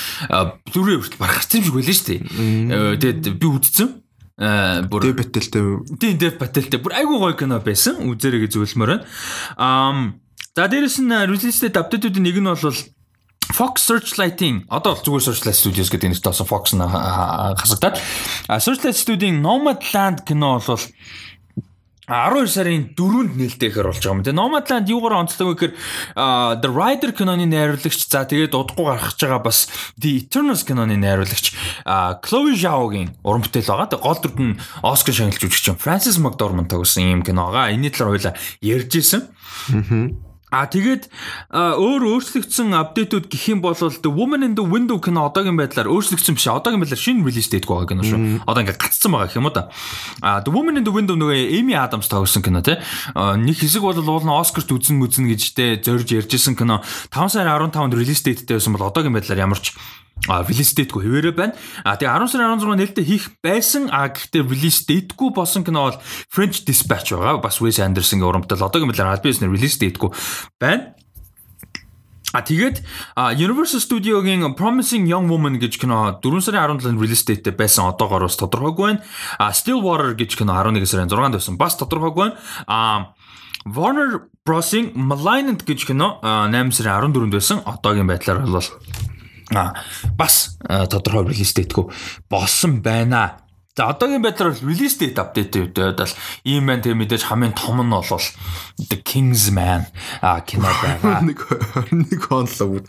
Blu-ray хүртэл барах гэсэн юм шиг байлаа шүү дээ. Тэгээд би үзсэн. Аа бүр Дэв бэтэлтэй. Тийм дэв бэтэлтэй. Бүр айгуу гоё кино байсан. Үзэрэй гэж зөвлөмөр байна. Аа за дээрэс нь release date update-үүдийн нэг нь бол Fox Searchlight-ийн одоо бол зүгээр Searchlight Studios гэдэг нэртэй болсон Fox нь хасагдаад Searchlight Studio-ийн Nomadland кино бол 12 сарын 4-нд нээлттэйгээр болж байгаа юм. Тэгээ Nomadland юугаар онцлог вэ гэхээр The Rider киноны найруулагч за тэгээд удахгүй гэж байгаа бас The Eternals киноны найруулагч Chloe Zhao-гийн уран бүтээл байгаа. Тэгээ гол дүрд нь Оскар шагналж юм. Francis McDormand тогсон юм кино байгаа. Энэний талаар хоёлаа ярьж исэн. Аа А тэгээд өөр өөрчлөгдсөн апдейтүүд гэх юм бол The Woman in the Window кино одоогийн байдлаар өөрчлөгдсөн биш одоогийн байдлаар шинэ релиз дэйтгүй байгаа кино шүү. Одоо ингээд гацсан байгаа юм уу да. А The Woman in the Window нөгөө Amy Adams тоглосон кино тий. Нэг хэсэг бол уулна Оскарт үзэн мүзэн гэж тэ зорж ярьжсэн кино 5 сарын 15-нд релиз дэйттэй байсан бол одоогийн байдлаар ямар ч а релиз дэйтгүй хэвээрээ байна. А тэгээ 10 сарын 16 нээлттэй хийх байсан. А гэхдээ релиз дэйтгүй болсон кино бол French Dispatch байгаа. Бас Wes Anderson-гийн урамтай одоогийн аль биесний релиз дэйтгүй байна. А тэгээд Universal Studio-гийн Promising Young Woman гэж кино 4 сарын 17-нд release date байсан одоогоор бас тодорхойгүй байна. А Stillwater гэж кино 11 сарын 6-нд байсан бас тодорхойгүй байна. А Warner Bros-ing Malignant гэж кино 8 сарын 14-нд байсан. Одоогийн байдлаар бол бас тодорхой релиз дэйтгүй болсон байна. За одоогийн байдлаар release date update гэдэг бол ийм байна тийм мэдээж хамгийн том нь бол The King's Man а кино байгаа. *laughs* Нэг 21 онлоо.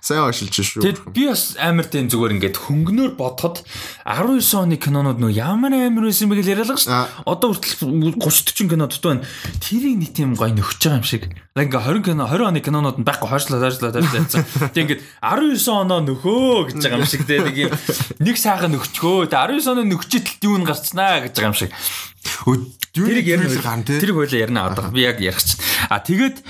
Сайн ошилж шүү. Тэгэд би бас амар тийм зүгээр ингээд хөнгөнөөр бодоход 19 оны кинонууд нөө ямар амар байсан бэ гэж яриалаа ш. Одоо хүртэл 30 40 кино дутуу байна. Тэрийг нэг тийм гоё нөхөж байгаа юм шиг. Ингээ 20 кино 20 оны кинонууд нь байхгүй хойшлоо хойшлоо хойшлоо. Тэг ингээд 19 оноо нөхөө гэж байгаа юм шиг те нэг юм нэг сайхан нөхчгөө. Тэг 19 оны нөхчөд юу н гарцнаа гэж байгаа юм шиг. Тэрийг ярина гарна тий. Тэрийг хоёлаа ярина одоо. Би яг ярих чинь. А тэгээд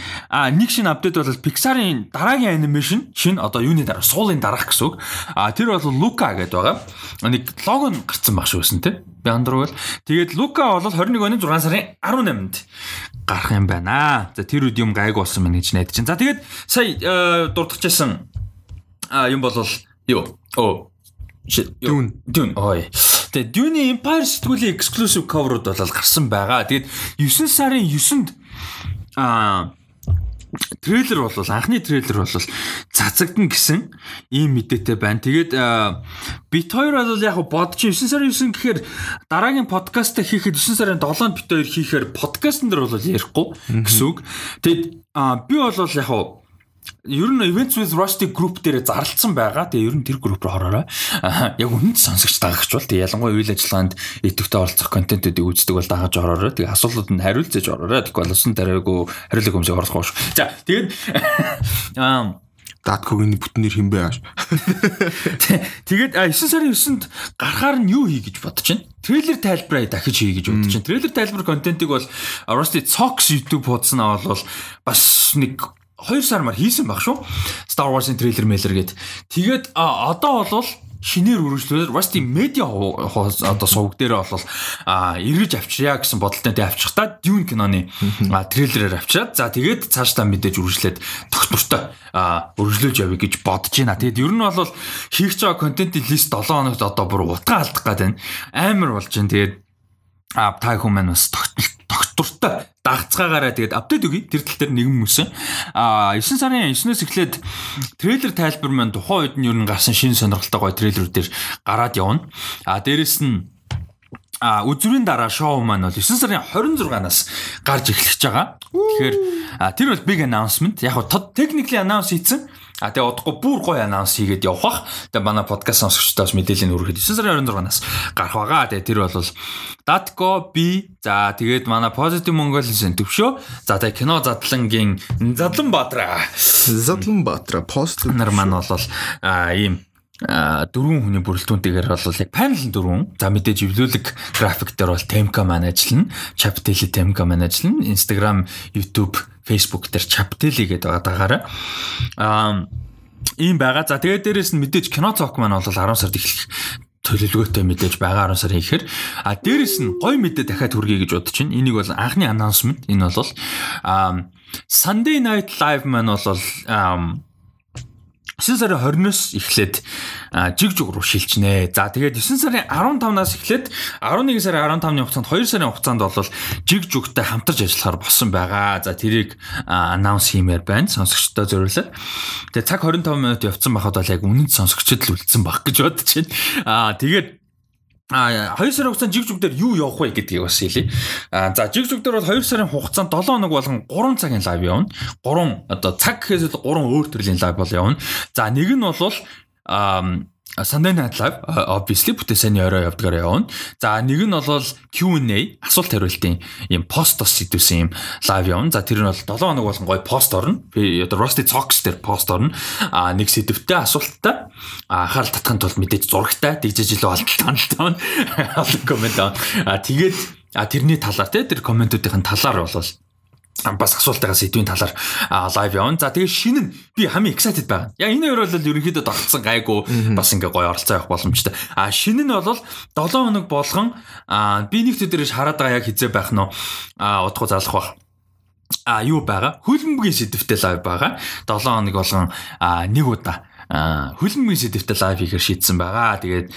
нэг шинэ апдейт бол Pixar-ын дараагийн анимашн шинэ одоо юуны дараа суулын дараах гэсэн үг. А тэр бол Luca гэдэг байгаа. Нэг лого нь гарцсан баг шүү гэсэн тий. Би андруу бол тэгээд Luca бол 21 оны 6 сарын 18-нд гарах юм байна. За тэр үед юм гайг болсон мэн гэж найдаж чинь. За тэгээд сая дурдчихсан юм бол юу? Оо Dune. Dune. Ой. Тэгээ Dune Empire сэтгүүлийн exclusive cover-ууд бол гарсан байгаа. Тэгээд 9 сарын 9-нд аа трейлер бол анхны трейлер бол цацагдана гэсэн ийм мэдээтэй байна. Тэгээд бит хоёр бол яг бодож 9 сарын 9 гэхээр дараагийн подкаст хийхэд 9 сарын 7-нд бит хоёр хийхээр подкастн дээр бол ярихгүй гэсэн үг. Тэгээд би бол яг ер нь Events with Rusty group дээр зарлцсан байгаа. Тэгээ ер нь тэр групп руу ороорой. Аа, Яг үнэнд сонсогч дагагч бол тэгээ ялангуяа үйл ажиллагаанд идэвхтэй оролцох контентуудыг үздэг бол дагаж ороорой. Тэгээ асуултууд нь хариулцаж ороорой. Тэгэхгүй бол усан тариагүй хариулах юмсыг оруулахгүй шүү. За тэгээд *laughs* аа Даткогийн бүтнээр хинбэ ааш. *laughs* Тэгээд 9 сарын 9-нд гарахаар нь юу хий гэж бодож байна? Трейлер тайлбараа дахиж хий гэж бодож байна. Трейлер тайлбар контентыг бол Rusty Fox YouTube хуудаснаа бол бас нэг 2 сар мар хийсэн баг шүү. Star Wars-ын трейлер мэйлэр гээд. Тэгээд одоо бол шинээр үргэлжлүүлээд Rusty Media одоо сувг дээр бол а эргэж авчирья гэсэн бодолтой тэ авчихтаа Dune киноны трейлерээр авчираад за тэгээд цаашдаа мэдээж үргэлжлээд тогтвортой а үргэлжлүүлж явъя гэж бодож байна. Тэгээд ер нь бол хийх чаа контентын лист 7 хоногт одоо бүр утга алдах гээд байна. Амар болж байна. Тэгээд а та хүмүүс бас тогтвортой дагцгаагаараа тэгээд апдейт өгье. Тэр тал дээр нэгэн мөсөн. А 9 сарын 9-өөс эхлээд трейлер тайлбар маань тухайн үед нь ер нь гарсан шинэ сонирхолтой гоё трейлерүүдээр гараад явна. А дээрэс нь А үзүрийн дараа шоу маань бол 9 сарын 26-наас гарч эхлэж байгаа. Тэгэхээр тэр бол big announcement. Яг нь technically announce хийсэн. А тэгээ удахгүй бүр гоё анонс хийгээд явах бах. Тэгээ манай подкаст сонсогчдоос мэдээлэл өргөхөд 9 сарын 26-наас гарах байгаа. Тэгээ тэр бол Datco B за тэгээд манай Positive Mongolism төвшөө. За тэгээ кино задлангийн Задлан Баатара. Задлан Баатара пост нар маань бол ийм дөрвөн хүний бүрэлдэхүүнтэйгээр бол яг panel дөрвөн. За мэдээж эвлүүлэг график дээр бол Temka маань ажиллана. Chapteli Temka маань ажиллана. Instagram, YouTube, Facebook дээр Chapteli гэдэг байгаа дагаараа. Аа ийм байгаа. За тэгээд дээрэс нь мэдээж кино цок маань бол 10 сард эхлэх төлөвлөгөөтэй мэдээж байгаа 10 сарын ихээр а дээрэс нь гой мэдээ дахиад хүргэе гэж бодож байна. Энийг бол анхны announcement. Энэ бол Sunday Night Live маань бол 9 сарын 20-оос эхлээд жиг жиг руу шилжнэ. За тэгээд 9 сарын 15-наас эхлээд 11 сарын 15-ны хугацаанд 2 сарын хугацаанд бол жиг жигтэй хамтарч ажиллахаар болсон байгаа. За тэрийг анонс хиймээр байна. Сонсогчдод зориулаад. Тэгээд цаг 25 минут явцсан байхад бол яг үнэнд сонсогчдод л үлдсэн баг гэж бодож байна. Аа тэгээд А 2 сарын хугацаанд жиг дээр юу явах вэ гэдгийг бас хэлье. А за жиг дээр бол 2 сарын хугацаанд 7 хоног болгон 3 цагийн лайв явна. 3 одоо цаг гэхээс 3 өөр төрлийн лайв бол явна. За нэг нь бол а Sunday Night Live obviously бүтээ сайн орой явдгаар явна. За нэг нь бол Q&A асуулт хариултын юм постос сэдвсэн юм лайв явна. За тэр нь бол 7 хоног болгон гоё пост орно. Би одоо Rusty Talks дээр пост орно. А нэг сэдвтэй асуулттай анхаарал татахын тулд мэдээж зурагтай дижиж илүү олдолтой байна. Олон *laughs* коммент. А тэгээд а тэрний талаар те тэр комментуудын талаар бол бас асуултаа сэдвийн талаар лайв явна. За тэгээ шинэ нь би хамгийн excited байгаа. Яг энэ хоёр бол ерөнхийдөө тогтсон гайгүй бас ингээ гоё оролцоо явах боломжтой. А шинэ нь бол 7 хоног болгон би нэг төдөрөж хараад байгаа яг хизээ байх нь а удахгүй залах бах а юу байгаа хөлбөмбөгийн сэдвтэй лайв байгаа 7 хоног болгон нэг удаа хөлбөмбөгийн сэдвтэй лайв хийхээр шийдсэн байгаа. Тэгээд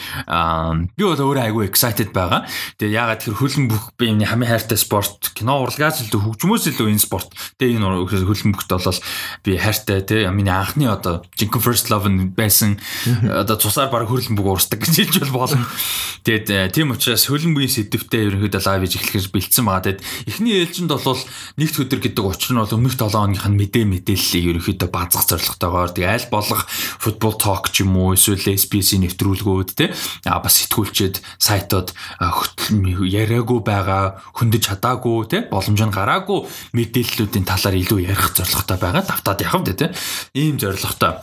би бол өөрөө айгүй excited байгаа. Тэгээд ягаад тэр хөлбөмбөх би энэ хамгийн хайртай спорт, кино урлагаас илүү хөгжмөөс илүү энэ спорт. Тэгээд энэ хөлбөмбөхт бол би хайртай тий миний анхны одоо Jinko First Love байсан. Одоо цусаар баг хөлбөмбөг уурсдаг гэж хэлж бол болно. Тэгээд тийм учраас хөлбөмбөгийн сэдвтэй ерөнхийдөө лайв хийж эхлэхээр бэлдсэн байгаа. Тэгээд эхний ээлжинд бол нэгт өдөр гэдэг учир нь бол өмнөх 7 хоногийнх нь мэдээ мэдээллийг ерөнхийдөө базах зорилготойгоор тэгээд аль болох футбол ток ч юм уу эсвэл SBS-ийн нэвтрүүлгүүд те а бас сэтгүүлчэд сайтууд яриаггүй байгаа хөндөж чадаагүй те боломж нь гараагүй мэдээллүүдийн талаар илүү ярих зорилготой байгаа. Давтаад явах те. Ийм зорилготой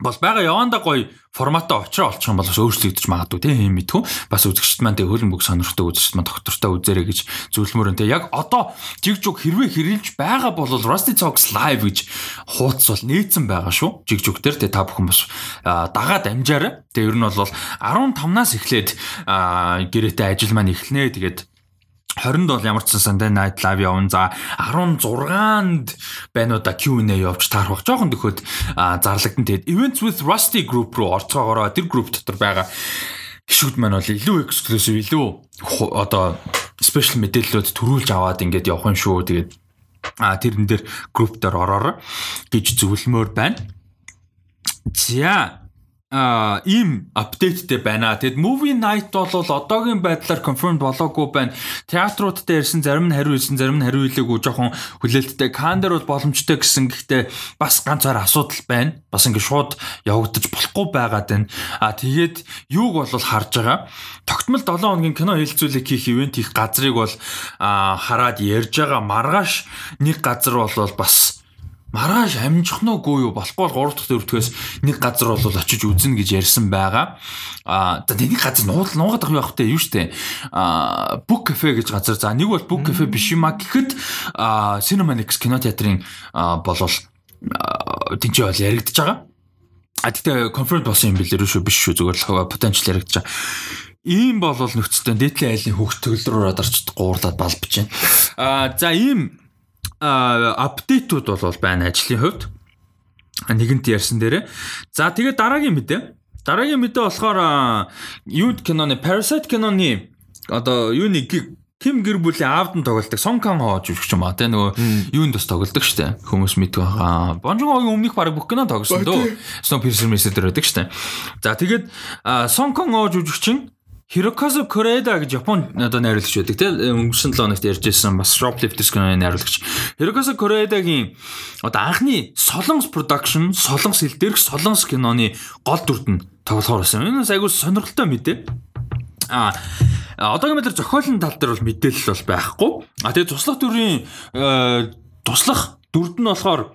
бол байгаа яванда гоё форматаа очроо олчих юм бол бас өөрчлөгдөж магадгүй тийм юм мэдхүү бас үзэгчд маань тэг хөлбөмбөг сонирхдаг үзэгчд маань доктортой үзээрэй гэж зөвлөмөр энэ яг одоо жиг жиг хэрвээ хэрэлж байгаа бол Rusty Talks live гэж хуудас бол нээсэн байгаа шүү. Жиг жиг дээр тэг та бүхэн бас дагаад амжаарай тэг ер нь бол 15-наас эхлээд гэрээтэй ажил маань эхлэнэ тэгээд 20-нд бол ямар ч Sunday Night Live явна. За 16-нд байна уу да Q&A явж таарах. Жохон төхөд зарлагдсан. Тэгээд Events with Rusty Group руу орцоогоороо тэр group дотор байгаа гişүүд маань бол илүү exclusive, илүү одоо special мэдээллүүд төрүүлж аваад ингээд явах юм шүү. Тэгээд а тэрэн дээр group дээр ороорой гэж зөвлөмөр байна. За а ийм апдейттэй байна. Тэгэд movie night бол одоогийн байдлаар confirmed болоогүй байна. Театрууд дээр ирсэн зарим нь хариу ирсэн, зарим нь хариу илээгүй жоохон хүлээлттэй. Кан дээр бол боломжтой гэсэн гэхдээ бас ганцаар асуудал байна. Бас ингэ шууд явагдаж болохгүй байгаад байна. А тэгээд юуг бол харж байгаа. Тогтмол 7 хоногийн кино хэлцүүлэг хийх ивент хийх газрыг бол хараад ярьж байгаа. Маргааш нэг газар бол бас маргааш амжих нь үгүй юу болохгүй бол 3 дахь дөрөвдгөөс нэг газар бол очиж үзнэ гэж ярьсан байгаа. Аа нэг газар нууд нуугаад байх вэ юу штэ. Аа Book Cafe гэж газар. За нэг бол Book Cafe биш юм а гэхэд аа Cinemax кинотеатрын болол тэнцээ бол яригдчихэж байгаа. А тэгтээ confirmed болсон юм билээ шүү биш шүү зүгээр л potential яригдчихэж байгаа. Ийм болол нөхцөлтэй дээдлийн айлын хөгжтөл рүү орчд гуурлаад балбаж байна. Аа за ийм апдейтууд бол байна ажлын хувьд. Нэгэнт ярьсан дээрээ. За тэгээд дараагийн мэдээ. Дараагийн мэдээ болохоор юуд киноны Parasite киноны одоо юуны Ким гэр бүлийн аавд нь тоглолдог Сон Кан Хоо жүжигч юм аа те нөгөө юунд бас тоглолдог штэ хүмүүс мэдгүй байгаа. Бонжон Хогийн өмнөх баг бүх кино тоглосон дөө. Snow Piercer Messenger байдаг штэ. За тэгээд Сон Кан Хоо жүжигчин Hirokazu Koreeda гэж Япон одоо найруулагч байдаг тийм өнгөрсөн 7 хоногт ярьжсэн бас Shoplifters киноны найруулагч. Hirokazu Koreeda-гийн одоо анхны Солонгос production, Солонгос хэл дээрх Солонгос киноны гол дүрд нь тоглохоор байсан. Энэ бас айгүй сонирхолтой мэдээ. А одоогийн мэдрэг зохиолын тал дээр бол мэдээлэл бол байхгүй. А тэгээ туслах төрийн э, туслах дүрд нь болохоор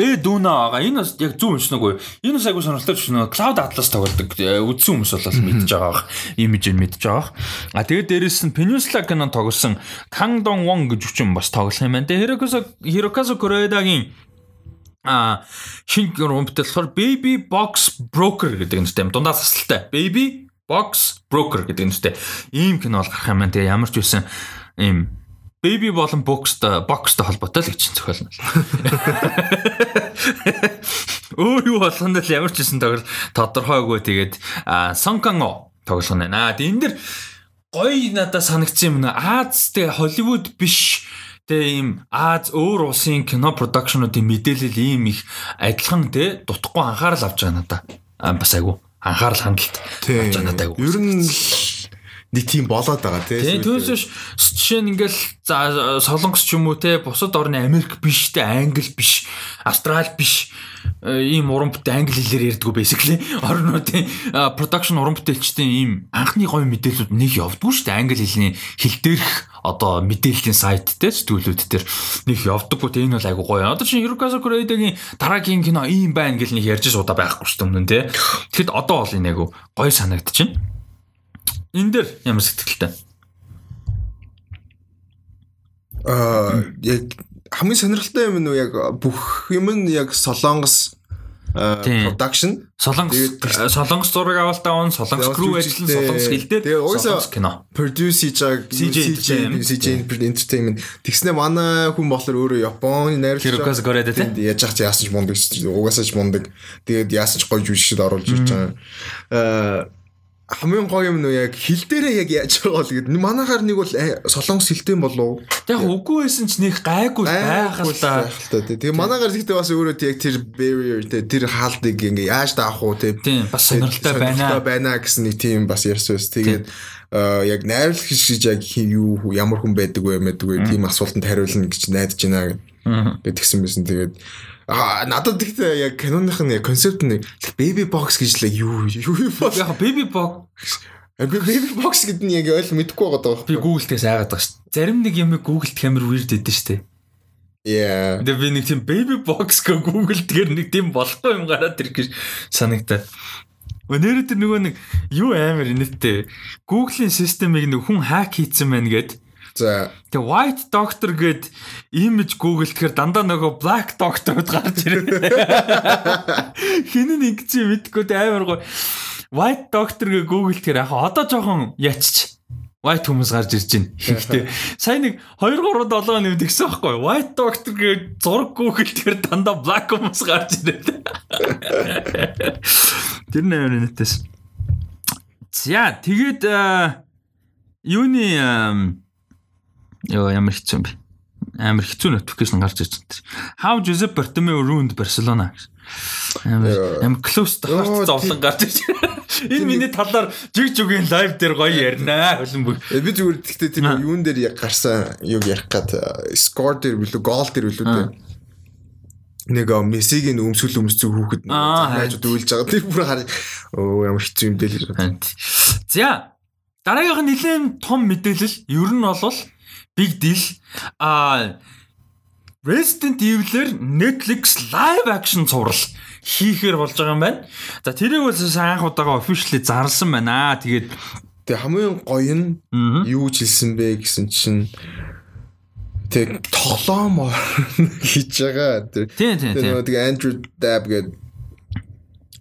Б дүүнэ байгаа. Энэ бас яг зөв нүггүй. Энэ бас айгуу сонирхолтой нөө Cloud Atlas тоглодог. Үдсэн хүмүүс бол мэдж байгаа. Имиж нь мэдж байгаа. А тэгээд дээрэс нь Peninsula кино тоглосон Kang Dong Won гэж хүчин бас тоглох юм байна. Тэгээд Hirokazu Hirokazu Koreeda-гийн а шинэ ромбтэл болохоор Baby Box Broker гэдэг нэртэй юм. Дундаа засалтай. Baby Box Broker гэдэг нэртэй. Ийм кино бол гарах юм байна. Тэгээ ямар ч үсэн ийм baby болон boxтой boxтой холбоотой л гэж зохиолно. *laughs* Өөр юу болгоно л ямар ч гэсэн тоглол тодорхойгүй тэгээд Сонканго тоглох нь байна. Энэ дэр гоё надад санагдсан юм нэ Аз тэ Холливуд биш тэ ийм Аз өөр улсын кино продакшнуудын мэдээлэл ийм их адилхан тэ дутхгүй анхаарал авч байгаа надад. Бас айгу анхаарал хандлт авч байгаа надад айгу. Ер нь нэг тийм болоод байгаа тий. Түүнээс жишээ нь ингээл за солонгос ч юм уу те бусад орны Америк биш те Англи биш Австрали биш э, ийм уран бүтээл англи хэлээр ярьдгүү basically *laughs* орнуудын production уран бүтээлчдийн ийм анхны гоё мэдээлэлүүд нэг явдггүй шүү дээ англи хэлний хэл дээрх одоо мэдээллийн сайт те сэтгүүлүүд дээр нэг явдаггүй те энэ бол айгу гоё. Одоо чинь Hirokazu Koreeda-гийн дараагийн кино ийм байна гэл нэг ярьж суудаа байхгүй шүү дээ өмнө те. Тэгэхэд одоо бол энэ айгу гоё санагдчихэв. Энэ дээр ямар сэтгэлтэй? Аа яг хамгийн сонирхолтой юм нь яг бүх юм нь яг Солонгос production. Солонгос Солонгос зураг авалтаа он Солонгос crew ажиллан Солонгос хэлдээр Солонгос кино. produce хийж байгаа CJ CJ entertainment. Тэгснэ манай хүн болохоор өөрөө Японы найруулагч Hirokazu Koreeda тийм яаж чи яасан ч мундаг угаасаа ч мундаг. Тэгээд яасан ч гоё жүжигчд оруулж ирж байгаа. Аа хамгийн гоё юм нь яг хил дээрээ яг яаж байгаа бол гэдэг. Манайхаар нэг бол э, солонгос хилтэй болов. Яг үгүй байсан ч нэг гайгүй байх л та. Тэгээ манайхаар зэгтээ бас өөрөө яг тэр barrier тэр хаалтыг ингээ яаж даах уу тийм бас сонирхолтой байна. байна гэсэн нэг тийм бас ярьсан ус. Тэгээд яг найруулах гэж яг юу ямар хүн байдаг вэ мэдгүй тийм асуултанд хариулна гэж найдаж байна байсан. Тэгээд Аа надад тэгтээ яг киноных нь концепт нь baby box гэж л юу юу боос. Яг baby box Baby box гэдэг нь яг ойл мэдэхгүй байгаа даа. Би Google-тээс айгаад байгаа шүү. Зарим нэг юм Google-т камер weird өгдөн шүү. Yeah. Би нэг тийм baby box гэ Google дээр нэг тийм болохгүй юм гараад ирэх гэж санагдаад. Өнөөдөр тэр нөгөө нэг юу амар инээдтэй. Google-ийн системийг нэг хүн хак хийцэн байна гэд За. Тэгээ White Doctor гээд image Google тэгэхээр дандаа нөгөө Black Doctor-ууд гарч ирээ. *laughs* Хин нь ингэсэн мэдгүй амар гоо. White Doctor гээ Google тэгэхээр яг одоо жоохон ячч White хүмүүс гарч ирж байна. Гэхдээ сайн нэг 2 3 7 нэмд гисэн байхгүй. White Doctor гээ зураг Google тэгэхээр дандаа Black хүмүүс гарч ирээ. *laughs* Тэр нээр нэтээс. За тэгээд юуны Йоо ямар хэцүү юм бэ? амар хэцүү notification гарч ирж байна. How Josep Bartomeu ruined Barcelona гэж. Амар амар close тохиолдсон зовлон гарч ирж. Энэ миний талаар жиг жигийн лайв дээр гоё ярина. Бүх. Э, Би зүгээр гэхдээ тийм юун дээр гарсан юг ярих гад скор дээр билүү гол дээр билүү дээ. Нэг Мессигийн өмсгөл өмсцөг хүүхэд найзууд үйлж байгаа. Тэр бүр хараа. Оо ямар хэцүү юм бэ л. За дараагийнх нь нэлээд том мэдээлэл ер нь бол big deal а Resident Evil-ээр Netflix live action цуврал хийхээр болж байгаа юм байна. За тэрийг бол анх удаага officially зарласан байна. Тэгээд тэг хамгийн гоё нь юу ч хэлсэн бэ гэсэн чинь тэг тоглоом *laughs* хийж байгаа. Тийм тийм тийм. Тэг Andrew Dab гэдэг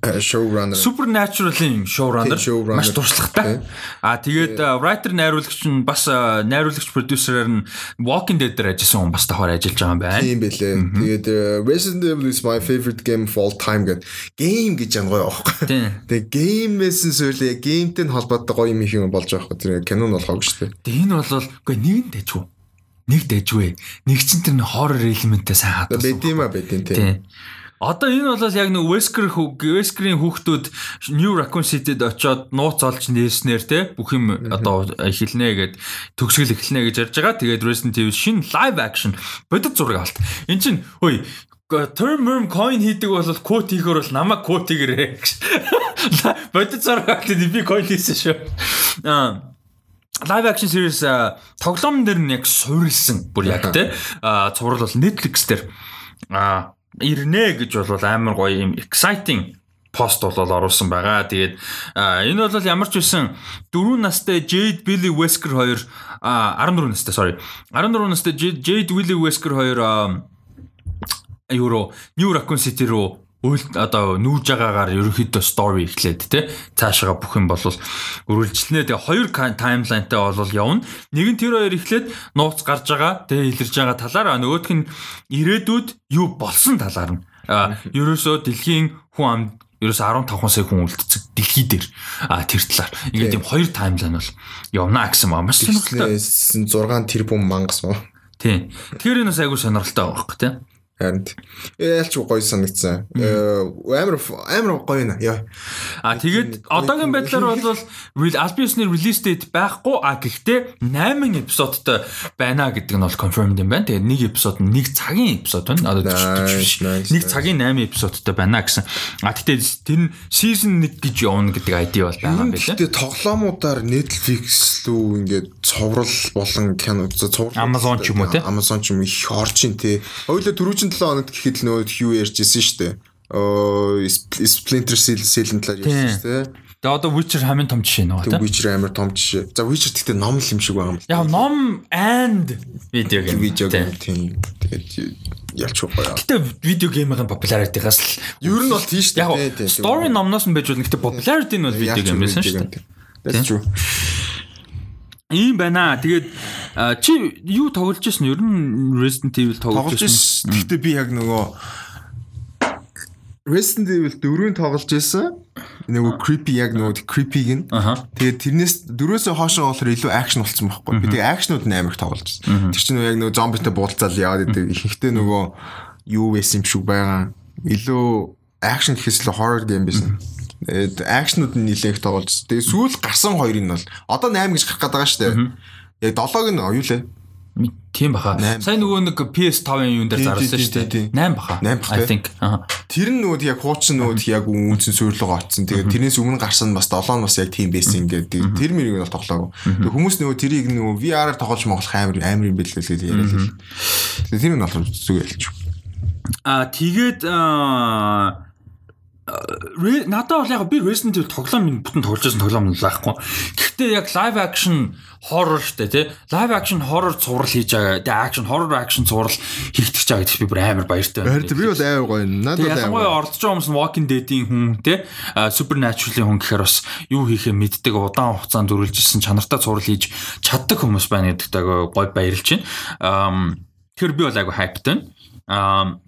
showrunner Supernatural-ийн showrunner маш туршлагатай. А тэгээд writer найруулагч нь бас найруулагч продюсерээр нь Walking Dead дээр ажилласан хүн бас давхар ажиллаж байгаа юм байна. Тийм байлээ. Тэгээд Resident Evil is my favorite game of all time гэдэг game гэж ангой аахгүй. Тэгээд game-ээс нь сүүлээ gameтэй нь холбоотой гоё юм их юм болж байгаа байхгүй. Тэр кино нь болохгүй шүү дээ. Тэгээд энэ бол үгүй нэг нь дэжгүй. Нэг дэжгүй. Нэг чинь тэр horror element-тэй сайн хадгалсан. Бэдима бэдин тийм. Одоо энэ бол яг нэг Wesker Wesker-ийн хүүхдүүд New Raccoon City-д очиод нууц олж нээснээр те бүх юм одоо эхэлнэ гэд төгсгөл эхэлнэ гэж ярьж байгаа. Тэгээд Resident Evil шинэ live action бодит зураг авалт. Эн чин хөөе term worm coin хийдэг бол quote хийхөр бол намайг quote хийгэрээ. *laughs* Бодит зураг авалт би coin хийсэн шүү. Аа live action series тоглоом дээр нь яг суурилсан бүр яг те цуврал бол Netflix дээр а ирнэ гэж бол амар гоё юм exciting пост бол оруулсан байгаа. Тэгээд энэ бол ямар ч үсэн 4 настай Jade Billy Wesker хоёр 14 настай sorry 14 настай Jade Billy Wesker хоёр евро New Raccoon City руу үйл одоо нүүж байгаагаар ерөнхийдөө story эхлээд те цаашаа бүх юм бол үргэлжлэнэ. Тэгээ хоёр таймлайнтай бол явна. Нэг нь тэр хоёр эхлээд нууц гарч байгаа тэгээ илэрж байгаа талаар нөгөөх нь ирээдүйд юу болсон талаар нь. Ерөөсөө дэлхийн хүн ам ерөөсө 15 сая хүн үлдцэг дэлхий дээр а тэр талаар. Ингээд юм хоёр таймлайн бол явна гэсэн ба маш сонирхолтой. 6 тэрбум мангас мó тийм тэгэхээр энэ бас айгүй сонирхолтой байгаа байхгүй тийм Харин ялч гоё санагдсан. Амар амар гоё нэ. Яа. А тэгээд одоогийн байдлаар бол Albius-ны release date байхгүй а гэхдээ 8 эпизодтой байна гэдэг нь бол confirmed юм байна. Тэгээд нэг эпизод нь нэг цагийн эпизод байна. Одоо нэг цагийн 8 эпизодтой байна гэсэн. А гэхдээ тэр нь season 1 гэж явна гэдэг ID бол байгаа юм байна. Тэгээд тоглоомудаар Netflix лүү ингээд цоврал болон кино цоврал Amazon ч юм уу те. Amazon ч юм их орж ин те. Ойлоо дөрвөн 7 хоногт гэхэд л нөө юу ярьж исэн шүү дээ. Splinter Cell Cell-ын талаар ярьсан шүү дээ. Тэгээ одоо Witcher хамгийн том жишээ нөгөө тийм. Witcher амар том жишээ. За Witcher гэхдээ ном л юм шиг байгаа юм. Яг ном and видео гейм. Видео гейм тийм. Тэгээд ялч гоё. Гэтэ видео геймийн popularity-гаас л ер нь бол тийм шүү дээ. Story номноос нь байж болно. Гэтэ popularity нь бол видео гейм байсан шүү дээ. That's true. Ийм байна. Тэгээд чи юу тоглож ирсэн? Ер нь Resident Evil тоглож ирсэн. Гэхдээ би яг нөгөө Resident Evil 4-ийн тоглож ирсэн. Нөгөө creepy яг нөгөө creepy-г нь. Тэгээд тэрнээс дөрөөсөө хоошоо болохоор илүү акшн болсон байхгүй. Би тэгээд акшнууд нь амар их тоглож ирсэн. Тэр чинь яг нөгөө зомбитой буулцаал яваад идэг. Ихэнхдээ нөгөө юу байсан юм шиг байгаа. Илүү акшн гэхээс илүү horror game байсан акшнууд нь нилээх тоглож. Тэгээ сүүл гарсан хоёрыг нь бол одоо 8 гэж гарах гээд байгаа шүү дээ. Яг 7-г нь юу лээ? Тийм баха. Сайн нөгөө нэг PS5-ын юун дээр зарласан шүү дээ. 8 баха. 8 баха. I think. Тэр нь нөгөө яг хуучин нөгөө яг үнцэн суйрлогоо очсон. Тэгээ тэрнээс өмнө гарсан бас 7 нь бас яг тийм байсан ингээд тэр мэрийг нь бол тоглоагүй. Тэгээ хүмүүс нөгөө тэрийг нөгөө VR-аар тоглож моглох амар амар юм бэлээ л яриад л. Тэр нь болохоор зүг ялч. Аа тэгээд аа надад бол яг би Resident Evil тоглоом минь бүтэн тоглож байсан тоглоом нь лаахгүй. Гэхдээ яг live action horror штэ тий. Live action horror цуврал хийж байгаа. Тэгээ action horror action цуврал хийгдэж байгаа гэж би бүр амар баяртай байна. Би бол амар гоё. Надад амар. Яг гоё ордож байгаа хүмүүс Walking Dead-ийн хүн тий. Supernatural-ийн хүн гэхээр бас юу хийхээ мэддэг удаан хугацаанд дөрүүлж ирсэн чанартай цуврал хийж чаддаг хүмүүс байна гэдэгт гоё баярлж байна. Тэгэхээр би бол айгу хайптай. Аа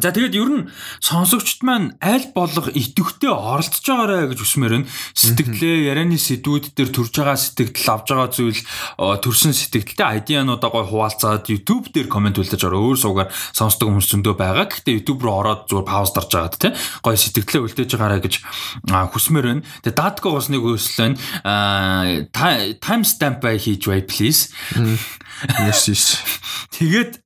За тэгээд ер нь сонсогчд маань аль болох идэвхтэй оролцож байгаарэ гэж үсмээр нь сэтгэлээ ярианы сэдвүүд дээр төрж байгаа сэтгэл авж байгаа зүйл төрсэн сэтгэлтэй айдиануудаа гой хуваалцаад YouTube дээр комент үлдэж байгаа өөр суугаар сонсдог хүмүүс зөндөө байгаа. Гэхдээ YouTube руу ороод зүгээр пауз дарж байгаад тий гой сэтгэлээ үлдээж байгаарэ гэж хүсмээр байна. Тэгээд даткогоос нэг өсөл байна. Time stamp хийж бай please. Yes yes. Тэгээд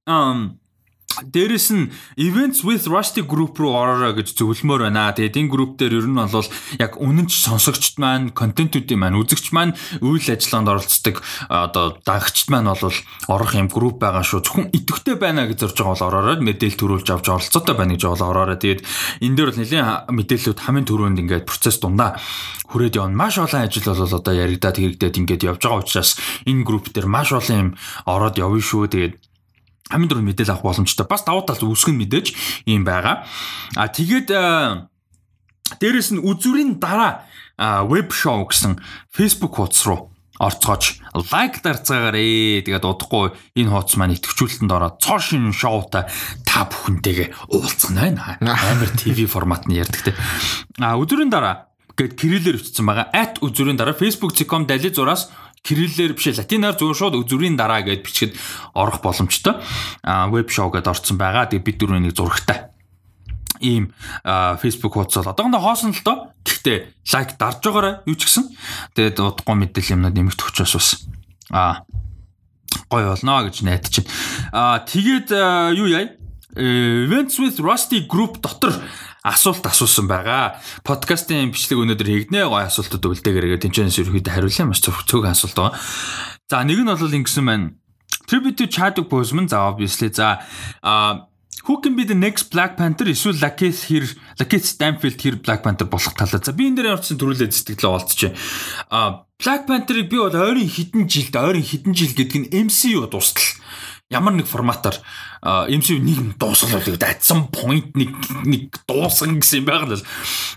Дээрэс нь Events with Rusty Group руу ороорой гэж зөвлөмөр байна. Тэгээд энэ групп дээр ер нь бол яг үнэнч сонсогчд маань, контентүүдийн маань, үзэгч маань үйл ажиллагаанд оролцдог одоо дагагчд маань бол орох юм групп байгаа шүү. Зөвхөн идэвхтэй байна гэж зорж байгаа бол ороорой мэдээлэл төрүүлж авч оролцоотой байна гэж бол ороорой. Тэгээд энэ дээр бол нэлийн мэдээллүүд хамгийн түрүүнд ингээд процесс дундаа хүрээд явна. Маш олон ажил бол одоо яригадаад хэрэгдээд ингээд явж байгаа учраас энэ групп дээр маш олон юм ороод явна шүү. Тэгээд хамгийн дөрөв мэдээлэл авах боломжтой. Бас давуу тал үүсгэн мэдээж юм байгаа. А тэгээд дээрэс нь үзүрийн дараа веб шоу гэсэн Facebook хуудас руу орцгооч лайк дарцгаагаарэ тэгээд удахгүй энэ хуудас маань идэвхжүүлэлтэнд ороод цоо шин шоутай та бүхэнтэйгээ уулзах байна. *laughs* Амар ТV форматны ярьдаг те. А өдрийн дараа гээд кириллээр бичсэн байгаа. @үзүрийн дараа facebook.com далид зураас кириллээр биш латинаар зөв шууд зүрийн дараа гэд бичгэд орох боломжтой. А веб шоу гэдээ орцсон байгаа. Тэгээ бид дөрөв нэг зурагтай ийм Facebook хуудас бол одоохондоо хоосон л доо. Гэхдээ лайк дарж байгаарай юу ч гэсэн. Тэгээд удахгүй мэдээлэл юмнууд нэмэгдэх учраас бас а гой болно гэж найдаж байна. А тэгээд юу яа? Events with Rusty Group дотор асуулт асуусан байгаа. Подкастын бичлэг өнөөдөр хийгнэ гой асуултууд үлдээгээрээ тэнцэнээс ерөөхдөө хариулъя маш цөөхөн асуулт байгаа. За нэг нь бол ингэсэн байна. Tribute to Chadwick Boseman за obviously за а Who can be the next Black Panther эсвэл Lakeith хэр Lakeith Stanfield хэр Black Panther болох талаа. За би энэ дээр орсон төрүүлээ сэтгэлээ олцчихэ. А Black Panther-ыг би бол ойрын хідэн жилд ойрын хідэн жил гэдэг нь MCU дуустал ямар нэг форматаар MCU нэг дуусгал болыг датсан point нэг нэг дуусан гэсэн юм байга л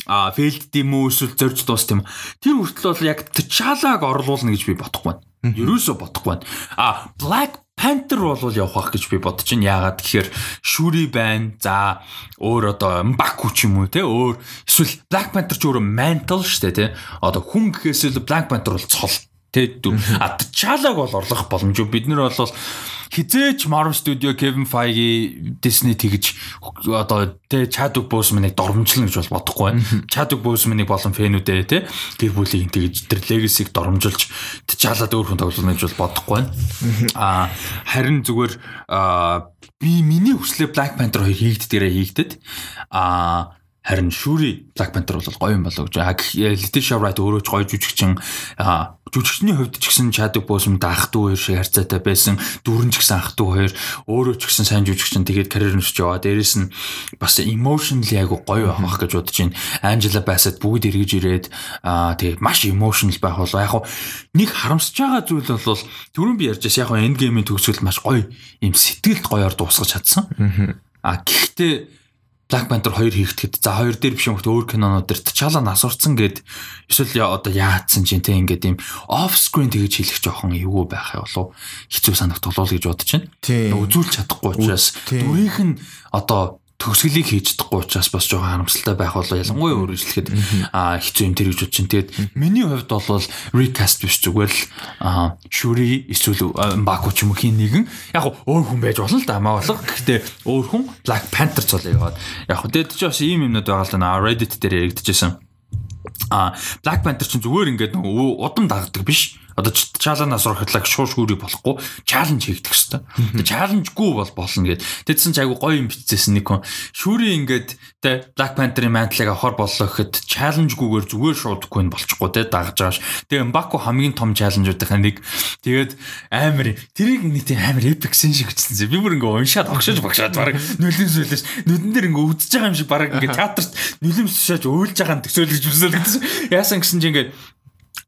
а failed тийм үү эсвэл зорж дуус тийм тэр хүртэл бол яг T'Challa-г оруулна гэж би бодохгүй байна. Ерөөсөө бодохгүй байна. А Black Panther бол явах гэж би бодож байна. Яагаад гэхээр Shuri байна. За өөр одоо Mbaku ч юм уу те өөр эсвэл Black Panther ч өөрөө mantle шүү дээ те. Одоо хүн гэхээс л Black Panther бол цол те. А T'Challa-г бол орлох боломжгүй. Бид нар бол хизээч Marvel Studio Kevin Feige Disney тэгж одоо тэ Chadwick Boseman-ыг доромжлно гэж бол бодохгүй байна. Chadwick Boseman-ыг болон фэнүүдээ тэ гэр бүлийг тэгж тэр legacy-г доромжилж T'Challa-д өөр хүн тоглоно гэж бол бодохгүй байна. Аа харин зүгээр би миний хүслээ Black Panther 2 хийгддээрээ хийгдэд аа Харин Shuri Black Panther бол гоё юм болов гэж. Letitia Wright өөрөө ч гоё жүжигчин жүжигчний хувьд ч гэсэн Chadwick Boseman ах トゥ хоёр шиг харьцаатай байсан. Дүрэн ч гэсэн ах トゥ хоёр өөрөө ч гэсэн сайн жүжигчин тэгээд карьер нөсч яваа. Дээрээс нь бас emotionally айгу гоё байх гэж бодож байна. Angela Bassett бүгд эргэж ирээд аа тэгээд маш emotional байх болоо. Яг нэг харамсаж байгаа зүйл бол түрүүн би ярьж байсан. Яг Endgame-ийн төгсгөл маш гоё юм сэтгэлд гоёор дуусгаж чадсан. Аа гэхдээ Black Panther 2 хийгдэхэд за хоёр дээр биш юм хөт өөр кинонууд дээр T'Challa насурцсан гэд эсвэл одоо яатсан чинь те ингээд юм off screen тэгэж хэлэх жоохон эвгүй байх болов хэцүү санагдтолоо гэж бодож байна. Үзүүлж чадахгүй учраас дүрийнх нь одоо төгсгөлийг хийж чадахгүй учраас бас жоохон харамсалтай байх болоо ялангуяа өөрөжлөхэд а хэцүү юм тэр гэж бодож чинь. Тэгээд миний хувьд бол recast биш зүгээр л Shuri эсвэл Mbaku ч юм уу хин нэгэн яг өөр хүн байж болно л да маа болго. Гэхдээ өөр хүн Black Panther цолоо яваад яг тэгээд ч бас ийм юмнууд байгаа л да Reddit дээр яригдчихсэн. А Black Panther чинь зүгээр ингээд нөгөө удам дагдаг биш одоо чаленаас орохлаа шууш гүрий болохгүй чаленж хийгдэх хэвээр. Тэгээ чаленжгүй бол болно гэд. Тэдсэн ч айгу гоё юм бичсэн нэг хүн. Шүүри ингээд тэ Black Panther-ийн мантлыг авахар боллоо гэхэд чаленжгүйгээр зүгээр шуудахгүй нь болчихгүй тэ дагаж байгаа ш. Тэгээ Mbaku хамгийн том чаленжуудынхаа нэг. Тэгээд амар тэрийг нэг тийм амар epic шин шиг бичсэн. Би бүр ингээд уншаад огшож багшаад баг нүлэн сүлээс нүдэн дээр ингээд үзэж байгаа юм шиг баг ингээд театрт нүлэмс шааж уйлж байгаа юм төсөөлж үзсэн. Яасан гэсэн чинь ингээд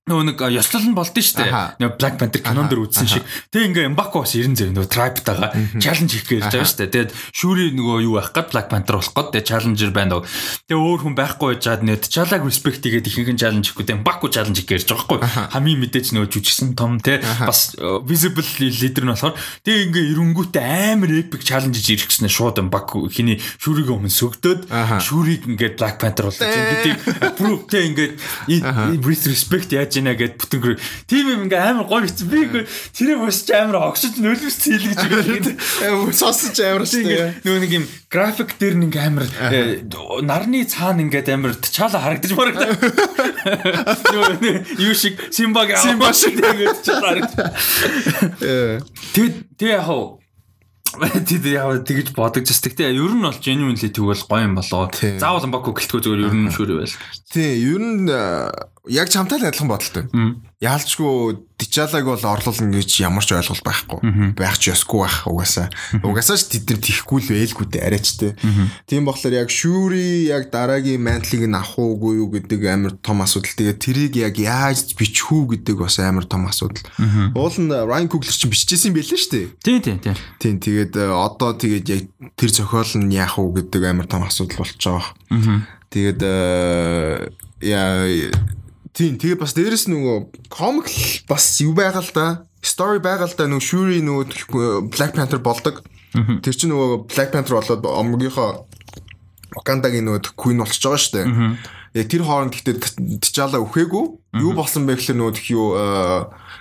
нөгөө нэг ёслол нь болдсон шүү дээ. Нөгөө Black Panther кинон дэр үзсэн шиг. Тэг ингээ Mbaku бас 90 зөв нөгөө Tribe-таага challenge хийх гэж байгаа шүү дээ. Тэгээд Shuri нөгөө юу байх гээд Black Panther болох гээд тэгээд challenger байна даа. Тэгээ өөр хүн байхгүй байжгаад нэт T'Challa-г respect хийгээд ихэнх нь challenge хийхгүй тэгээд Mbaku challenge хийх гэж байгаа байхгүй. Хамгийн мэдээж нөгөө жүжигсэн том те бас visible leader нь болохоор тэг ингээ эренгүүтээ амар epic challenge хийж ирэхснээр шууд Mbaku хиний Shuri-г өмнө сүгдөөд Shuri-г ингээ Black Panther болоо. Гэдэг proof те ингээ respect яаж яаж ийна гэд бүтэнгэр тийм юм ингээ амар гоё бицэн би тэрийг өсч амар огшиж нөлөөс цэлгэж байгаа. Сонсож амар дээ. Нөгөө нэг юм график дээр нэг амар э, нарны цаана ингээд амар чаала харагдаж. *laughs* Нөгөө юу шиг симбаг симба шиг ингээд чаала харагдаж. Тэгээд тэгээ яг Тэд яа тэгж бодож бас тэгтээ ер нь бол genuinely тэгвэл гоё юм болоо. Заавал Баку гэлтгөө зүгээр ер нь шүүрээ байл. Тий, ер нь яг чамтай л адилхан бодолтой. Яалчгүй Дичалаг бол орлуулна гэж ямар ч ойлголт байхгүй. Байх ч ёсгүй байх угаасаа. Угаасаа ч тэд нар тихгүй л байлгүй дээ арайч те. Тийм болохоор яг шүүри яг дараагийн мантлыг нь авах уугүй юу гэдэг амар том асуудал. Тэгээд тэрийг яг яаж бичих үү гэдэг бас амар том асуудал. Уул нь Ryan Coogler чинь биччихсэн юм байлээ шүү дээ. Тийм тийм тийм. Тийм тэгээд э, одоо тэгээд яг тэр зохиол нь яах уу гэдэг амар том асуудал болчихж байгаа. Тэгээд э, яа Тийм тэгээ бас дээрэс нөгөө комик бас юу байгаа л да. Story байгаа л да нөгөө Shuri нөгөө Black Panther болдог. Тэр чинь нөгөө Black Panther болоод омгийнхоо Wakanda-гийн нөгөө Queen болчихж байгаа шүү дээ. Яг тэр хооронд гэхдээ T'Challa өхөөгүй. Юу болсон бэ гэхээр нөгөө юу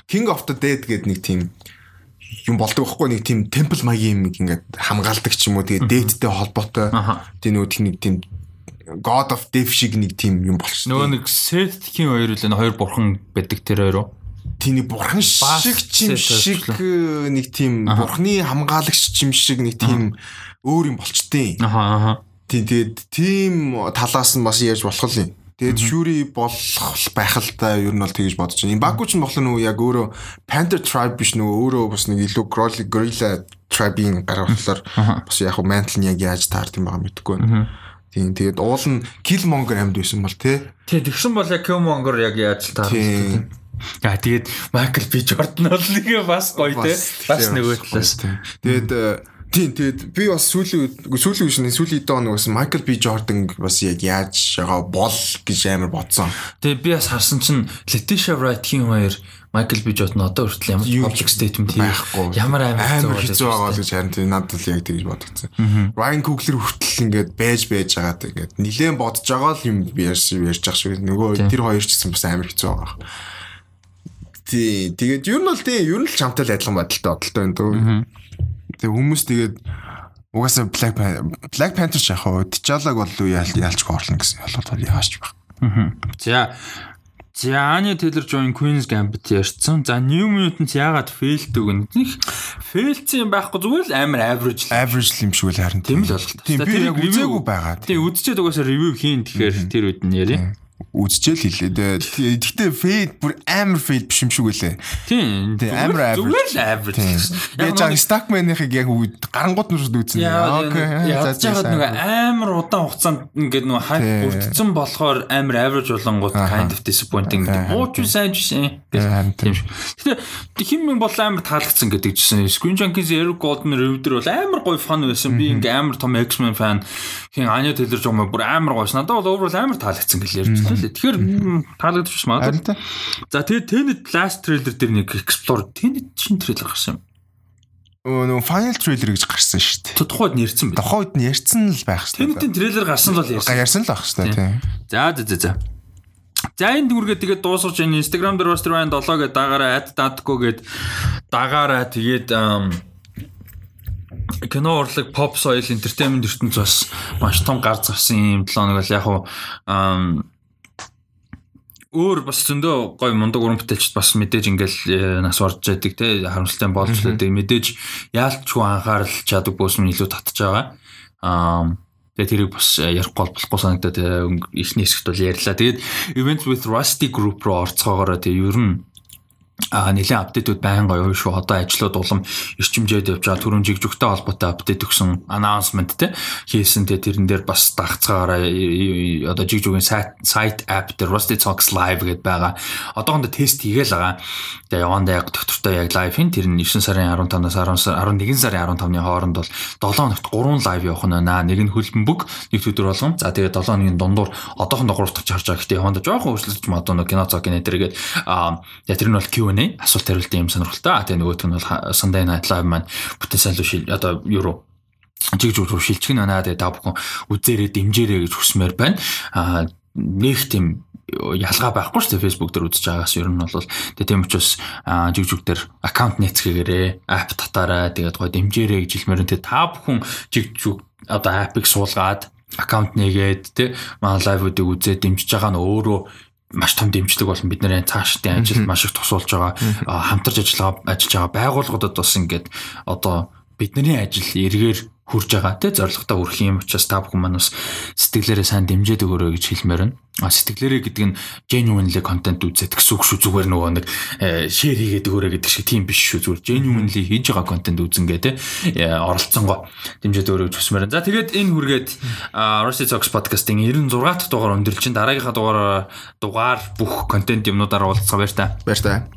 King of the Dead гэдэг нэг тийм юм болдог байхгүй нэг тийм temple маягийн юм ингээд хамгаалдаг ч юм уу тэгээ дээдтэй холбоотой тийм нөгөө тийм нэг тийм God of Death шиг нэг тийм юм болчихсон. Нөгөө нэг Seth-ийн хоёр үлэн хоёр бурхан байдаг тэр хоёр уу? Нэг бурхан шиг чим шиг нэг тийм бурханы хамгаалагч чим шиг нэг тийм өөр юм болчтой. Аха аха. Тийм тэгээд тийм талаас нь бас яаж болох юм. Тэгээд шүүри болох байх л та ер нь бол тэгж бодож байна. Баку ч болохоор нөгөө яг өөрөө Panther tribe биш нөгөө өөрөө бас нэг илүү gorilla tribe-ийн гар болохоор бас яг хуу mantle нь яг яаж таард юм байгаа мэдэхгүй байна. Тийм тэгээд уул нь Killmonger амьд байсан бол тий. Тий тэгсэн бол яг Killmonger яг яаж таарсан. Яа тэгээд Michael B Jordan бол нэг бас гоё тий. Бас нөгөө талаас. Тэгээд э, Тийм тэгээд би бас сүүлийн сүүлийн үеийн сүүлийн доо нэг бас Michael B Jordan бас яг яаж байгаа бол гэж амар бодсон. Тэгээд би бас харсан чинь Letitia Wright-ийн хоёр Michael B Jordan одоо хүртэл ямар public statement хийхгүй. Ямар амар хэцүү байгаа гэж харин тийм надад л яг тэгж бодогдсон. Ryan Coogler хүртэл ингээд байж байж байгаа тэгээд нилээн бодож байгаа л юм би ярьж ярьж ах шиг нөгөө тэр хоёр ч гэсэн бас амар хэцүү байгаа. Тий, тэгээд ер нь бол тий, ер нь л чамтай л адилхан бодолтой бодолтой байна дөө. Тэгээ хүмүүс тэгээд угаасаа Black Black Panther ч яг хоо T'Challa-г бол яалчгүй орлоо гэсэн ялгаатай яаш байх. За За Anya Taylor-Joy Queen's Gambit ярьсан. За New Mutant яагаад failed үг нэг failed юм байхгүй зүгээр л амар average average юм шиг л харин тийм л болтой. Тийм би яг үзээгүй байгаа. Тийм үзчихэд угаасаа review хийн тэгэхээр тэр үед нь яриа үзчихэл хэлээ. Гэхдээ фейд бүр амар фейд биш юм шиг үлээ. Тийм. Амар average. Зүгээр л average. Яг жаа Stackman-ыг яг гарангууд нь үзсэн. Окей. Яаж жаад нэг амар удаан хугацаанд ингээд нэг хайп бүрдсэн болохоор амар average болонгууд kind of disappointing. Ууч сайн жишээ. Тийм. Гэхдээ хин бол амар таалагдсан гэдэг жишээ. Screen Junkies Eric Golden дээр бол амар гоё фан байсан. Би ингээд амар том X-Men fan хин Anya Taylor-Joy бүр амар гоё. Надад бол overall амар таалагдсан гэж ярьж байна лээ. Тэгэхээр таалагдчих магадгүй. За тэгээд Tenet Blast trailer дээр нэг explore Tenet шин трейлер гарсан юм. Нөө final trailer гэж гарсан шүү дээ. Тухайд нь ярьсан байх. Тухайд нь ярьсан л байх шүү дээ. Tenet-ийн трейлер гарсан л бол ярьсан. Ярьсан л байх шүү дээ. За за за за. За энэ дүргээ тэгээд дуусгаж энэ Instagram дээр бас тэр байна 7 гэдэг дагаараа ad dadko гэд дагаараа тэгээд кино урлаг pop soil entertainment ертөнц бас маш том гар зарсан юм 7 нэг бол яг хуу өөр бас зөндөө гой мундаг уран бүтээлчд бас мэдээж ингээл э, нас орж байдаг те харамсалтай болж байдаг мэдээж яалтчгүй анхаарал чаддаг бөөс нь илүү татж байгаа. Аа тэгээ тэрийг бас э, ярихгүй болохгүй санагдаад эхний хэсэгт бол ярьлаа. Тэгээд Events with Rusty Group руу орцоогоороо тэгээ ер нь а нэлээд апдейтүүд байнга явна шүү. Одоо ажлууд улам эрчимжээд явж байгаа түрүүн жигжигтэй холбоотой апдейт өгсөн announcement те хийсэн те тэрэн дээр бас дагцгаараа одоо жигжигийн сайт сайт app дээр Rusty Talks live гэдээ байгаа. Одоохондоо тест хийгээл байгаа. Тэгээ явандаа яг доктортой яг live хийн тэр нь 9 сарын 15-наас 11 сарын 15-ны хооронд бол 7 хоногт 3 live явах нь наа. Нэг нь хөлбөмбөг нэг өдөр болгон. За тэгээ 7 хоногийн дундуур одоохондоо 3 дахь харж байгаа. Гэхдээ явандаа жоохон өөрчлөлт мод нэг кино цог гэнэ тэргээд а тэр нь бол Q&A байна. Асуулт хариултын юм сонирхолтой. Тэгээ нөгөөх нь бол Sunday Night Live маань потенциал шил одоо юу жиг жиг руу шилжих нь байна. Тэгээ та бүхэн үзээрэй, дэмжээрэй гэж хүсмээр байна. А нэг тийм ялгаа байхгүй шүү дээ Facebook дээр үзэж байгаас ер нь бол тэгээ тийм учраас жиг жиг дээр аккаунт нээцгээгээрээ app татаарай тэгээд гой дэмжээрэй гэж хэлмээр тэгээ та бүхэн жиг жиг одоо app-ыг суулгаад аккаунт нээгээд тэ манай лайвуудыг үзээд дэмжиж байгаа нь өөрөө маш том дэмжлэг болон бидний цаашдын ажилд маш их тусуулж байгаа хамтарч ажиллагаа ажиллаж байгаа байгууллагуудад бас ингээд одоо бидний ажил эргээр хүрж байгаа те зорилготой хүрэх юм учраас та бүхэн маань бас сэтгэлээрээ сайн дэмжиж өгөөрэй гэж хэлмээр байна. А сэтгэлээрээ гэдэг нь genuinely content үзээд гэсэн үг шүү зүгээр нөгөө нэг share хийгээд өгөөрэй гэдэг шиг тийм биш шүү зүгээр genuinely хийж байгаа content үзэнгээ те оролцсонгоо дэмжиж өгөөрэй гэж хүсмээр байна. За тэгээд энэ хүргээд Rusty Talks podcast-ийн 96 дахь дугаар өндөрлж чинь дараагийнхаа дугаар дугаар бүх контент юмнуудаараа уулзцаа баяр та. Баяр та.